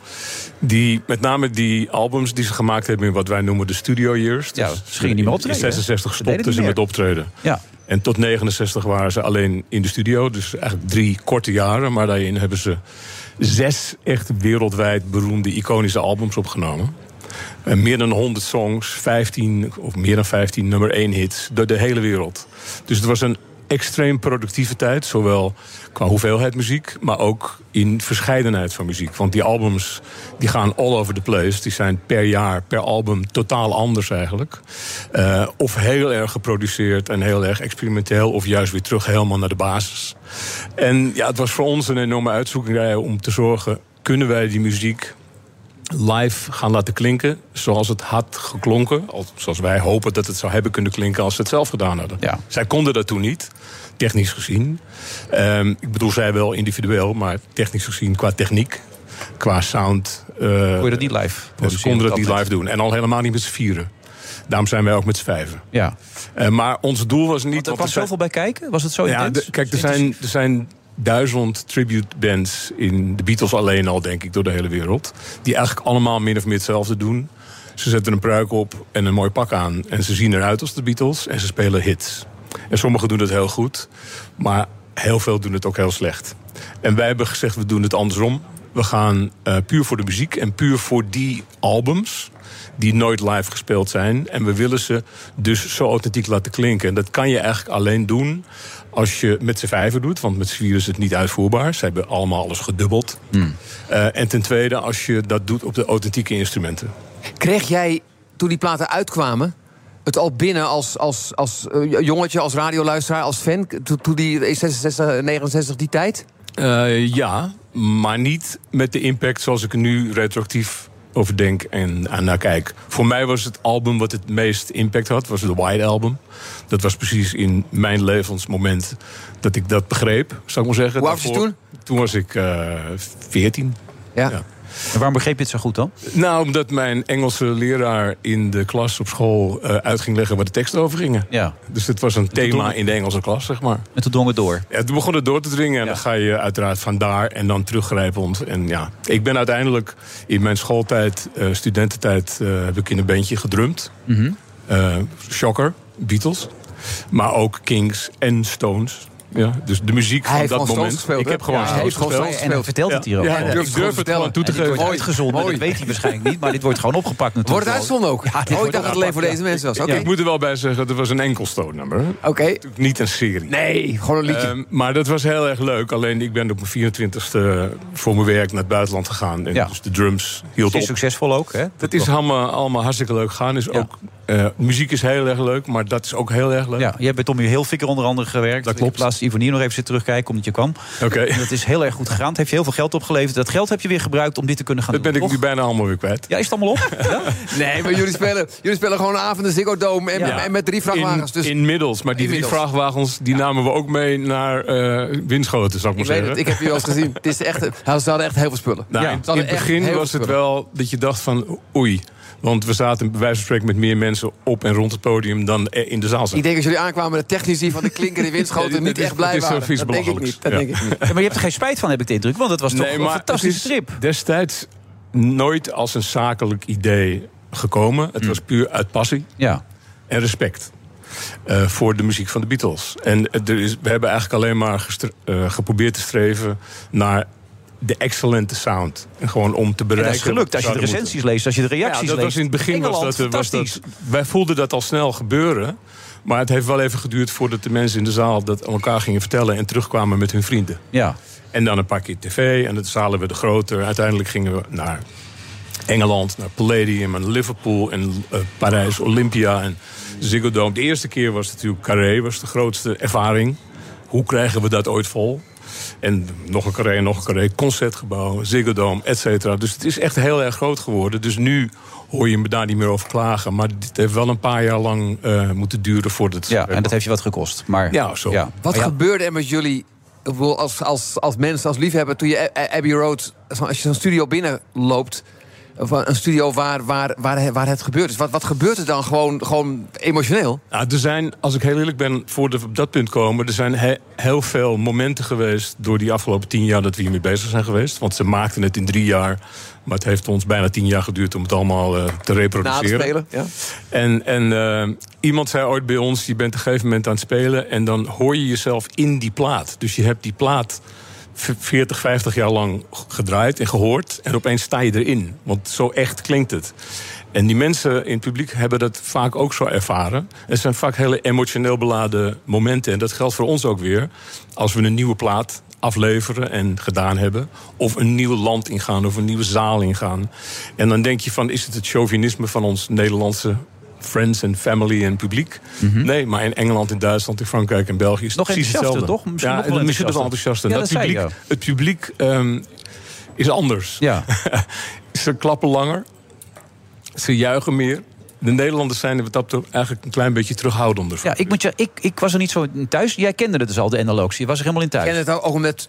die, met name die albums die ze gemaakt hebben in wat wij noemen de studio years. Ja, ze gingen niet meer optreden, In hè? 66 Ze deden stopten ze met optreden. Ja. En tot 69 waren ze alleen in de studio. Dus eigenlijk drie korte jaren. Maar daarin hebben ze zes echt wereldwijd beroemde iconische albums opgenomen. En meer dan 100 songs, 15 of meer dan 15 nummer 1 hits door de hele wereld. Dus het was een extreem productieve tijd. Zowel qua hoeveelheid muziek, maar ook in verscheidenheid van muziek. Want die albums die gaan all over the place. Die zijn per jaar, per album totaal anders eigenlijk. Eh, of heel erg geproduceerd en heel erg experimenteel. Of juist weer terug helemaal naar de basis. En ja, het was voor ons een enorme uitzoekerij om te zorgen... kunnen wij die muziek live gaan laten klinken zoals het had geklonken. Al- Zoals wij hopen dat het zou hebben kunnen klinken als ze het zelf gedaan hadden. Ja. Zij konden dat toen niet, technisch gezien. Ehm, ik bedoel, zij wel individueel, maar technisch gezien qua techniek, qua sound. eh, Kon je dat niet live Ze konden dat niet live doen. En al helemaal niet met z'n vieren. Daarom zijn wij ook met z'n vijven. Ja. Eh, maar ons doel was niet... Want er kwam zoveel bij kijken? Was het zo ja, intens? de- kijk, er zijn, er zijn duizend tribute bands in de Beatles alleen al, denk ik, door de hele wereld. Die eigenlijk allemaal min of meer hetzelfde doen. Ze zetten een pruik op en een mooi pak aan. En ze zien eruit als de Beatles en ze spelen hits. En sommigen doen het heel goed, maar heel veel doen het ook heel slecht. En wij hebben gezegd, we doen het andersom. We gaan eh, puur voor de muziek en puur voor die albums die nooit live gespeeld zijn. En we willen ze dus zo authentiek laten klinken. En dat kan je eigenlijk alleen doen als je met z'n vijven doet. Want met z'n vier is het niet uitvoerbaar. Ze hebben allemaal alles gedubbeld. Eh, en ten tweede als je dat doet op de authentieke instrumenten. Kreeg jij toen die platen uitkwamen... het al binnen als, als, als eh, jongetje, als radioluisteraar, als fan... toen die 66, 69, die tijd? Eh, ja, maar niet met de impact zoals ik nu retroactief over denk en aan naar kijk. Voor mij was het album wat het meest impact had, was de White Album. Dat was precies in mijn levensmoment dat ik dat begreep, zou ik maar zeggen. Hoe oud was je Daarvoor- Toen was ik eh 14. Ja. En waarom begreep je het zo goed dan? Nou, omdat mijn Engelse leraar in de klas op school eh, uit ging leggen waar de teksten over gingen. Ja. Dus het was een thema in de Engelse klas, zeg maar. En toen drong het door. Ja, toen begon het door te dringen en dan ga je uiteraard vandaar en dan teruggrijpend. En ja, ik ben uiteindelijk in mijn schooltijd, eh, studententijd, eh, heb ik in een bandje gedrumd. Mhm. Shocker, Beatles. Maar ook Kings en Stones. Ja, dus de muziek Hij van dat moment. Gespeeld, ik heb gewoon Ja, hij heeft gewoon gespeeld. Stones En hij vertelt het hier ook. Ja, Ja, ik durf het vertellen. gewoon toe te geven. uitgezonden, Mooi. dat weet hij waarschijnlijk niet. Maar dit wordt gewoon opgepakt natuurlijk. Wordt het uitgezonden ook? Ja, oh, ik dacht dat het alleen voor deze mensen was. Oké. Ik moet er wel bij zeggen, dat was een enkel Stone-nummer. Oké. Niet een serie. Nee, gewoon een liedje. Ehm, maar dat was heel erg leuk. Alleen ik ben op mijn 24ste voor mijn werk naar het buitenland gegaan. En Ja. dus de drums hield Het is op. succesvol ook, hè? Dat is allemaal, allemaal hartstikke leuk gegaan. Is ook, eh, muziek is heel erg leuk, maar dat is ook heel erg leuk. Ja, jij hebt bij Tommy Hilfiger onder andere gewerkt. Dat klopt. Ik heb laatst Ivonier nog even zitten terugkijken omdat je kwam. Oké. En dat is heel erg goed gegaan. Het heeft je heel veel geld opgeleverd. Dat geld heb je weer gebruikt om dit te kunnen gaan Dat doen. ben ik nu bijna allemaal weer kwijt. Ja, is het allemaal op? [LAUGHS] ja? Nee, maar jullie spelen, jullie spelen gewoon een avond in de Ziggo Dome en, Ja. en met drie vrachtwagens. In, Dus inmiddels, maar die drie vrachtwagens die namen we ook mee naar eh Winschoten, zou ik ik maar weet zeggen. het, ik heb je wel eens gezien. Het is echt, ze hadden echt heel veel spullen. Nou, Ja. in, in het begin was het wel dat je dacht van oei. Want we zaten bij wijze van spreken met meer mensen op en rond het podium dan in de zaal zaten. Ik denk dat jullie aankwamen de technici van de klinker in windschoten [LAUGHS] Ja, niet echt blij is waren. Dat denk ik niet. Dat Ja. denk ik niet. Ja, maar je hebt er geen spijt van, heb ik de indruk. Want het was toch Nee, een fantastische strip. Destijds nooit als een zakelijk idee gekomen. Het was puur uit passie Ja. en respect. eh, voor de muziek van de Beatles. En er is, we hebben eigenlijk alleen maar gestre- eh, geprobeerd te streven naar de excellente sound. En gewoon om te En bereiken. dat is gelukt. Als je de recensies moeten. leest, als je de reacties Ja, dat leest. was in het begin was dat, was fantastisch. dat. Wij voelden dat al snel gebeuren. Maar het heeft wel even geduurd voordat de mensen in de zaal dat aan elkaar gingen vertellen en terugkwamen met hun vrienden. Ja. En dan een paar keer tv en de zalen werden groter. Uiteindelijk gingen we naar Engeland, naar Palladium en Liverpool en eh, Parijs, Olympia en Ziggo Dome. De eerste keer was natuurlijk Carré, was de grootste ervaring. Hoe krijgen we dat ooit vol? En nog een carré, nog een carré, concertgebouw, Ziggo Dome, et cetera. Dus het is echt heel erg groot geworden. Dus nu hoor je me daar niet meer over klagen. Maar dit heeft wel een paar jaar lang eh, moeten duren voordat het... Ja, en dat heeft je wat gekost. Maar, Ja, zo. Ja. Wat Maar ja, gebeurde er met jullie als, als, als mens, als liefhebber... toen je Abbey Road, als je zo'n studio binnenloopt... een studio waar, waar, waar, waar het gebeurd is... wat, wat gebeurt er dan gewoon, gewoon emotioneel? Nou, er zijn, als ik heel eerlijk ben, voordat we op dat punt komen... er zijn he- heel veel momenten geweest door die afgelopen tien jaar... dat we hiermee bezig zijn geweest. Want ze maakten het in drie jaar. Maar het heeft ons bijna tien jaar geduurd om het allemaal eh, te Na reproduceren. te spelen, ja. En, en eh, iemand zei ooit bij ons, je bent op een gegeven moment aan het spelen... en dan hoor je jezelf in die plaat. Dus je hebt die plaat 40, 50 jaar lang gedraaid en gehoord... en opeens sta je erin, want zo echt klinkt het. En die mensen in het publiek hebben dat vaak ook zo ervaren. Het zijn vaak hele emotioneel beladen momenten. En dat geldt voor ons ook weer. Als we een nieuwe plaat afleveren en gedaan hebben... of een nieuw land ingaan of een nieuwe zaal ingaan. En dan denk je van, is het het chauvinisme van ons Nederlandse friends en family en publiek? Nee, maar in Engeland, in Duitsland, in Frankrijk en België... is het Mhm. Nog precies hetzelfde. toch? Misschien ja, nog wel misschien wel enthousiaster. Ja, dat publiek, het publiek ehm, is anders. Ja. [LAUGHS] Ze klappen langer. Ze juichen meer. De Nederlanders zijn wat dat betreft eigenlijk een klein beetje terughoudender. Ja, ik, moet je, ik, ik was er niet zo in thuis. Jij kende het dus al, de analogie. Je was er helemaal in Ik thuis. ken het ook omdat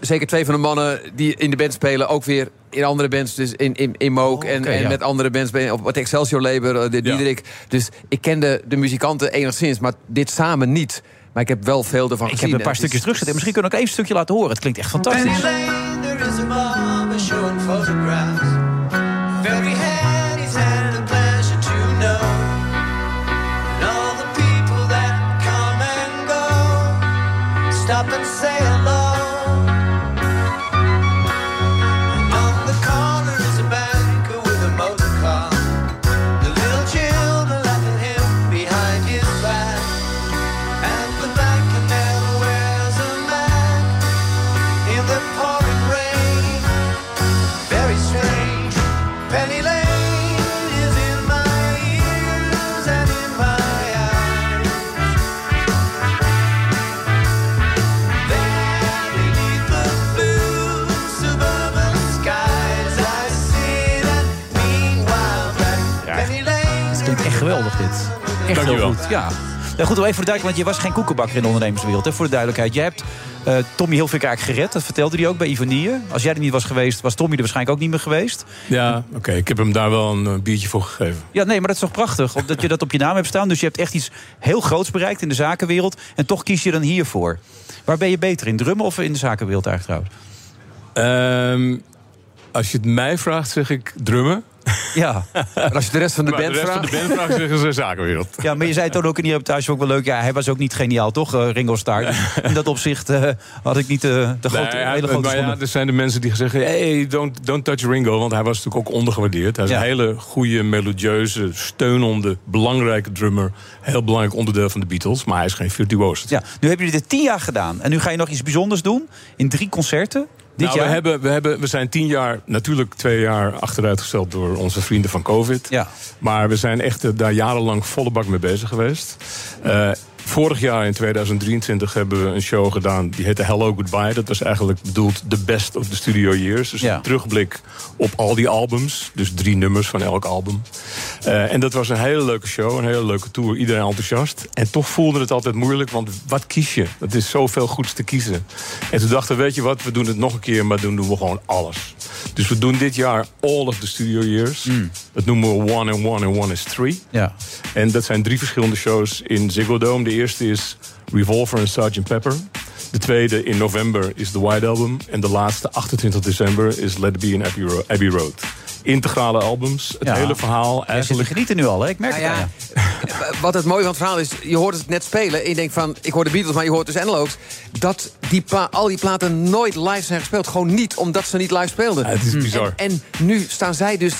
zeker twee van de mannen die in de band spelen... ook weer in andere bands, dus in, in, in en, oké, en ja. met andere bands... op het Excelsior label, eh, de Diederik. Dus ik kende de muzikanten enigszins, maar dit samen niet. Maar ik heb wel veel ervan Ik gezien. heb een paar stukjes teruggezet. Misschien kunnen we ook even een stukje laten horen. Het klinkt echt fantastisch. Goed. Ja. Ja, goed, even voor de duidelijkheid, want je was geen koekenbakker in de ondernemerswereld. Hè, voor de duidelijkheid. Je hebt eh, Tommy Hilfiger eigenlijk gered. Dat vertelde hij ook bij Ivonie. Als jij er niet was geweest, was Tommy er waarschijnlijk ook niet meer geweest. Ja, oké. Ik heb hem daar wel een eh, biertje voor gegeven. Ja, nee, maar dat is toch prachtig, omdat je dat op je naam hebt staan. Dus je hebt echt iets heel groots bereikt in de zakenwereld. En toch kies je dan hiervoor. Waar ben je beter in, drummen of in de zakenwereld eigenlijk trouwens? Ehm, als je het mij vraagt, zeg ik drummen. Ja. Maar als je de rest van de Maar band de rest vraagt... van de band vraagt, zeggen ze zakenwereld. Ja, maar je zei toen ook in die reportage ook wel leuk. Ja, hij was ook niet geniaal, toch, eh, Ringo Starr? In dat opzicht eh, had ik niet eh, de grote, Nee, hele grote maar ja, er zijn de mensen die zeggen: hey, don't, don't touch Ringo. Want hij was natuurlijk ook ondergewaardeerd. Hij is Ja. een hele goede, melodieuze, steunende, belangrijke drummer. Heel belangrijk onderdeel van de Beatles. Maar hij is geen virtuoos. Ja, nu hebben jullie dit tien jaar gedaan. En nu ga je nog iets bijzonders doen in drie concerten. Dit Nou, jaar. We, hebben, we, hebben, we zijn tien jaar, natuurlijk twee jaar achteruitgesteld door onze vrienden van COVID. Ja. Maar we zijn echt eh, daar jarenlang volle bak mee bezig geweest. Eh, vorig jaar in 2023 hebben we een show gedaan die heette Hello Goodbye. Dat was eigenlijk bedoeld de best of the studio years. Dus Ja. een terugblik op al die albums. Dus drie nummers van elk album. Eh, en dat was een hele leuke show, een hele leuke tour. Iedereen enthousiast. En toch voelde het altijd moeilijk, want wat kies je? Het is zoveel goeds te kiezen. En toen dachten we, weet je wat, we doen het nog een keer, maar dan doen we gewoon alles. Dus we doen dit jaar all of the studio years. Dat noemen we One and One and One is Three. Ja. En dat zijn drie verschillende shows in Ziggo Dome. De eerste is Revolver en Sgt. Pepper. De tweede in november is The White Album. En de laatste, 28 december, is Let It Be in Abbey Ro- Abbey Road. Integrale albums, het Ja. hele verhaal. Eigenlijk genieten nu al, hè? Ik merk Nou het ja, je. wat het mooie van het verhaal is, je hoort het net spelen... en je denkt van, ik hoor de Beatles, maar je hoort dus Analogs... dat die al die platen nooit live zijn gespeeld. Gewoon niet, omdat ze niet live speelden. het is bizar. En, en nu staan zij dus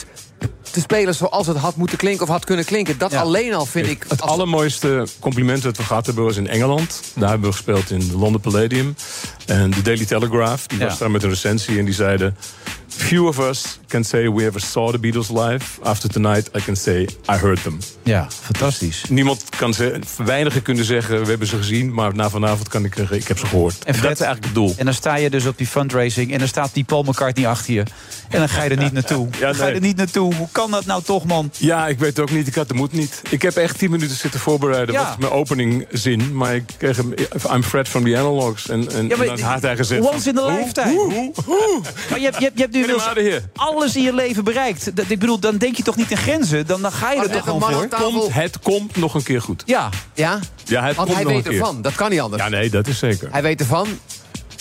te spelen zoals het had moeten klinken... of had kunnen klinken. Dat Ja. alleen al vind ik... Het als- allermooiste compliment dat we gehad hebben was in Engeland. Daar hebben we gespeeld in de London Palladium. En de Daily Telegraph, die Ja. was daar met een recensie en die zeiden... Few of us can say we ever saw the Beatles live. After tonight I can say I heard them. Ja, fantastisch. Niemand kan ze, weinigen kunnen zeggen we hebben ze gezien, maar na vanavond kan ik zeggen ik heb ze gehoord. En, Fred- dat is eigenlijk het doel. En dan sta je dus op die fundraising en dan staat die Paul McCartney achter je. En dan ga je er niet naartoe. [LAUGHS] Ja, Dan ga je er niet naartoe. Hoe kan dat nou toch, man? Ja, ik weet het ook niet. Ik had de moed niet. Ik heb echt tien minuten zitten voorbereiden. Ja. Wat mijn openingzin. Maar ik kreeg hem. I'm Fred from the Analogs. En, en, Ja, maar en dan had hij gezegd. once in van, lifetime. Hoe, hoe, hoe? Maar je hebt, je hebt, je hebt nu inmiddels alles in je leven bereikt. Dat, ik bedoel, dan denk je toch niet in grenzen? Dan, dan ga je er toch gewoon voor? tafel- Komt, het komt nog een keer goed. Ja, Ja, Ja, het want komt hij nog weet een keer. ervan. Dat kan niet anders. Ja, nee, dat is zeker. Hij weet ervan.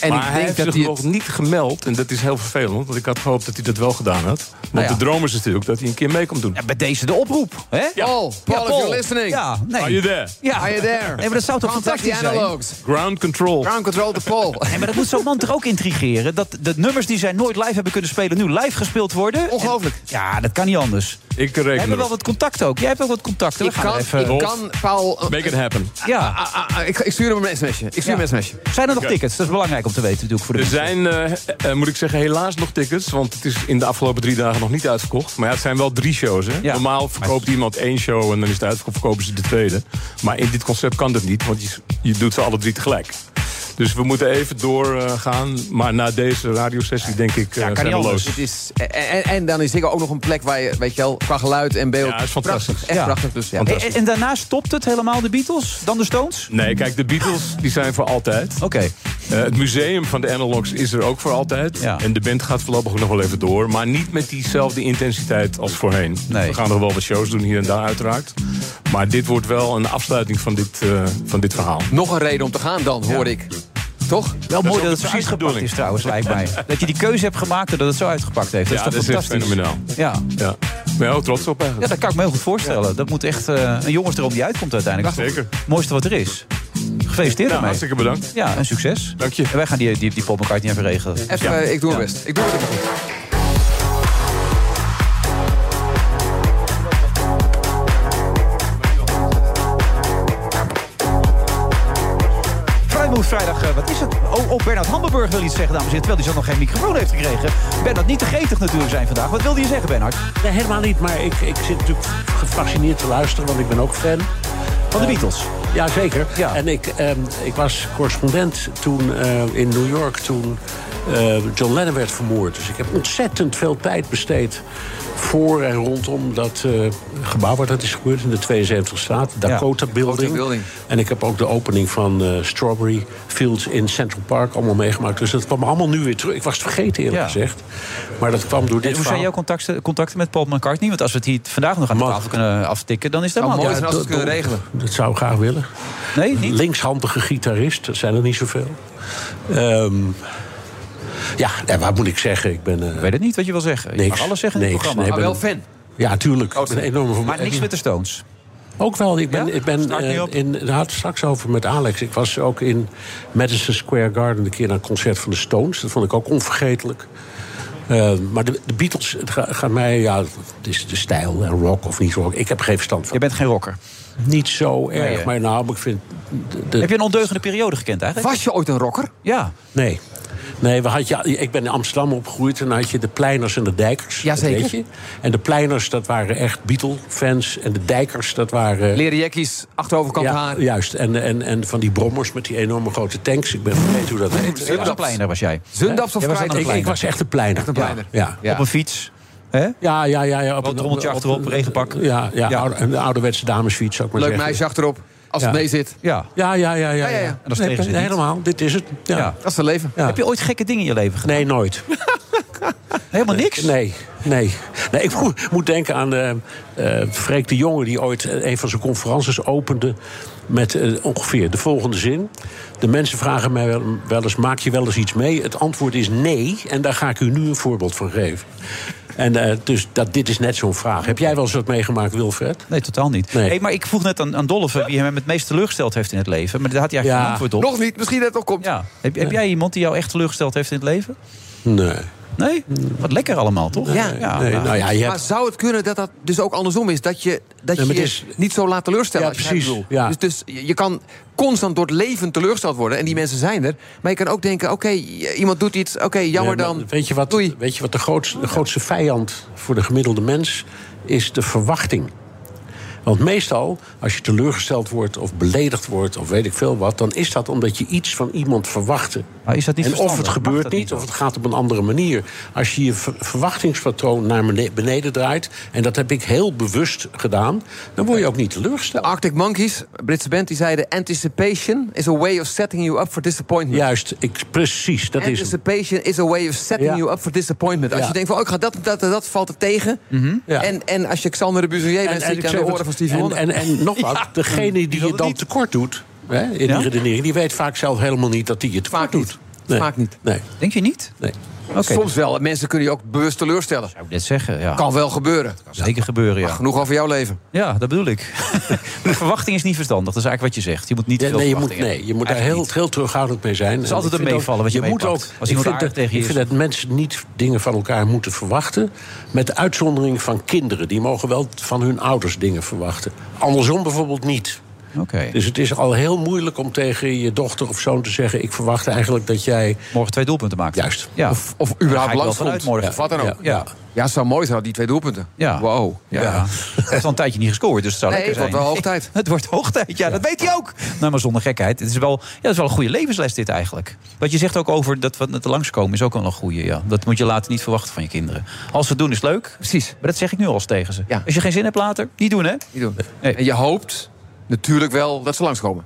En maar ik hij denk heeft dat zich hij nog het... niet gemeld. En dat is heel vervelend. Want ik had gehoopt dat hij dat wel gedaan had. Want Nou ja. de droom is natuurlijk dat hij een keer mee komt doen. ja, bij deze de oproep. Hè? Paul, Paul, Ja, if you're listening. Ja, nee. Are you there? Ja. Are you there? Nee, maar dat zou toch Contact fantastisch zijn? Ground control. Ground control to Paul. [LAUGHS] Nee, maar dat moet zo'n man toch ook intrigeren? Dat de nummers die zij nooit live hebben kunnen spelen... nu live gespeeld worden? Ongelooflijk. En- ja, dat kan niet anders. Ik We reken hebben wel wat contact ook. Jij hebt ook wat contacten. Ik We kan, even... ik kan Paul... Make it happen. Ja. ah, ah, ah, ik, ik stuur hem een sms'je. Ik stuur hem een sms'je. Zijn er nog tickets? Dat is belangrijk om te weten natuurlijk voor de Er zijn, eh, eh, moet ik zeggen, helaas nog tickets. Want het is in de afgelopen drie dagen nog niet uitverkocht. Maar ja, het zijn wel drie shows. Hè? Ja. Normaal verkoopt iemand één show en dan is het uitverkocht, verkopen ze de tweede. Maar in dit concept kan dat niet, want je, je doet ze alle drie tegelijk. Dus we moeten even doorgaan. maar na deze radiosessie denk ik eh kan niet anders. los. Het is, en, dan is Ziggo ook nog een plek waar je, weet je wel, qua geluid en beeld... Ja, is fantastisch. Prachtig, echt Ja. prachtig. Dus ja. Fantastisch. En, en daarna stopt het helemaal, de Beatles? Dan de Stones? Nee, kijk, de Beatles die zijn voor altijd. Oké. Eh, het museum van de Analogs is er ook voor altijd. Ja. En de band gaat voorlopig nog wel even door. Maar niet met diezelfde intensiteit als voorheen. Nee. We gaan nog wel wat shows doen hier en daar uiteraard. Maar dit wordt wel een afsluiting van dit, eh, van dit verhaal. Nog een reden om te gaan dan, hoor ik. Toch? Wel is mooi dat het zo precies uitgepakt is trouwens, lijkt mij. [LAUGHS] Dat je die keuze hebt gemaakt en dat het zo uitgepakt heeft. Dat ja, is dat toch is echt fantastisch? fenomenaal. Ja. Ja. Ik ben heel trots op ja, eigenlijk. dat kan ik me heel goed voorstellen. Dat moet echt eh, een jongensdroom die uitkomt uiteindelijk. Zeker. Het mooiste wat er is. Gefeliciteerd Ja, daarmee. hartstikke bedankt. Ja, en succes. Dank je. En wij gaan die, die, die Paul McCartney even regelen. Even, Ja. eh, ik doe mijn Ja. best. Ik doe het even goed. Vrijdag, eh, wat is het? Oh, oh, Bernard Hamburg wil iets zeggen, dames en heren. Terwijl hij zo nog geen microfoon heeft gekregen. Bernard, niet te getig natuurlijk zijn vandaag. Wat wilde je zeggen, Bernard? Nee, helemaal niet. Maar ik, ik zit natuurlijk gefascineerd te luisteren, want ik ben ook fan. Van de Beatles? Ja, zeker. En ik, ehm, ik was correspondent toen eh, in New York toen eh, John Lennon werd vermoord. Dus ik heb ontzettend veel tijd besteed voor en rondom dat eh, gebouw waar dat is gebeurd in de 72 straat, Dakota Building. Building. En ik heb ook de opening van eh, Strawberry Fields in Central Park allemaal meegemaakt. Dus dat kwam allemaal nu weer terug. Ik was het vergeten eerlijk Ja. gezegd. Maar dat kwam door En dit hoe zijn jouw contacten, contacten met Paul McCartney? Want als we het hier vandaag nog aan de tafel kunnen aftikken... dan is dat allemaal mooi als we het kunnen regelen. Dat zou ik graag willen. Nee, niet? Linkshandige gitarist, dat zijn er niet zoveel. Ehm, ja, en wat moet ik zeggen? Ik ben... Ik weet het niet wat je wil zeggen. Je mag alles zeggen in het niks. programma. Nee, ik Maar ben- wel fan. Ja, tuurlijk. Ik ben een enorme Maar niks met de Stones. Ook wel. Ik ben, Ja? ik ben eh, in, daar had het straks over met Alex. Ik was ook in Madison Square Garden een keer naar een concert van de Stones. Dat vond ik ook onvergetelijk. Eh, maar de, de Beatles, het ga- gaat mij, ja, het is de stijl en rock of niet rock. Ik heb geen verstand van. Je bent geen rocker. Niet zo erg, Nee, maar nou, ik vind. de- de- Heb je een ondeugende periode gekend eigenlijk? Was je ooit een rocker? Ja. Nee. Nee, we had, ja, ik ben in Amsterdam opgegroeid en dan had je de pleiners en de dijkers. Jazeker. weet je. En de pleiners, dat waren echt Beatle-fans. En de dijkers, dat waren... Leren jekkies, achteroverkant ja, haar. Juist. En, en, en van die brommers met die enorme grote tanks. Ik ben vergeten hoe dat heet. Je was een pleiner, was jij. Zundaps of Jij was Kruiner? echt een Ik, ik was echt een pleiner. Echt een pleiner. Ja, ja. Op een fiets. Hè? Ja, ja, ja. ja op Wat rommeltje achterop, regenpak. Ja, ja, Ja. Oude, een ouderwetse damesfiets, zou ik maar Leuk zeggen. meisje achterop, als het mee zit. Ja. Ja, ja, ja. ja, Ja, ja, ja. ja. En dat Nee, ze niet. helemaal. Dit is het. Ja. Ja. Dat is het leven. Ja. Heb je ooit gekke dingen in je leven gedaan? Nee, nooit. [LAUGHS] Helemaal niks? Nee, nee. nee ik moet, moet denken aan eh eh, Freek de Jonge... die ooit een van zijn conferences opende... met eh, ongeveer de volgende zin. De mensen vragen mij wel, wel eens... maak je wel eens iets mee? Het antwoord is nee. En daar ga ik u nu een voorbeeld van geven. En eh, dus dat, dit is net zo'n vraag. Heb jij wel eens wat meegemaakt, Wilfred? Nee, totaal niet. Nee. Hey, maar ik vroeg net aan, aan Dolph wie hem het meest teleurgesteld heeft in het leven. Maar daar had hij eigenlijk Ja. geen antwoord op. Nog niet, misschien dat het nog komt. Ja. Heb, heb jij iemand die jou echt teleurgesteld heeft in het leven? Nee. Nee? Wat lekker allemaal, toch? Ja. nee, nou, nou ja, je Maar hebt... zou het kunnen dat dat dus ook andersom is? Dat je, dat Nee, je maar is- niet zo laat teleurstellen? Ja, als je het precies, bedoelt. ja. Dus, dus je kan constant door het leven teleurgesteld worden. En die mensen zijn er. Maar je kan ook denken, oké, iemand doet iets. Oké, jammer Nee, maar dan. Weet je wat, Doei. weet je wat de, grootste, de grootste vijand voor de gemiddelde mens is? De verwachting. Want meestal, als je teleurgesteld wordt of beledigd wordt of weet ik veel wat, dan is dat omdat je iets van iemand verwachtte. Maar is dat niet en of het gebeurt niet, niet of het gaat op een andere manier. Als je je ver- verwachtingspatroon naar bene- beneden draait, en dat heb ik heel bewust gedaan, dan word je ook niet teleurgesteld. Arctic Monkeys, Britse band, die zeiden... Anticipation is a way of setting you up for disappointment. Juist, ik, precies, dat is het. Anticipation is a way of setting Ja. you up for disappointment. Als Ja. je denkt van, oh, ik ga dat, dat, dat, valt er tegen. Ja. En, en als je Xander de Buzoyer bent, zit ik je het- en, Wonder. en, en nog [LAUGHS] wat, degene die je dan tekort doet... Hè, in Ja? die redenering, die weet vaak zelf helemaal niet dat hij je tekort Vaak doet. niet. Nee. Vaak niet. Nee. Denk je niet? nee. Soms wel. Mensen kunnen je ook bewust teleurstellen. Zou ik net zeggen, ja. Kan wel gebeuren. Zeker gebeuren, ja. Genoeg over jouw leven. Ja, dat bedoel ik. [LAUGHS] de verwachting is niet verstandig. Dat is eigenlijk wat je zegt. Je moet niet Ja, veel nee, je moet, nee, je moet daar heel, heel terughoudend mee zijn. is En altijd een meevallen wat je moet ook, Als ik vind, dat, tegen je ik is. vind dat mensen niet dingen van elkaar moeten verwachten. Met de uitzondering van kinderen. Die mogen wel van hun ouders dingen verwachten. Andersom bijvoorbeeld niet. Oké. Dus het is al heel moeilijk om tegen je dochter of zoon te zeggen... ik verwacht eigenlijk dat jij... Morgen twee doelpunten maakt. Juist. Ja. Of, of überhaupt langs vanuit komt. morgen. Of wat dan ook. Ja. Ja. Ja, het zou mooi zijn, die twee doelpunten. Ja. Wow. Ja. Hij heeft al een tijdje niet gescoord, dus het zou Nee, lekker het wordt wel hoog tijd. [LAUGHS] Het wordt hoog tijd, ja, dat weet hij ook. Nou, maar zonder gekheid. Het is wel, ja, het is wel een goede levensles dit eigenlijk. Wat je zegt ook over dat wat er langskomen is ook wel een goede. Ja. Dat moet je later niet verwachten van je kinderen. Als ze het doen is leuk. Precies. Maar dat zeg ik nu al eens tegen ze. Ja. Als je geen zin hebt later, niet doen hè. Niet doen. Nee. En je hoopt natuurlijk wel dat ze langskomen.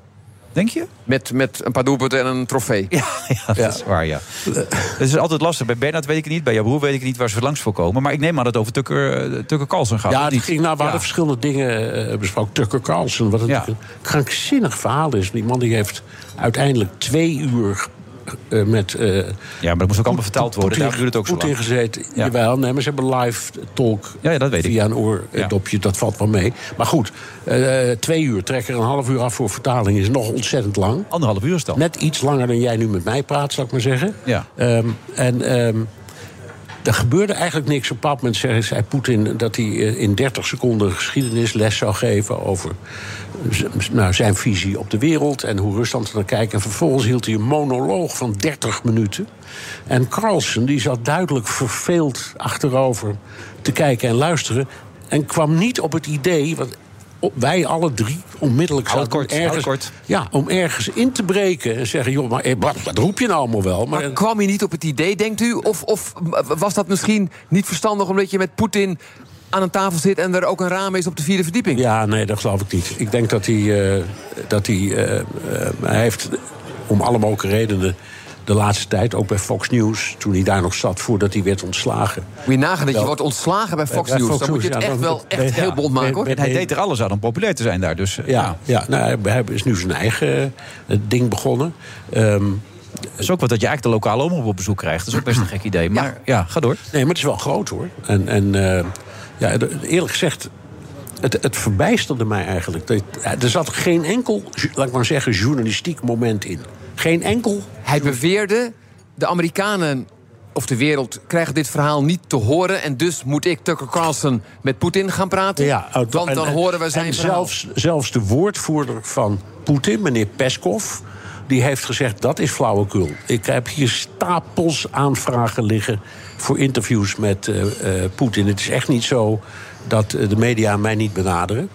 Denk je? Met, met een paar doelpunten en een trofee. Ja, [LAUGHS] ja, dat is waar, ja. Het is altijd lastig. Bij Bernard weet ik het niet, bij jouw broer weet ik niet waar ze langs voor komen. Maar ik neem aan dat het over Tucker, eh, Tucker Carlson gaat. Ja, die ging, nou, we Ja. hadden verschillende dingen eh, besproken. Tucker Carlson, wat een krankzinnig verhaal is. Die man die heeft uiteindelijk twee uur eh, met... eh, Ja, maar dat moest ook allemaal vertaald worden. Daarom duurt het ook zo lang. gezeten. Ja. Jawel, nee, maar ze hebben live talk Ja, ja, dat weet ik. via een oordopje. Dat valt wel mee. Maar goed, eh, twee uur, trek er een half uur af voor vertaling... is nog ontzettend lang. Anderhalf uur is dan. Net iets langer dan jij nu met mij praat, zou ik maar zeggen. Ja. Ehm, en ehm, er gebeurde eigenlijk niks. Op een moment zei, zei Poetin dat hij eh, in 30 seconden geschiedenisles zou geven over nou, zijn visie op de wereld en hoe Rusland er naar kijkt. En vervolgens hield hij een monoloog van 30 minuten. En Carlsen die zat duidelijk verveeld achterover te kijken en luisteren. En kwam niet op het idee, wat wij alle drie onmiddellijk zouden kort, ergens, kort. Ja, om ergens in te breken en zeggen: joh, maar eh, wat, wat roep je nou allemaal wel? Maar, Maar kwam je niet op het idee, denkt u? Of, of was dat misschien niet verstandig omdat je met Poetin aan een tafel zit en er ook een raam is op de vierde verdieping? Ja, nee, dat geloof ik niet. Ik denk dat hij. eh, dat hij, eh, hij heeft om alle mogelijke redenen. De laatste tijd, ook bij Fox News. toen hij daar nog zat voordat hij werd ontslagen. Moet je nagaan dat je wordt ontslagen bij Fox Bij News. Fox Dan moet je het ja, echt wel echt ja, heel bond maken, hoor. ben- hij deed er alles aan om populair te zijn daar. Dus, Ja, ja nou, hij, is nu zijn eigen eh, ding begonnen. Het is ook wat dat je eigenlijk de lokale omroep op bezoek krijgt. Dat is ook best een gek idee. Maar ja, ga door. Nee, maar het is wel groot hoor. En, en eh, ja, eerlijk gezegd, het, het verbijsterde mij eigenlijk. Er zat geen enkel, laat ik maar zeggen, journalistiek moment in. Geen enkel. Hij beweerde, de Amerikanen of de wereld krijgen dit verhaal niet te horen... en dus moet ik, Tucker Carlson, met Poetin gaan praten? Ja, want dan en- en- horen we zijn en verhaal. zelfs, zelfs de woordvoerder van Poetin, meneer Peskov... die heeft gezegd, dat is flauwekul. Ik heb hier stapels aanvragen liggen... voor interviews met eh, eh, Poetin. Het is echt niet zo dat eh, de media mij niet benaderen.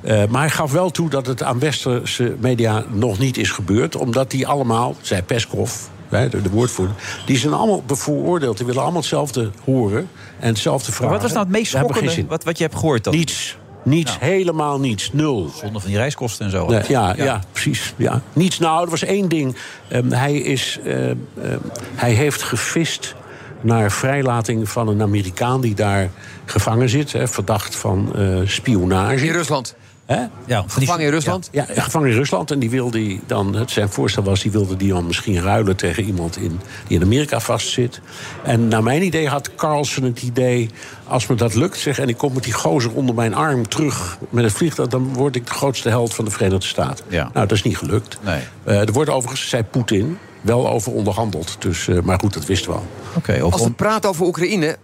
Eh, maar hij gaf wel toe dat het aan westerse media nog niet is gebeurd... omdat die allemaal, zei Peskov, de, de woordvoerder... die zijn allemaal bevooroordeeld. Die willen allemaal hetzelfde horen en hetzelfde vragen. Maar wat was nou het meest schokkende wat, wat je hebt gehoord? Dan? Niets. Niets, helemaal niets. Nul. Zonder van die reiskosten en zo. Nee, ja, ja. precies. Ja. Niets. Nou, er was één ding. Ehm, hij, is, ehm, ehm, hij heeft gevist naar vrijlating van een Amerikaan die daar gevangen zit. Hè, verdacht van eh, spionage. In Rusland. Hè? Ja, Gevangen in Rusland? Ja, ja, gevangen in Rusland. En die wilde dan, het zijn voorstel was, die wilde die dan misschien ruilen tegen iemand in, die in Amerika vastzit. En naar mijn idee had Carlson het idee, als me dat lukt, zeg, en ik kom met die gozer onder mijn arm terug met het vliegtuig, dan word ik de grootste held van de Verenigde Staten. Ja. Nou, dat is niet gelukt. Nee. Eh, er wordt overigens, zei Poetin, wel over onderhandeld. Dus, eh, maar goed, dat wisten we al. Oké, of Als we praten over Oekraïne...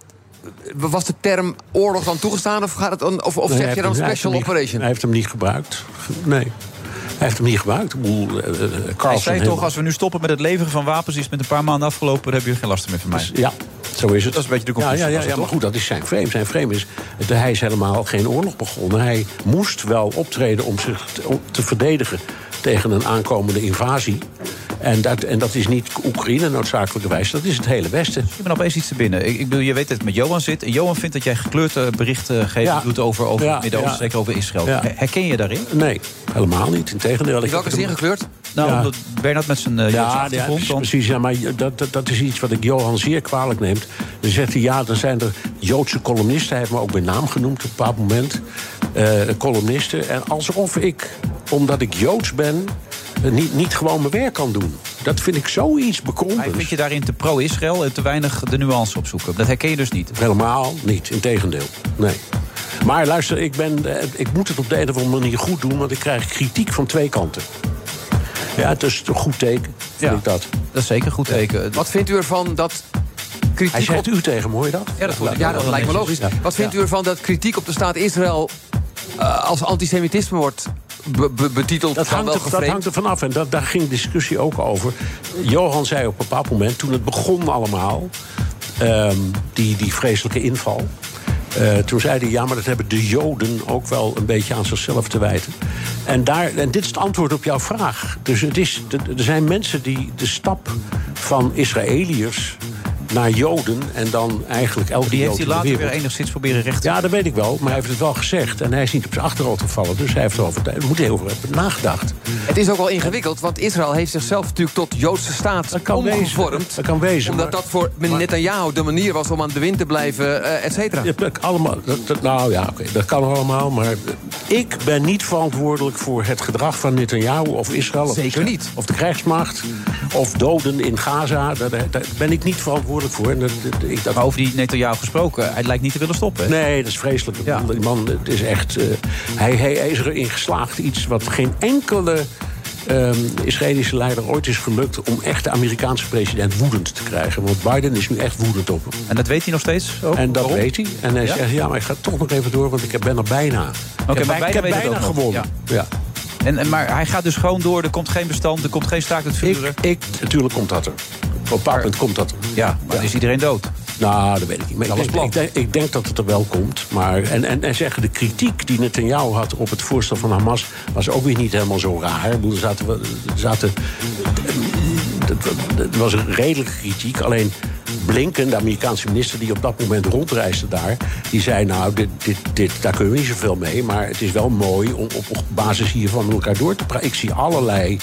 was de term oorlog dan toegestaan? Of, gaat het dan, of, of Nee, zeg je heeft dan special niet- operation? Hij heeft hem niet gebruikt. Nee. Hij heeft hem niet gebruikt. Ik bedoel, eh, eh, Hij zei toch, als we nu stoppen met het leveren van wapens... is met een paar maanden afgelopen, dan heb je geen last meer van mij. Dus, ja, zo is het. Dat is een beetje de ja, conclusie. ja, ja, het ja, maar goed, dat is zijn frame. Zijn frame is, dat hij is helemaal geen oorlog begonnen. Hij moest wel optreden om zich te, om te verdedigen tegen een aankomende invasie. En dat, en dat is niet Oekraïne noodzakelijkerwijs, dat is het hele Westen. Ik ben opeens iets te binnen. Ik, ik bedoel, je weet dat het met Johan zit. En Johan vindt dat jij gekleurd eh, berichten geven Ja. doet over, over Ja, het Midden-Oosten, ja. zeker over Israël. Herken je daarin? Nee, helemaal niet. Integendeel. In welke zin gekleurd? Nou, Ja. omdat Bernard met zijn Joodse Ja, ja, precies, dan- precies. Ja, maar dat, dat, dat is iets wat ik Johan zeer kwalijk neem. Dan zegt hij, ja, dan zijn er Joodse columnisten. Hij heeft me ook bij naam genoemd op een bepaald moment. eh, columnisten. En alsof ik, omdat ik Joods ben... eh, niet, niet gewoon mijn werk kan doen. Dat vind ik zoiets Maar bekrompends. vind je daarin te pro-Israël en te weinig de nuance opzoeken? Dat herken je dus niet. Helemaal niet, integendeel. Nee. Maar luister, ik, ben, ik moet het op de een of andere manier goed doen... want ik krijg kritiek van twee kanten. Ja, het is een goed teken, vind Ja. ik dat. Dat is zeker een goed teken. Wat vindt u ervan dat kritiek Hij zegt op... u tegen hoor je dat? Ja, dat, ja, dat lijkt me logisch. Wat vindt u ervan dat kritiek op de staat Israël... eh, als antisemitisme wordt be- be- betiteld? Dat hangt, er, dat hangt er vanaf. En dat, daar ging discussie ook over. Johan zei op een bepaald moment, toen het begon allemaal... ehm, die, die vreselijke inval... eh, toen zei hij, ja, maar dat hebben de Joden ook wel een beetje aan zichzelf te wijten. En, daar, en dit is het antwoord op jouw vraag. Dus het is, er zijn mensen die de stap van Israëliërs naar Joden... en dan eigenlijk elke Die heeft hij later weer enigszins proberen recht te ja, dat weet ik wel. Maar hij heeft het wel gezegd. En hij is niet op zijn achterhoofd gevallen. Dus hij heeft erover daar moet hij over hebben nagedacht. Het is ook wel ingewikkeld, want Israël heeft zichzelf natuurlijk tot Joodse staat kan omgevormd. wezen. Dat kan wezen, Omdat maar- dat voor meneer Netanyahu de manier was om aan de wind te blijven, eh, et cetera. Ja, dat- allemaal, dat, dat- nou ja, oké, dat kan allemaal. Maar ik ben niet verantwoordelijk voor het gedrag van Netanyahu of Israël. Of, Zeker niet. Of de krijgsmacht. Of doden in Gaza. Daar ben ik niet verantwoordelijk voor. En dat, dat- ik, Maar over die Netanyahu gesproken, hij lijkt niet te willen stoppen. hè? Nee, dat is vreselijk. Ja. Die man het is echt. eh, hij, hij is erin geslaagd iets wat geen enkele. ehm, Israëlische leider ooit is gelukt om echt de Amerikaanse president woedend te krijgen. Want Biden is nu echt woedend op hem. En dat weet hij nog steeds? Ook? En dat Waarom? weet hij. En hij Ja? zegt, ja, maar ik ga toch nog even door, want ik ben er bijna. Oké, maar bij- ik bijna heb bijna gewonnen. Ja. En, en, maar hij gaat dus gewoon door, er komt geen bestand, er komt geen staakt het vuren. Ik, ik, natuurlijk komt dat er. Op een bepaald moment komt dat. Ja, maar dan is iedereen dood. Nou, dat weet ik niet. Maar ik, denk, ik, denk, ik denk dat het er wel komt. Maar, en, en, en zeggen, de kritiek die Netanyahu had op het voorstel van Hamas... was ook weer niet helemaal zo raar. Er zaten, er zaten, het was een redelijke kritiek. Alleen Blinken, de Amerikaanse minister die op dat moment rondreisde daar... die zei, nou, dit, dit, dit, daar kunnen we niet zoveel mee... maar het is wel mooi om op, op basis hiervan met elkaar door te praten. Ik zie allerlei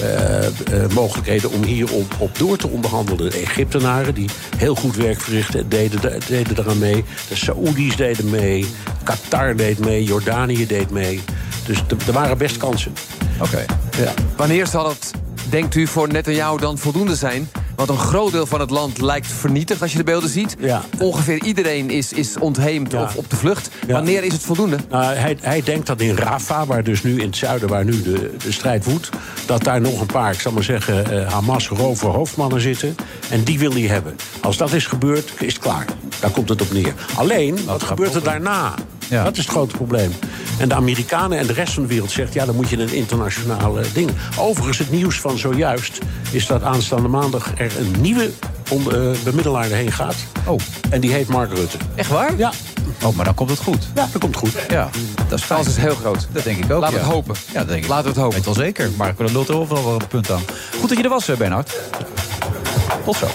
eh, eh, mogelijkheden om hier op, door te onderhandelen. De Egyptenaren, die heel goed werk verrichten, deden, deden eraan mee. De Saoedi's deden mee. Qatar deed mee. Jordanië deed mee. Dus er- waren best kansen. Oké. Ja. Wanneer zal het, denkt u, voor Netanyahu dan voldoende zijn? Want een groot deel van het land lijkt vernietigd als je de beelden ziet. Ongeveer iedereen is, is ontheemd of op de vlucht. Wanneer is het voldoende? Nou, hij, hij denkt dat in Rafah, waar dus nu in het zuiden, waar nu de, de strijd woedt, dat daar nog een paar, ik zal maar zeggen, eh, Hamas rover hoofdmannen zitten. En die wil hij hebben. Als dat is gebeurd, is het klaar. Daar komt het op neer. Alleen, wat gebeurt er daarna? Dat is het grote probleem. En de Amerikanen en de rest van de wereld zegt... ja, dan moet je een internationaal eh, ding. Overigens, het nieuws van zojuist... is dat aanstaande maandag er een nieuwe eh, bemiddelaar heen gaat. Oh. En die heet Mark Rutte. Echt waar? Ja. Oh, maar dan komt het goed. Ja, dat komt goed. Ja, dat is fijn. kans is heel groot. Dat denk ik ook. Laten we ja. het hopen. Ja, dat denk ik. Laten we het hopen. Weet wel zeker. Maar er lult er overal wel een punt aan. Goed dat je er was, eh, Bernhard. Tot zo.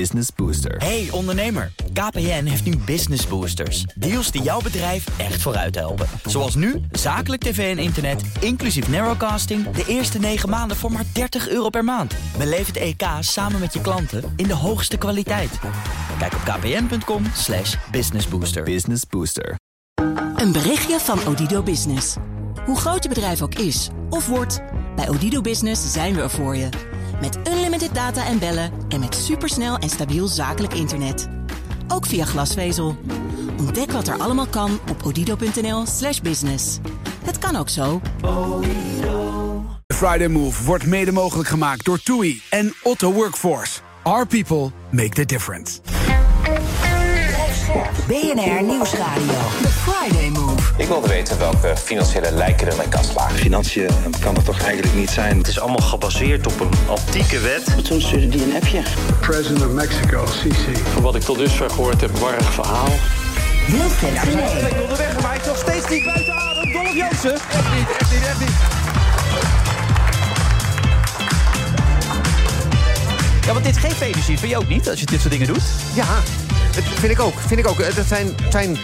Business Booster. Hey ondernemer, KPN heeft nu Business Boosters. Deals die jouw bedrijf echt vooruit helpen. Zoals nu, zakelijk tv en internet, inclusief narrowcasting... de eerste 9 maanden voor maar 30 euro per maand. Beleef het EK samen met je klanten in de hoogste kwaliteit. Kijk op kpn.com slash businessbooster. Business Booster. Een berichtje van Odido Business. Hoe groot je bedrijf ook is of wordt, bij Odido Business zijn we er voor je. Met unlimited data en bellen en met supersnel en stabiel zakelijk internet. Ook via glasvezel. Ontdek wat er allemaal kan op odido.nl slash business. Het kan ook zo. Friday Move wordt mede mogelijk gemaakt door TUI en Otto Workforce. Our people make the difference. BNR Nieuwsradio. The Friday Move. Ik wilde weten welke financiële lijken er in mijn kast lagen. Financiën eh, kan het toch eigenlijk niet zijn? Het is allemaal gebaseerd op een antieke wet. Toen stuurde die een appje. President of Mexico, Sisi. Van wat ik tot dusver gehoord heb, warrig verhaal. Wilfred Ja, zijn Genee. twee onderweg, maar hij is nog steeds niet buiten adem. Dolph Jansen. Echt niet, echt niet, echt niet. Ja, want dit geeft energie. Vind je ook niet, als je dit soort dingen doet? Ja, dat vind ik ook. Vind ik ook. Het zijn, het zijn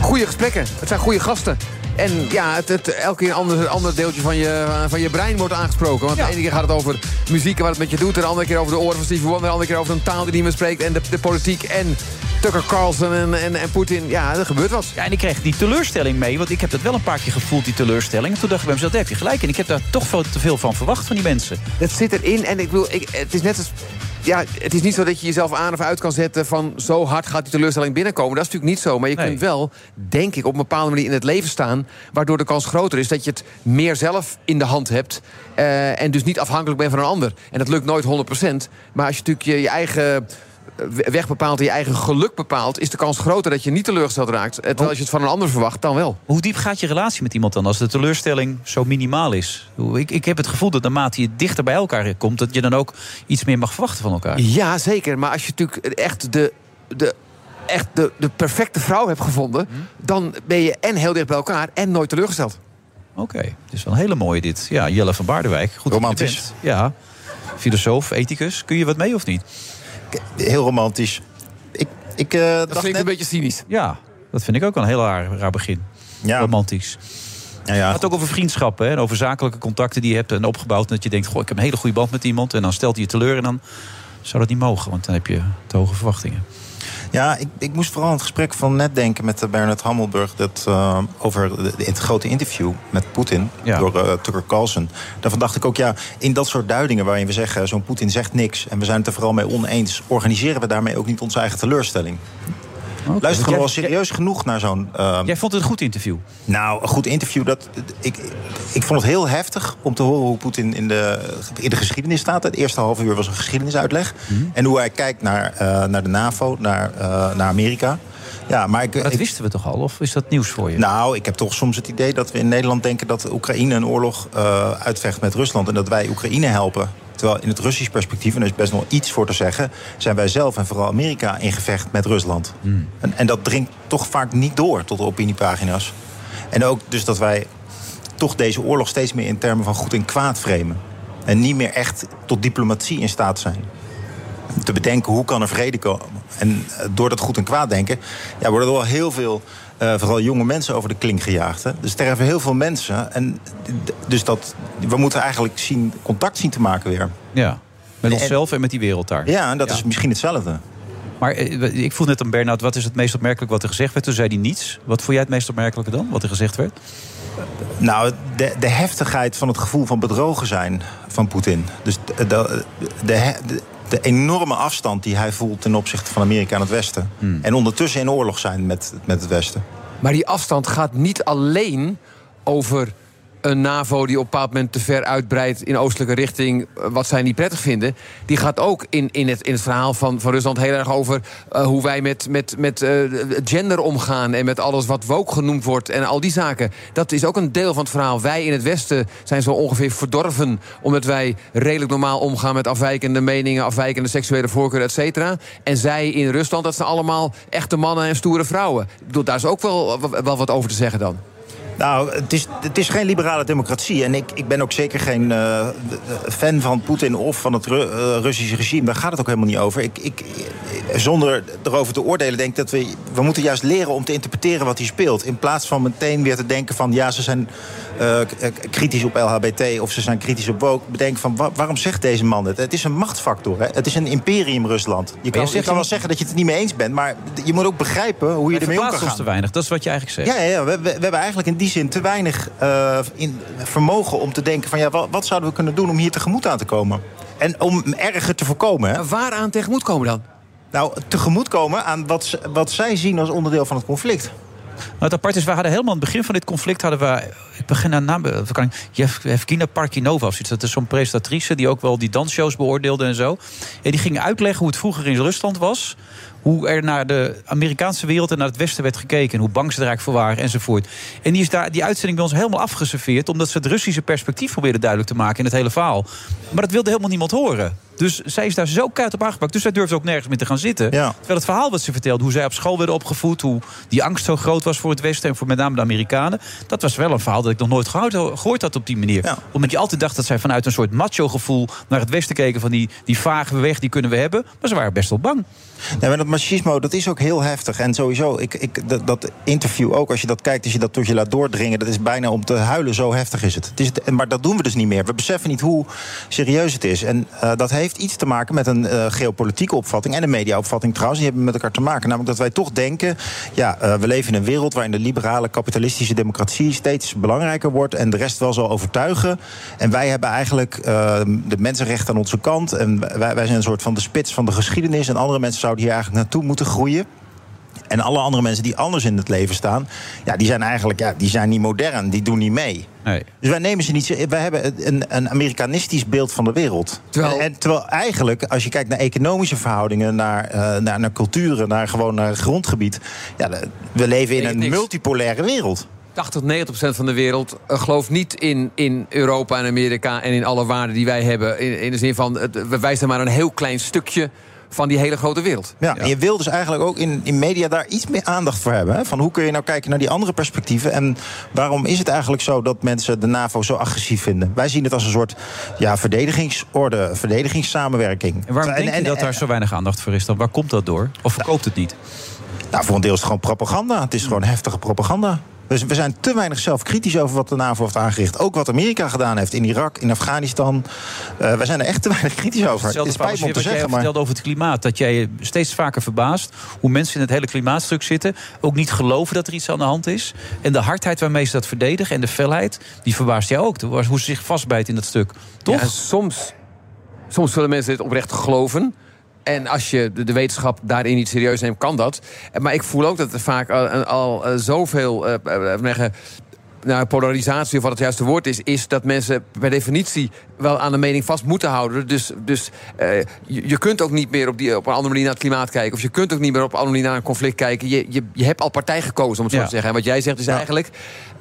goede gesprekken. Het zijn goede gasten. En ja, het, het, elke keer een ander, ander deeltje van je, van je brein wordt aangesproken. Want de ene keer gaat het over muziek en wat het met je doet. En de andere keer over de oren van Stevie Wonder. De andere keer over een taal die niet meer spreekt. En de, de politiek en Tucker Carlson en, en, en Poetin. Ja, er gebeurt wat. Ja, en ik kreeg die teleurstelling mee, want ik heb dat wel een paar keer gevoeld, die teleurstelling. En toen dacht ik bij mezelf, daar heb je gelijk. En ik heb daar toch veel te veel van verwacht van die mensen. Dat zit erin. En ik bedoel, ik, het is net als... Ja, het is niet zo dat je jezelf aan of uit kan zetten van zo hard gaat die teleurstelling binnenkomen. Dat is natuurlijk niet zo. Maar je kunt wel, denk ik, op een bepaalde manier in het leven staan. Waardoor de kans groter is dat je het meer zelf in de hand hebt. eh, en dus niet afhankelijk bent van een ander. En dat lukt nooit 100%. Maar als je natuurlijk je, je eigen weg bepaalt en je eigen geluk bepaalt... is de kans groter dat je niet teleurgesteld raakt. Eh, Terwijl als je het van een ander verwacht, dan wel. Hoe diep gaat je relatie met iemand dan als de teleurstelling zo minimaal is? Ik, ik heb het gevoel dat naarmate je dichter bij elkaar komt... dat je dan ook iets meer mag verwachten van elkaar. Ja, zeker. Maar als je natuurlijk echt de, de, echt de, de perfecte vrouw hebt gevonden... dan ben je en heel dicht bij elkaar en nooit teleurgesteld. Oké, het is wel een hele mooie dit. Ja, Jelle van Baardenwijk. Goed Romantisch. Ja, filosoof, ethicus. Kun je wat mee of niet? Heel romantisch. Ik, ik eh, dacht Dat vind ik net... een beetje cynisch. Ja, dat vind ik ook wel een heel raar, raar begin. Romantisch. Ja, ja. Het gaat ook over vriendschappen hè, en over zakelijke contacten die je hebt en opgebouwd. En dat je denkt, goh, ik heb een hele goede band met iemand. En dan stelt hij je teleur en dan zou dat niet mogen. Want dan heb je te hoge verwachtingen. Ja, ik, ik moest vooral aan het gesprek van net denken met eh, Bernard Hammelburg... Dat, eh, over de, de- het grote interview met Poetin door eh, Tucker Carlson. Daarvan dacht ik ook, ja, in dat soort duidingen waarin we zeggen... zo'n Poetin zegt niks en we zijn het er vooral mee oneens... organiseren we daarmee ook niet onze eigen teleurstelling. Luister gewoon wel serieus genoeg naar zo'n... eh, Jij vond het een goed interview? Nou, een goed interview. Dat, ik, ik vond het heel heftig om te horen hoe Poetin in de, in de geschiedenis staat. Het eerste half uur was een geschiedenisuitleg. Mhm. En hoe hij kijkt naar, eh, naar de NAVO, naar, eh, naar Amerika. Ja, maar ik, Dat ik- wisten we toch al? Of is dat nieuws voor je? nou, ik heb toch soms het idee dat we in Nederland denken dat Oekraïne een oorlog eh, uitvecht met Rusland. En dat wij Oekraïne helpen. Terwijl in het Russisch perspectief, en er is best nog iets voor te zeggen... zijn wij zelf en vooral Amerika in gevecht met Rusland. En, en dat dringt toch vaak niet door tot de opiniepagina's. En ook dus dat wij toch deze oorlog steeds meer in termen van goed en kwaad framen. En niet meer echt tot diplomatie in staat zijn. Te bedenken hoe kan er vrede komen. En eh, door dat goed en kwaad denken ja, worden er wel heel veel, eh, vooral jonge mensen, over de klink gejaagd. Hè. Er sterven heel veel mensen. En dus dat, we moeten eigenlijk zien, contact zien te maken weer. Ja, met onszelf en met die wereld daar. Ja, en dat is misschien hetzelfde. Maar eh, ik vroeg net aan Bernard, wat is het meest opmerkelijk wat er gezegd werd? Toen zei hij niets. Wat vond jij het meest opmerkelijke dan, wat er gezegd werd? Nou, de, de heftigheid van het gevoel van bedrogen zijn van Poetin. Dus de, de, de- enorme afstand die hij voelt ten opzichte van Amerika en het Westen. En ondertussen in oorlog zijn met, met het Westen. Maar die afstand gaat niet alleen over een NAVO die op een bepaald moment te ver uitbreidt in oostelijke richting, eh, wat zij niet prettig vinden. Die gaat ook in, in, het, in het verhaal van, van Rusland heel erg over eh, hoe wij met, met, met eh, gender omgaan en met alles wat woke genoemd wordt en al die zaken. Dat is ook een deel van het verhaal. Wij in het Westen zijn zo ongeveer verdorven omdat wij redelijk normaal omgaan met afwijkende meningen, afwijkende seksuele voorkeuren, et cetera. En zij in Rusland, dat zijn allemaal echte mannen en stoere vrouwen. Ik bedoel, daar is ook wel, wel wat over te zeggen dan. Nou, het is, het is geen liberale democratie. En ik, ik ben ook zeker geen eh, fan van Poetin of van het Ru- eh, Russische regime. Daar gaat het ook helemaal niet over. Ik, ik, zonder erover te oordelen, denk ik dat we... we moeten juist leren om te interpreteren wat hij speelt. In plaats van meteen weer te denken van... ja, ze zijn eh, eh, kritisch op LHBT of ze zijn kritisch op woke. Bedenk van, wa- waarom zegt deze man het? Het is een machtsfactor. Hè? Het is een imperium Rusland. Je kan, je je zegt kan wel zeggen dat je het niet mee eens bent... maar je moet ook begrijpen hoe je ermee om kan gaan. te weinig, dat is wat je eigenlijk zegt. Ja, ja, ja. We, we, we hebben eigenlijk in die zin te weinig eh, in vermogen om te denken van ja, wat, wat zouden we kunnen doen om hier tegemoet aan te komen? En om erger te voorkomen. Hè? Waaraan tegemoet komen dan? Nou, tegemoet komen aan wat, ze- wat zij zien als onderdeel van het conflict. Nou, het apart is, we hadden helemaal aan het begin van dit conflict... hadden we, ik begin naar naam, even kan ik- Jev- Evgenia Parkinova of zoiets. Dat is zo'n presentatrice die ook wel die dansshows beoordeelde en zo. En die ging uitleggen hoe het vroeger in Rusland was... hoe er naar de Amerikaanse wereld en naar het Westen werd gekeken... en hoe bang ze er eigenlijk voor waren enzovoort. En die is daar, die uitzending bij ons helemaal afgeserveerd... omdat ze het Russische perspectief probeerden duidelijk te maken in het hele verhaal. Maar dat wilde helemaal niemand horen. Dus zij is daar zo keihard op aangepakt. Dus zij durfde ook nergens meer te gaan zitten. Terwijl het verhaal wat ze vertelde, hoe zij op school werden opgevoed... hoe die angst zo groot was voor het Westen en voor met name de Amerikanen... dat was wel een verhaal dat ik nog nooit gehoord, gehoord had op die manier. Omdat je altijd dacht dat zij vanuit een soort macho-gevoel... naar het Westen keken van die, die vage weg, die kunnen we hebben. Maar ze waren best wel bang. Ja, maar dat machismo, dat is ook heel heftig. En sowieso, ik, ik, dat, dat interview ook, als je dat kijkt, als je dat tot je laat doordringen... dat is bijna om te huilen, zo heftig is het. het is, maar dat doen we dus niet meer. We beseffen niet hoe serieus het is. En eh, dat heeft iets te maken met een eh, geopolitieke opvatting... en een mediaopvatting trouwens, die hebben met elkaar te maken. Namelijk dat wij toch denken, ja, eh, we leven in een wereld... waarin de liberale kapitalistische democratie steeds belangrijker wordt... en de rest wel zal overtuigen. En wij hebben eigenlijk eh, de mensenrechten aan onze kant... en wij, wij zijn een soort van de spits van de geschiedenis... en andere mensen zouden hier eigenlijk naartoe moeten groeien. En alle andere mensen die anders in het leven staan, ja, die zijn eigenlijk ja, die zijn niet modern, die doen niet mee. Nee. Dus wij nemen ze niet. Wij hebben een, een Amerikanistisch beeld van de wereld. Terwijl- En, terwijl eigenlijk, als je kijkt naar economische verhoudingen, naar, eh, naar, naar culturen, naar gewoon naar het grondgebied. Ja, we leven in een niks. multipolaire wereld. 80 tot 90 procent van de wereld eh, gelooft niet in, in Europa en Amerika en in alle waarden die wij hebben. In, in de zin van, het, wij zijn maar een heel klein stukje van die hele grote wereld. Ja, en je wil dus eigenlijk ook in, in media daar iets meer aandacht voor hebben. Hè? Van hoe kun je nou kijken naar die andere perspectieven? En waarom is het eigenlijk zo dat mensen de NAVO zo agressief vinden? Wij zien het als een soort ja, verdedigingsorde, verdedigingssamenwerking. En waarom denk je dat daar zo weinig aandacht voor is dan? Waar komt dat door? Of verkoopt het niet? Nou, voor een deel is het gewoon propaganda. Het is gewoon heftige propaganda. Dus we zijn te weinig zelfkritisch over wat de NAVO heeft aangericht. Ook wat Amerika gedaan heeft in Irak, in Afghanistan. Eh we zijn er echt te weinig kritisch over. Het spijt me om te jij zeggen, maar... vertelde over het klimaat. Dat jij je steeds vaker verbaast hoe mensen in het hele klimaatstuk zitten. Ook niet geloven dat er iets aan de hand is. En de hardheid waarmee ze dat verdedigen en de felheid, die verbaast jou ook. Hoe ze zich vastbijt in dat stuk. Toch? Ja, soms, soms willen mensen dit oprecht geloven. En als je de, de wetenschap daarin niet serieus neemt, kan dat. Maar ik voel ook dat er vaak al, al eh, zoveel zeggen, nou, polarisatie, of wat het juiste woord is, is dat mensen per definitie wel aan de mening vast moeten houden. Dus, dus je, je kunt ook niet meer op, die, op een andere manier naar het klimaat kijken. Of je kunt ook niet meer op een andere manier naar een conflict kijken. Je, je, je hebt al partij gekozen, om het zo Ja. te zeggen. En wat jij zegt is eigenlijk.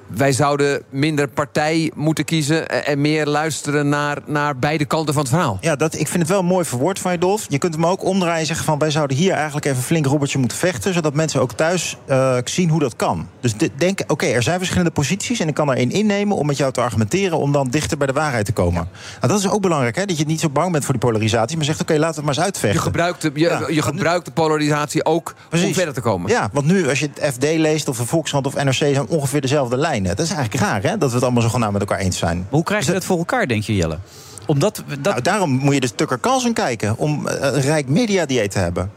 Wij zouden minder partij moeten kiezen en- meer luisteren naar, naar beide kanten van het verhaal. Ja, dat, ik vind het wel mooi verwoord van je, Dolf. Je kunt hem ook omdraaien en zeggen van... wij zouden hier eigenlijk even flink robbertje moeten vechten... zodat mensen ook thuis eh, zien hoe dat kan. Dus denk, oké, er zijn verschillende posities... en ik kan er één innemen om met jou te argumenteren... om dan dichter bij de waarheid te komen. Nou, dat is ook belangrijk, hè? dat je niet zo bang bent voor die polarisatie... maar zegt, oké, laten we het maar eens uitvechten. Je gebruikt de, je, je gebruikt de polarisatie ook om verder te komen. Ja, want nu als je het FD leest of de Volkskrant of NRC... zijn ongeveer dezelfde lijnen. Dat is eigenlijk raar, hè? Dat we het allemaal zo gewoon met elkaar eens zijn. Hoe krijg je dat voor elkaar, denk je, Jelle? Omdat we- dat... Nou, daarom moet je dus Tucker Carlson kijken... om eh, een rijk mediadieet te hebben.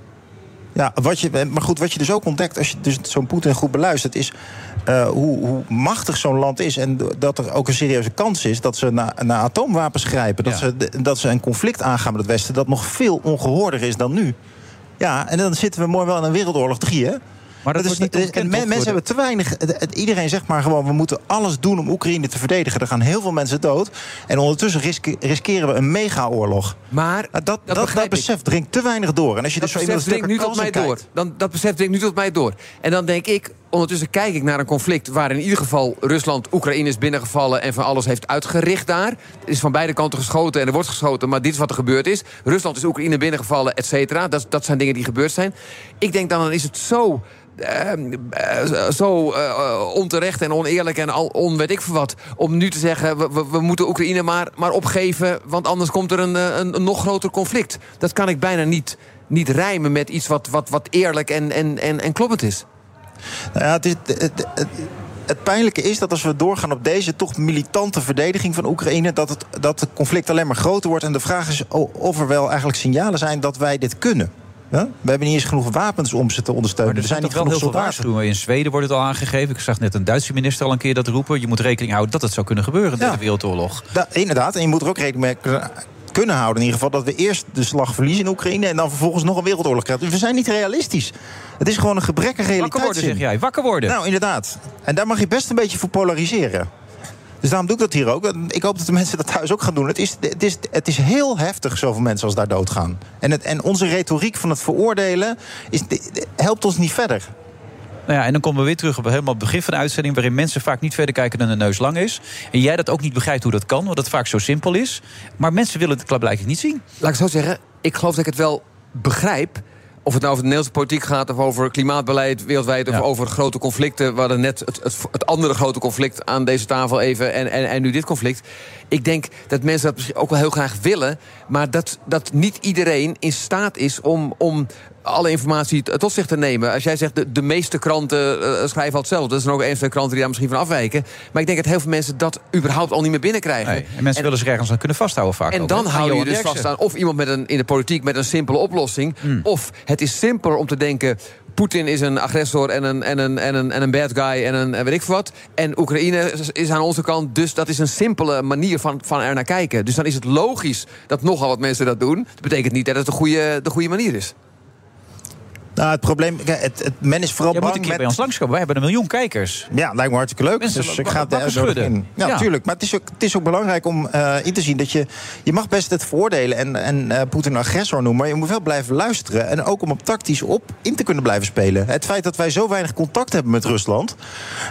Ja, wat je, maar goed, wat je dus ook ontdekt als je dus zo'n Poetin goed beluistert... is eh, hoe, hoe machtig zo'n land is... en dat er ook een serieuze kans is dat ze naar, naar atoomwapens grijpen. Dat, ze, dat ze een conflict aangaan met het Westen... dat nog veel ongehoorder is dan nu. Ja, en dan zitten we mooi wel in een wereldoorlog 3, hè? Maar dat niet is- ontkend, en men- mensen hebben te weinig. het- iedereen zegt maar gewoon: we moeten alles doen om Oekraïne te verdedigen. Er gaan heel veel mensen dood. En ondertussen riske- riskeren we een mega-oorlog. Maar dat, dat, dat, ik. besef dringt te weinig door. En als je dat dus zo besef dringt nu tot mij door. Dan, dat besef dringt nu tot mij door. En dan denk ik, ondertussen kijk ik naar een conflict... waar in ieder geval Rusland Oekraïne is binnengevallen... en van alles heeft uitgericht daar. Er is van beide kanten geschoten en er wordt geschoten... maar dit is wat er gebeurd is. Rusland is Oekraïne binnengevallen, et cetera. Dat, dat zijn dingen die gebeurd zijn. Ik denk dan, dan is het zo... eh, eh, zo eh, onterecht en oneerlijk en al onwet ik voor wat... om nu te zeggen, we, we, moeten Oekraïne maar, maar opgeven... want anders komt er een, een, nog groter conflict. Dat kan ik bijna niet, niet rijmen met iets wat, wat, wat eerlijk en, en, en, en kloppend is. Nou ja, het, is, het, pijnlijke is dat als we doorgaan op deze toch militante verdediging van Oekraïne, dat het, dat het conflict alleen maar groter wordt. En de vraag is of er wel eigenlijk signalen zijn dat wij dit kunnen. Ja? We hebben niet eens genoeg wapens om ze te ondersteunen. er er zijn niet wel genoeg heel veel soldaten. waarschuwingen. In Zweden wordt het al aangegeven. Ik zag net een Duitse minister al een keer dat roepen. Je moet rekening houden dat het zou kunnen gebeuren in de Wereldoorlog. Da- inderdaad, en je moet er ook rekening mee kunnen- houden. In ieder geval dat we eerst de slag verliezen in Oekraïne... en dan vervolgens nog een wereldoorlog krijgen. Dus we zijn niet realistisch. Het is gewoon een gebrekkige Wakker realiteit. worden, zeg jij. Wakker worden. Nou, inderdaad. En daar mag je best een beetje voor polariseren. Dus daarom doe ik dat hier ook. Ik hoop dat de mensen dat thuis ook gaan doen. Het is, het is, het is heel heftig, zoveel mensen als daar doodgaan. En, het, en onze retoriek van het veroordelen is, helpt ons niet verder. Nou ja, en dan komen we weer terug op helemaal het begin van de uitzending... waarin mensen vaak niet verder kijken dan de neus lang is. En jij dat ook niet begrijpt hoe dat kan, want het vaak zo simpel is. Maar mensen willen het blijkbaar niet zien. Laat ik het zo zeggen, ik geloof dat ik het wel begrijp. Of het nou over de Nederlandse politiek gaat... of over klimaatbeleid wereldwijd... of over grote conflicten. We hadden net het, het, het andere grote conflict aan deze tafel even... En, en, en nu dit conflict. Ik denk dat mensen dat misschien ook wel heel graag willen... maar dat, dat niet iedereen in staat is om... om alle informatie tot zich te nemen. Als jij zegt, de, de meeste kranten eh, schrijven al hetzelfde. Er zijn ook een van de kranten die daar misschien van afwijken. Maar ik denk dat heel veel mensen dat überhaupt al niet meer binnenkrijgen. Nee, en mensen willen zich ergens aan kunnen vasthouden vaak. En ook, dan hou je dus vast aan of iemand met een, in de politiek met een simpele oplossing. Of het is simpeler om te denken. Poetin is een agressor en een, en, een, en, een, en een bad guy en een en weet ik wat. En Oekraïne is- is aan onze kant. Dus dat is een simpele manier van, van er naar kijken. Dus dan is het logisch dat nogal wat mensen dat doen. Dat betekent niet dat het de goede, de goede manier is. Nou, het probleem, het, het, men is vooral Jij moet bang een keer met... bij ons langskomen. Wij hebben een miljoen kijkers. Ja, lijkt me hartstikke leuk. Mensen dus ik ga het schudden. in. Ja. Maar het is, ook, het is ook belangrijk om eh, in te zien dat je... Je mag best het veroordelen en, en eh, Poetin een agressor noemen... maar je moet wel blijven luisteren. En ook om op tactisch op in te kunnen blijven spelen. Het feit dat wij zo weinig contact hebben met Rusland...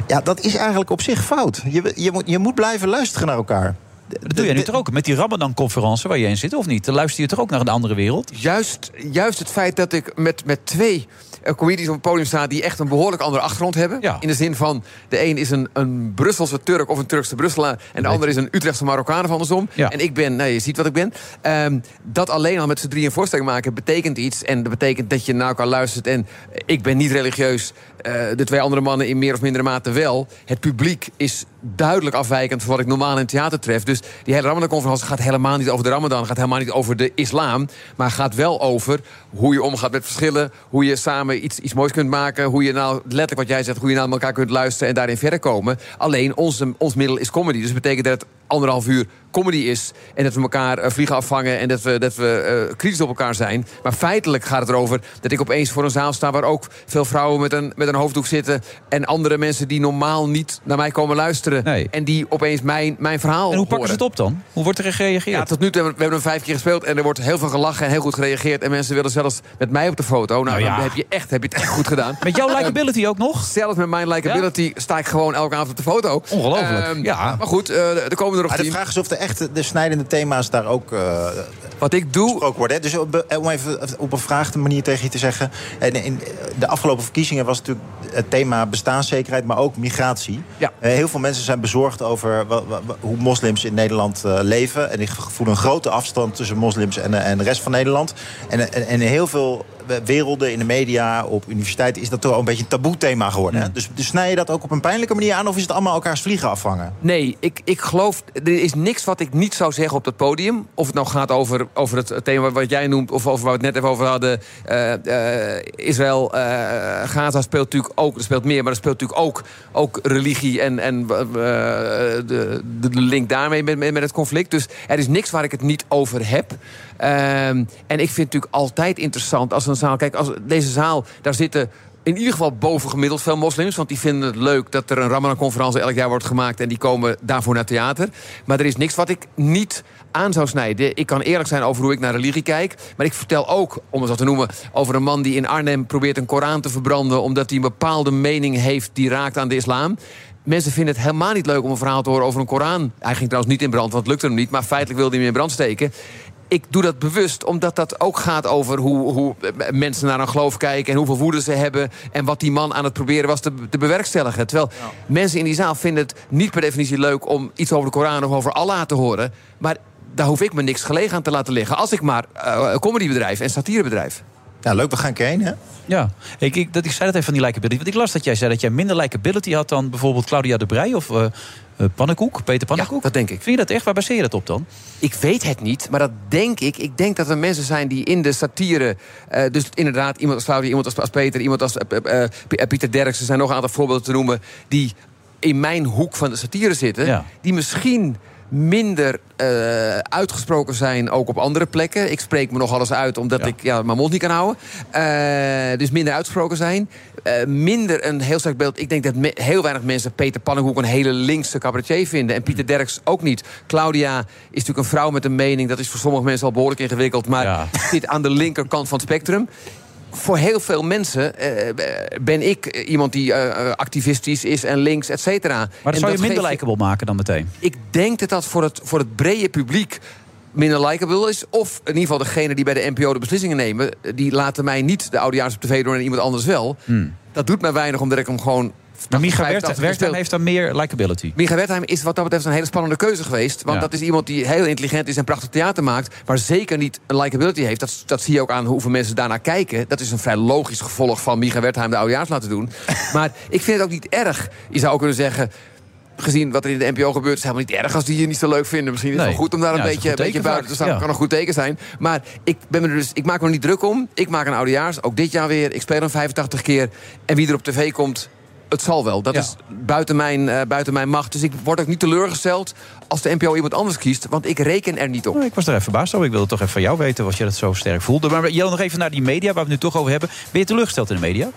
ja, dat is eigenlijk op zich fout. Je, je, moet, je moet blijven luisteren naar elkaar. Dat doe jij nu toch ook met die Ramadan-conferentie waar je in zit, of niet? Dan luister je toch ook naar een andere wereld? Juist, juist het feit dat ik met, met twee eh, comedies op het podium sta... die echt een behoorlijk andere achtergrond hebben. In de zin van, de een is een, een Brusselse Turk of een Turkse Brusselaar... en de ander is een Utrechtse Marokkaan of andersom. En ik ben, nou, je ziet wat ik ben. Ehm, dat alleen al met z'n drieën een voorstelling maken betekent iets. En dat betekent dat je naar elkaar luistert. En ik ben niet religieus, de twee andere mannen in meer of mindere mate wel. Het publiek is duidelijk afwijkend van wat ik normaal in het theater tref. Dus die hele Ramadan-conferentie gaat helemaal niet over de Ramadan... gaat helemaal niet over de islam... maar gaat wel over hoe je omgaat met verschillen... hoe je samen iets, iets moois kunt maken... hoe je nou, letterlijk wat jij zegt, hoe je naar elkaar kunt luisteren... en daarin verder komen. Alleen, onze, ons middel is comedy. Dus dat betekent dat het anderhalf uur comedy is. En dat we elkaar eh, vliegen afvangen. En dat we, dat we eh, kritisch op elkaar zijn. Maar feitelijk gaat het erover dat ik opeens voor een zaal sta... waar ook veel vrouwen met een, met een hoofddoek zitten. En andere mensen die normaal niet naar mij komen luisteren. En die opeens mijn, mijn verhaal En hoe pakken ze het op dan? Hoe wordt er gereageerd? Ja, tot nu toe hebben we, we hebben hem vijf keer gespeeld en er wordt heel veel gelachen en heel goed gereageerd. En mensen willen zelfs met mij op de foto. Nou, Nou ja. dan heb je, echt, heb je het echt goed gedaan. Met jouw likability ook nog? Zelfs met mijn likability sta ik gewoon elke avond op de foto. Ongelooflijk. Ehm, Ja. Maar goed, eh, er komen er nog de vraag is of de echte de snijdende thema's daar ook eh, Wat ik doe. besproken worden. hè. Dus op, eh, om even op een vraagde manier tegen je te zeggen. En in de afgelopen verkiezingen was natuurlijk het thema bestaanszekerheid, maar ook migratie. Ja. Eh, heel veel mensen zijn bezorgd over hoe moslims in Nederland eh, leven. En die voelen een grote afstand tussen moslims en, eh, en de rest van Nederland. En, en, heel veel werelden, in de media, op universiteiten, is dat toch wel een beetje een taboe thema geworden. Hè? Dus, dus snij je dat ook op een pijnlijke manier aan, of is het allemaal elkaars vliegen afvangen? Nee, ik, ik geloof, er is niks wat ik niet zou zeggen op dat podium. Of het nou gaat over, over het thema wat jij noemt... of over waar we het net even over hadden. eh, eh, Israël, eh, Gaza speelt natuurlijk ook... er speelt meer, maar er speelt natuurlijk ook, ook religie... en, en de, de link daarmee met, met met het conflict. Dus er is niks waar ik het niet over heb. Ehm, en ik vind het natuurlijk altijd interessant als een zaal... Kijk, als deze zaal, daar zitten in ieder geval bovengemiddeld veel moslims. Want die vinden het leuk dat er een Ramadan-conferentie elk jaar wordt gemaakt. En die komen daarvoor naar theater. Maar er is niks wat ik niet aan zou snijden. Ik kan eerlijk zijn over hoe ik naar religie kijk. Maar ik vertel ook, om het zo te noemen... over een man die in Arnhem probeert een Koran te verbranden... omdat hij een bepaalde mening heeft die raakt aan de islam. Mensen vinden het helemaal niet leuk om een verhaal te horen over een Koran. Hij ging trouwens niet in brand, want het lukte hem niet. Maar feitelijk wilde hij hem in brand steken ik doe dat bewust, omdat dat ook gaat over hoe, hoe mensen naar een geloof kijken... en hoeveel woede ze hebben en wat die man aan het proberen was te, te bewerkstelligen. Terwijl mensen in die zaal vinden het niet per definitie leuk... om iets over de Koran of over Allah te horen. Maar daar hoef ik me niks gelegen aan te laten liggen... als ik maar eh, een comedybedrijf en satirebedrijf. Ja, leuk, we gaan heen, hè? Ja, ik, ik, dat, ik zei dat even van die likability. Want ik las dat jij zei dat jij minder likability had dan bijvoorbeeld Claudia de Brij of eh eh, Pannenkoek, Peter Pannenkoek. dat denk ik. Vind je dat echt? Waar baseer je dat op dan? Ik weet het niet, maar dat denk ik. Ik denk dat er mensen zijn die in de satire... eh, dus inderdaad, iemand als Claudia, iemand als, als Peter... iemand als eh, eh, eh, P- Pieter Derks, er zijn nog een aantal voorbeelden te noemen... die in mijn hoek van de satire zitten... Ja. die misschien minder eh, uitgesproken zijn ook op andere plekken. Ik spreek me nog alles uit omdat ik ja, mijn mond niet kan houden. Eh, dus minder uitgesproken zijn. Eh, minder een heel sterk beeld. Ik denk dat me- heel weinig mensen Peter Pannenkoek een hele linkse cabaretier vinden. En Pieter Derks ook niet. Claudia is natuurlijk een vrouw met een mening. Dat is voor sommige mensen al behoorlijk ingewikkeld. Maar zit aan de linkerkant van het spectrum voor heel veel mensen eh, ben ik iemand die eh, activistisch is en links, et cetera. Maar En dat zou je minder likable maken dan meteen. Ik denk dat dat voor het, voor het brede publiek minder likable is. Of in ieder geval degene die bij de NPO de beslissingen nemen... die laten mij niet de oudejaars op tv doen en iemand anders wel. Dat doet mij weinig, omdat ik hem gewoon... Maar Micha 85 Wertheim heeft dan meer likability. Micha Wertheim is wat dat betreft een hele spannende keuze geweest. Want Ja. dat is iemand die heel intelligent is en prachtig theater maakt... maar zeker niet een likability heeft. Dat, dat zie je ook aan hoeveel mensen daarnaar kijken. Dat is een vrij logisch gevolg van Micha Wertheim de oudejaars laten doen. [LAUGHS] maar ik vind het ook niet erg. Je zou ook kunnen zeggen... Gezien wat er in de NPO gebeurt, is het helemaal niet erg als die je niet zo leuk vinden. Misschien is het Nee. wel goed om daar een Ja, beetje, een beetje buiten te staan. Ja. kan een goed teken zijn. Maar ik, ben me er dus, ik maak me er niet druk om. Ik maak een oudejaars, ook dit jaar weer. Ik speel hem 85 keer. En wie er op tv komt, het zal wel. Dat Ja. is buiten mijn, eh, buiten mijn macht. Dus ik word ook niet teleurgesteld als de NPO iemand anders kiest. Want ik reken er niet op. Oh, ik was er even verbaasd over. Ik wilde toch even van jou weten wat je dat zo sterk voelde. Maar Jel, nog even naar die media waar we het nu toch over hebben. Ben je teleurgesteld in de media?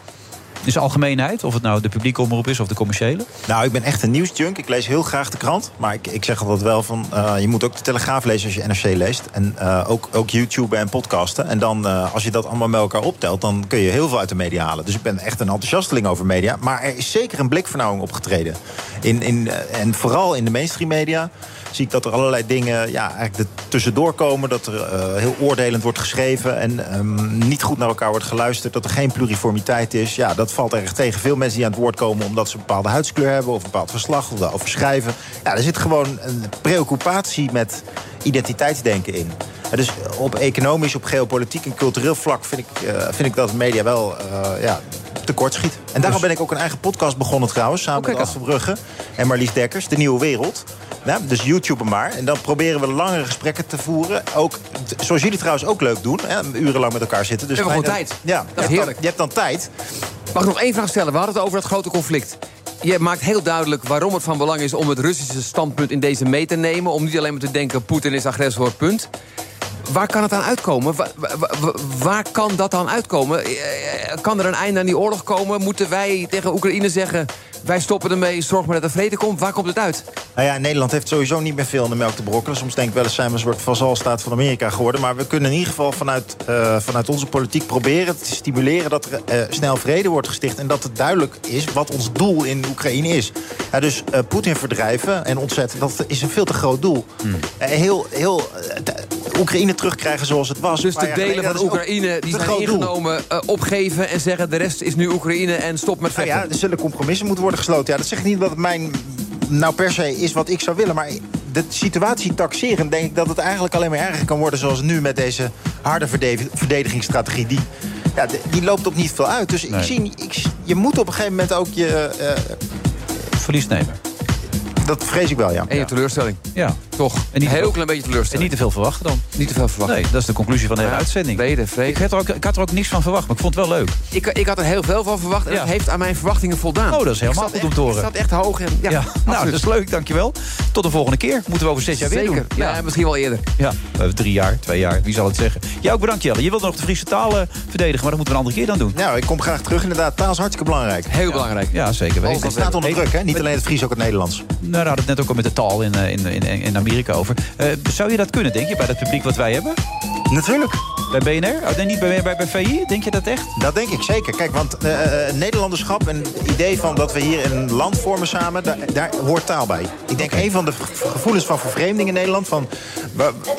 In zijn algemeenheid, of het nou de publieke omroep is of de commerciële? Nou, ik ben echt een nieuwsjunk. Ik lees heel graag de krant. Maar ik, ik zeg altijd wel van... eh, je moet ook de Telegraaf lezen als je NRC leest. En eh, ook, ook YouTube en podcasten. En dan, eh, als je dat allemaal met elkaar optelt... dan kun je heel veel uit de media halen. Dus ik ben echt een enthousiasteling over media. Maar er is zeker een blikvernauwing opgetreden. In, in, en vooral in de mainstream media zie ik dat er allerlei dingen ja, eigenlijk tussendoor komen. Dat er eh, heel oordelend wordt geschreven en ehm, niet goed naar elkaar wordt geluisterd. Dat er geen pluriformiteit is. Ja, dat valt erg tegen. Veel mensen die aan het woord komen omdat ze een bepaalde huidskleur hebben... of een bepaald verslag of daarover schrijven. Ja, er zit gewoon een preoccupatie met identiteitsdenken in. Dus op economisch, op geopolitiek en cultureel vlak... vind ik, eh, vind ik dat media wel eh, ja, tekortschiet. En daarom ben ik ook een eigen podcast begonnen trouwens... samen met Ad Verbrugge en Marlies Dekkers, De Nieuwe Wereld... Ja, dus YouTube maar. En dan proberen we langere gesprekken te voeren. Ook, zoals jullie trouwens ook leuk doen. Hè, urenlang met elkaar zitten. Dus We hebben gewoon tijd. Ja, Dat is dan- heerlijk. je hebt dan tijd. Mag ik nog één vraag stellen? We hadden het over dat grote conflict. je maakt heel duidelijk waarom het van belang is... om het Russische standpunt in deze mee te nemen. Om niet alleen maar te denken, Poetin is agressor, punt. Waar kan het aan uitkomen? Wa- wa- wa- waar kan dat dan uitkomen? Eh, Kan er een einde aan die oorlog komen? Moeten wij tegen Oekraïne zeggen... wij stoppen ermee, zorg maar dat er vrede komt? Waar komt het uit? Nou ja, Nederland heeft sowieso niet meer veel in de melk te brokkelen. Soms denk ik wel eens zijn we een soort vazalstaat van Amerika geworden. Maar we kunnen in ieder geval vanuit, eh, vanuit onze politiek proberen te stimuleren... dat er eh, snel vrede wordt gesticht. En dat het duidelijk is wat ons doel in Oekraïne is. Ja, dus eh, Poetin verdrijven en ontzetten, dat is een veel te groot doel. Eh, heel, heel eh, Oekraïne terugkrijgen zoals het was. Dus de delen van Oekraïne die zijn ingenomen eh, opgeven... en zeggen de rest is nu Oekraïne en stop met Nou vechten. ja, er zullen compromissen moeten worden gesloten. Ja, dat zegt niet dat het mijn nou per se is wat ik zou willen. Maar de situatie taxeren denk ik dat het eigenlijk alleen maar erger kan worden... zoals nu met deze harde verde- verdedigingsstrategie. Die, ja, die loopt op niet veel uit. Dus ik zie, ik, je moet op een gegeven moment ook je... eh, Verlies nemen. Dat vrees ik wel, ja. En je teleurstelling. Ja. Toch? En niet Een heel veel- klein beetje En teleurstelling. niet te veel verwachten dan. Niet te veel verwachten. Nee, dat is de conclusie van de hele Ja, uitzending. Vrede, vrede. Ik had, er ook, ik had er ook niks van verwacht, maar ik vond het wel leuk. Ik, ik had er heel veel van verwacht en Ja. dat heeft aan mijn verwachtingen voldaan. Oh, dat is helemaal goed om te horen. Ik zat echt hoog. En, ja, Ja, nou, [LAUGHS] dat is leuk, dankjewel. Tot de volgende keer. Moeten we over zes jaar weer Zeker. doen. Ja, misschien wel eerder. Ja, drie jaar, twee jaar, wie zal het zeggen. Jij ook bedankt, Jelle. Je wilde nog de Friese taal eh, verdedigen, maar dat moeten we een andere keer dan doen. Nou, ik kom graag terug. Inderdaad, taal is hartstikke belangrijk. Heel belangrijk. Ja, zeker weten. Het staat onder druk, hè? Niet alleen het Fries, ook het Nederlands. Daar hadden het net ook al met de taal in, eh, in, in, in Amerika over. Eh, zou je dat kunnen, denk je, bij het publiek wat wij hebben? Natuurlijk. Bij BNR? Oh, nee, niet bij, bij, bij VI? Denk je dat echt? Dat denk ik zeker. Kijk, want eh, eh, Nederlanderschap en het idee van dat we hier een land vormen samen, daar, daar hoort taal bij. Ik denk een van de ge- gevoelens van vervreemding in Nederland, van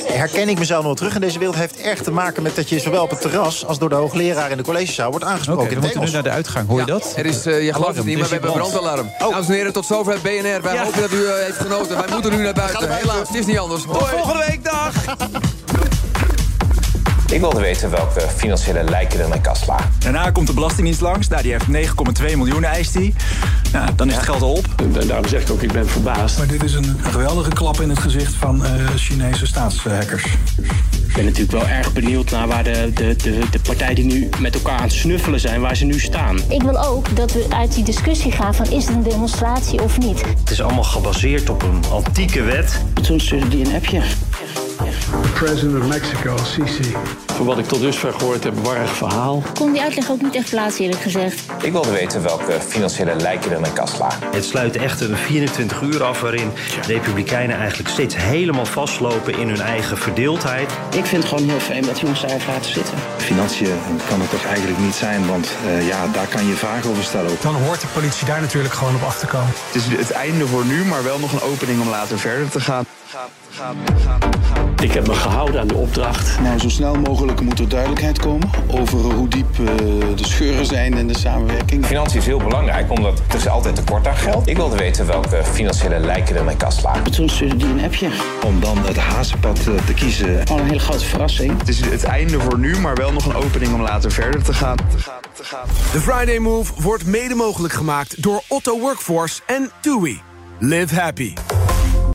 herken ik mezelf nog wel terug in deze wereld, heeft erg te maken met dat je zowel op het terras als door de hoogleraar in de collegezaal wordt aangesproken we moeten nu naar de uitgang. Hoor je dat? Er is, je gelooft het niet, maar we hebben brandalarm. Dames en heren, tot zover het BNR. Wij Ja. hopen dat u heeft genoten. Wij moeten nu naar buiten. Helaas, het is niet anders. Tot volgende week, dag! Ik wilde weten welke financiële lijken er in mijn kast lagen. Daarna komt de Belastingdienst langs. Nou, die heeft 9,2 miljoen eist die. Nou, dan is het geld al op. En daarom zeg ik ook, ik ben verbaasd. Maar dit is een geweldige klap in het gezicht van eh, Chinese staatshackers. Ik ben natuurlijk wel erg benieuwd naar waar de, de, de, de partijen die nu met elkaar aan het snuffelen zijn, waar ze nu staan. Ik wil ook dat we uit die discussie gaan van is het een demonstratie of niet. Het is allemaal gebaseerd op een antieke wet. Toen stuurde die een appje. President of Mexico, Sisi. Voor wat ik tot dusver gehoord heb, warrig verhaal. Kon die uitleg ook niet echt plaatsen eerlijk gezegd. Ik wilde weten welke financiële lijken er in mijn kast lagen. Het sluit echt een 24 uur af waarin Republikeinen eigenlijk steeds helemaal vastlopen in hun eigen verdeeldheid. Ik vind het gewoon heel vreemd dat jongens daar even laten zitten. Financiën kan het toch eigenlijk niet zijn, want eh, ja, daar kan je vragen over stellen. Dan hoort de politie daar natuurlijk gewoon op af te komen. Het is het einde voor nu, maar wel nog een opening om later verder te gaan. Ik heb me gehouden aan de opdracht. Nou, zo snel mogelijk moet er duidelijkheid komen over hoe diep eh, de scheuren zijn in de samenwerking. Financiën is heel belangrijk, omdat er is altijd tekort aan geld. Ik wilde weten welke financiële lijken er in mijn kast lagen. Toen stuurde die een appje. Om dan het hazenpad eh, te kiezen. Gewoon een hele grote verrassing. Het is het einde voor nu, maar wel nog een opening om later verder te gaan. De Friday Move wordt mede mogelijk gemaakt door Otto Workforce en TUI. Live happy.